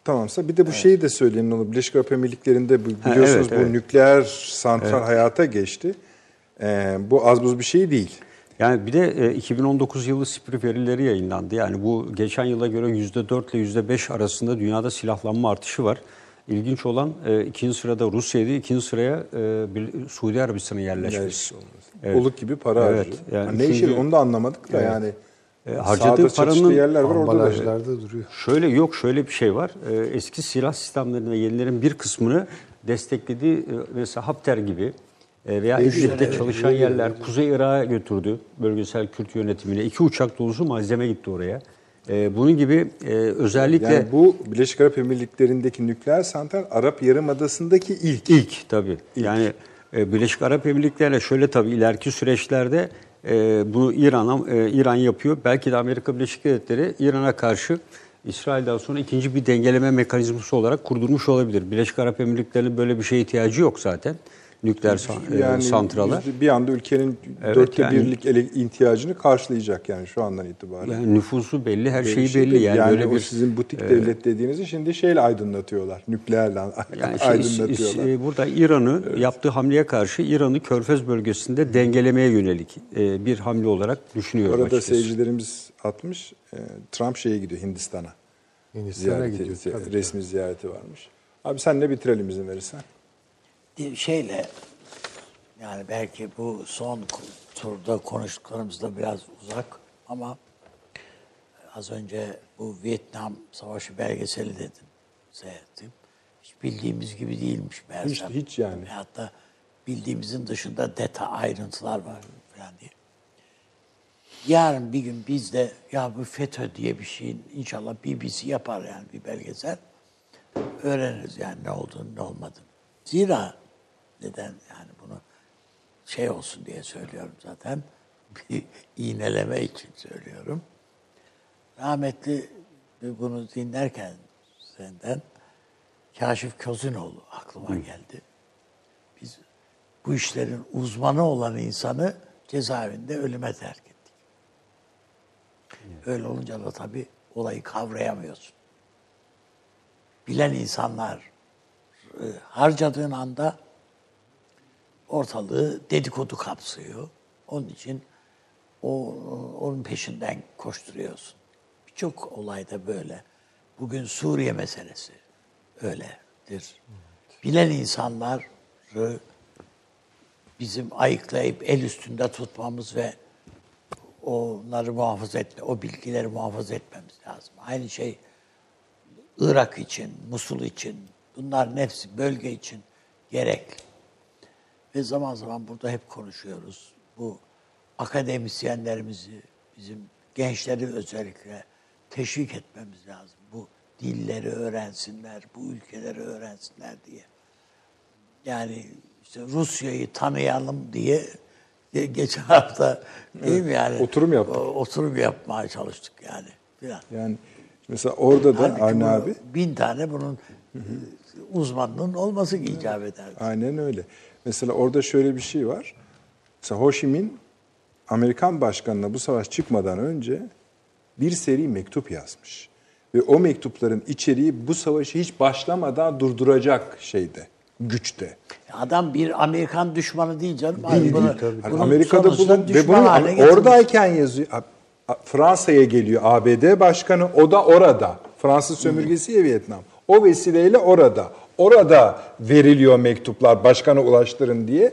Speaker 1: Tamamsa bir de bu şeyi de söyleyelim. onu. Birleşik Arap Emirlikleri'nde bu-
Speaker 4: Ha,
Speaker 1: biliyorsunuz
Speaker 4: evet,
Speaker 1: bu
Speaker 4: evet.
Speaker 1: nükleer santral hayata geçti. Ee, bu az buz bir şey değil.
Speaker 4: Yani bir de e, 2019 yılı SIPRI verileri yayınlandı. Yani bu geçen yıla göre %4 ile %5 arasında dünyada silahlanma artışı var. İlginç olan e, ikinci sırada Rusya'ydı, ikinci sıraya e, bir- Suudi Arabistan'ın yerleşmesi. Evet.
Speaker 1: Oluk gibi para
Speaker 4: Evet,
Speaker 1: harcıyor.
Speaker 4: yani
Speaker 1: Ha, ne işi
Speaker 4: çünkü-
Speaker 1: onu da anlamadık da
Speaker 4: Evet.
Speaker 1: yani.
Speaker 4: E, harcadığı paranın-
Speaker 1: yerler var orada da.
Speaker 3: Duruyor.
Speaker 4: Şöyle yok şöyle bir şey var. E, eski silah sistemlerinin ve yenilerin bir kısmını desteklediği e, mesela Hafter gibi e, veya İdlib'de çalışan yerler Kuzey Irak'a götürdü bölgesel Kürt yönetimine. İki uçak dolusu malzeme gitti oraya. E, bunun gibi e, özellikle
Speaker 1: Yani bu Birleşik Arap Emirlikleri'ndeki nükleer santral Arap Yarımadası'ndaki ilk.
Speaker 4: İlk tabii. Yani e, Birleşik Arap Emirlikleri'yle şöyle tabii ileriki süreçlerde e, bunu İran'a e, İran yapıyor. Belki de Amerika Birleşik Devletleri İran'a karşı İsrail'den sonra ikinci bir dengeleme mekanizması olarak kurdurmuş olabilir. Birleşik Arap Emirlikleri'nin böyle bir şeye ihtiyacı yok zaten. Nükleer sa- e,
Speaker 1: Yani
Speaker 4: santrala.
Speaker 1: yüzde- bir anda ülkenin
Speaker 4: Evet,
Speaker 1: dörtte
Speaker 4: yani-
Speaker 1: birlik ele- ihtiyacını karşılayacak yani şu andan itibaren.
Speaker 4: Yani nüfusu belli, her
Speaker 1: Böyle
Speaker 4: şeyi
Speaker 1: şey
Speaker 4: belli.
Speaker 1: değil.
Speaker 4: Yani, böyle
Speaker 1: o
Speaker 4: bir
Speaker 1: sizin butik devlet dediğinizi şimdi şeyle aydınlatıyorlar. Nükleerle
Speaker 4: yani şey,
Speaker 1: aydınlatıyorlar.
Speaker 4: e, burada İran'ı yaptığı hamleye karşı İran'ı Körfez bölgesinde dengelemeye yönelik e, bir hamle olarak düşünüyorum
Speaker 1: Orada
Speaker 4: açıkçası.
Speaker 1: seyircilerimiz atmış. e, Trump şeye gidiyor Hindistan'a.
Speaker 3: Hindistan'a
Speaker 1: Ziyareti,
Speaker 3: gidiyor. tabii.
Speaker 1: resmi ziyareti varmış. Abi sen ne bitirelim izin verirsen.
Speaker 2: Şeyle yani belki bu son turda konuştuklarımızda biraz uzak ama az önce bu Vietnam Savaşı belgeseli dedim, seyrettim. Hiç bildiğimiz gibi değilmiş meğersem.
Speaker 1: Hiç- hiç yani.
Speaker 2: Hatta bildiğimizin dışında detay ayrıntılar var falan diye. Yarın bir gün biz de ya bu FETÖ diye bir şeyin inşallah BBC yapar yani bir belgesel. Öğreniriz yani ne olduğunu ne olmadığını. Zira neden yani bunu şey olsun diye söylüyorum zaten. [LAUGHS] Bir iğneleme için söylüyorum. Rahmetli bunu dinlerken senden Kaşif Közünoğlu aklıma geldi. Biz bu işlerin uzmanı olan insanı cezaevinde ölüme terk ettik. Öyle olunca da tabii olayı kavrayamıyorsun. Bilen insanlar e, harcadığın anda ortalığı dedikodu kapsıyor. Onun için o onun peşinden koşturuyorsun. Birçok olayda böyle. Bugün Suriye meselesi öyledir. Bilen insanları bizim ayıklayıp el üstünde tutmamız ve onları muhafaza etme, o bilgileri muhafaza etmemiz lazım. Aynı şey Irak için, Musul için, bunların hepsi bölge için gerekli. Ve zaman zaman burada hep konuşuyoruz. Bu akademisyenlerimizi, bizim gençleri özellikle teşvik etmemiz lazım. Bu dilleri öğrensinler, bu ülkeleri öğrensinler diye. Yani işte Rusya'yı tanıyalım diye ge- geçen [LAUGHS] hafta değil mi yani?
Speaker 1: Oturum yaptık.
Speaker 2: Oturum yapmaya çalıştık yani. Falan.
Speaker 1: Yani mesela orada da
Speaker 2: bu
Speaker 1: abi
Speaker 2: bin tane bunun e, uzmanının olması icap eder.
Speaker 1: Aynen öyle. Mesela orada şöyle bir şey var. Mesela Ho Chi Minh Amerikan başkanına bu savaş çıkmadan önce bir seri mektup yazmış. Ve o mektupların içeriği bu savaşı hiç başlamadan durduracak şeyde, güçte.
Speaker 2: Adam bir Amerikan düşmanı değil canım.
Speaker 1: Değil,
Speaker 2: Abi bunu-
Speaker 1: değil, tabii. Hani
Speaker 2: bunun
Speaker 1: Amerika'da bulun ve
Speaker 2: düşman
Speaker 1: bunu oradayken yazıyor. Fransa'ya geliyor ABD başkanı, o da orada. Fransız sömürgesi ya Vietnam. O vesileyle orada. Orada veriliyor mektuplar başkana ulaştırın diye.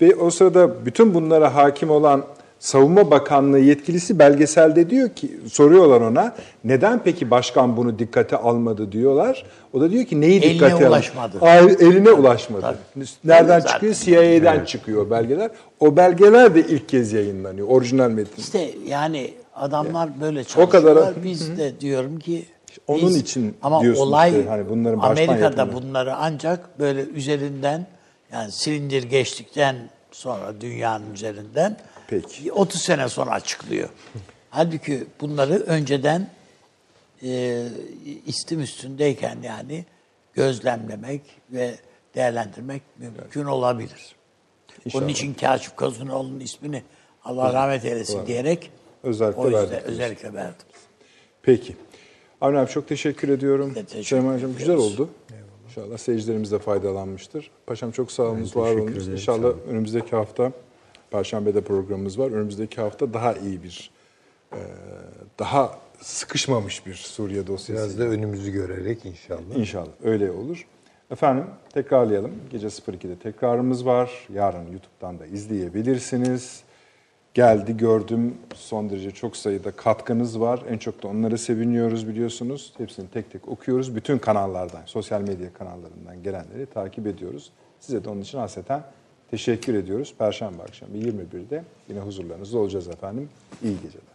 Speaker 1: Ve o sırada bütün bunlara hakim olan Savunma Bakanlığı yetkilisi belgeselde diyor ki soruyorlar ona neden peki başkan bunu dikkate almadı diyorlar. O da diyor ki neyi
Speaker 2: Eline
Speaker 1: dikkate almadı?
Speaker 2: ulaşmadı.
Speaker 1: Aa, eline ulaşmadı.
Speaker 2: Tabii.
Speaker 1: Nereden
Speaker 2: Zaten.
Speaker 1: çıkıyor? CIA'den çıkıyor belgeler. O belgeler de ilk kez yayınlanıyor. Orijinal metin.
Speaker 2: İşte yani adamlar böyle
Speaker 1: O
Speaker 2: çalışıyorlar.
Speaker 1: kadar-
Speaker 2: Biz de diyorum ki
Speaker 1: Onun
Speaker 2: biz-
Speaker 1: için
Speaker 2: ama
Speaker 1: diyorsun
Speaker 2: olay
Speaker 1: işte, hani bunların
Speaker 2: Amerika'da
Speaker 1: yapılıyor.
Speaker 2: bunları ancak böyle üzerinden yani silindir geçtikten sonra dünyanın üzerinden
Speaker 1: Peki.
Speaker 2: 30 sene sonra açıklıyor. Halbuki bunları önceden e, istim üstündeyken yani gözlemlemek ve değerlendirmek mümkün olabilir.
Speaker 1: İnşallah.
Speaker 2: Onun için Kaşif Kazunoğlu'nun ismini Allah rahmet eylesin diyerek
Speaker 1: Özellikle
Speaker 2: o yüzden
Speaker 1: verdik.
Speaker 2: özellikle verdim.
Speaker 1: Peki. Avni abi çok teşekkür ediyorum.
Speaker 2: Teşekkür
Speaker 1: Süleyman Hocam güzel oldu. İnşallah seyircilerimiz de faydalanmıştır. Paşam çok sağ olunuz, var olunuz. İnşallah
Speaker 4: sağ olun.
Speaker 1: önümüzdeki hafta Perşembe'de programımız var. Önümüzdeki hafta daha iyi bir, e, daha sıkışmamış bir Suriye dosyası.
Speaker 3: Biraz da önümüzü görerek inşallah.
Speaker 1: İnşallah öyle olur. Efendim tekrarlayalım. Gece 02'de tekrarımız var. Yarın YouTube'dan da izleyebilirsiniz. Geldi gördüm son derece çok sayıda katkınız var. En çok da onlara seviniyoruz biliyorsunuz. Hepsini tek tek okuyoruz. Bütün kanallardan, sosyal medya kanallarından gelenleri takip ediyoruz. Size de onun için hasreten teşekkür ediyoruz. Perşembe akşamı 21'de yine huzurlarınızda olacağız efendim. İyi geceler.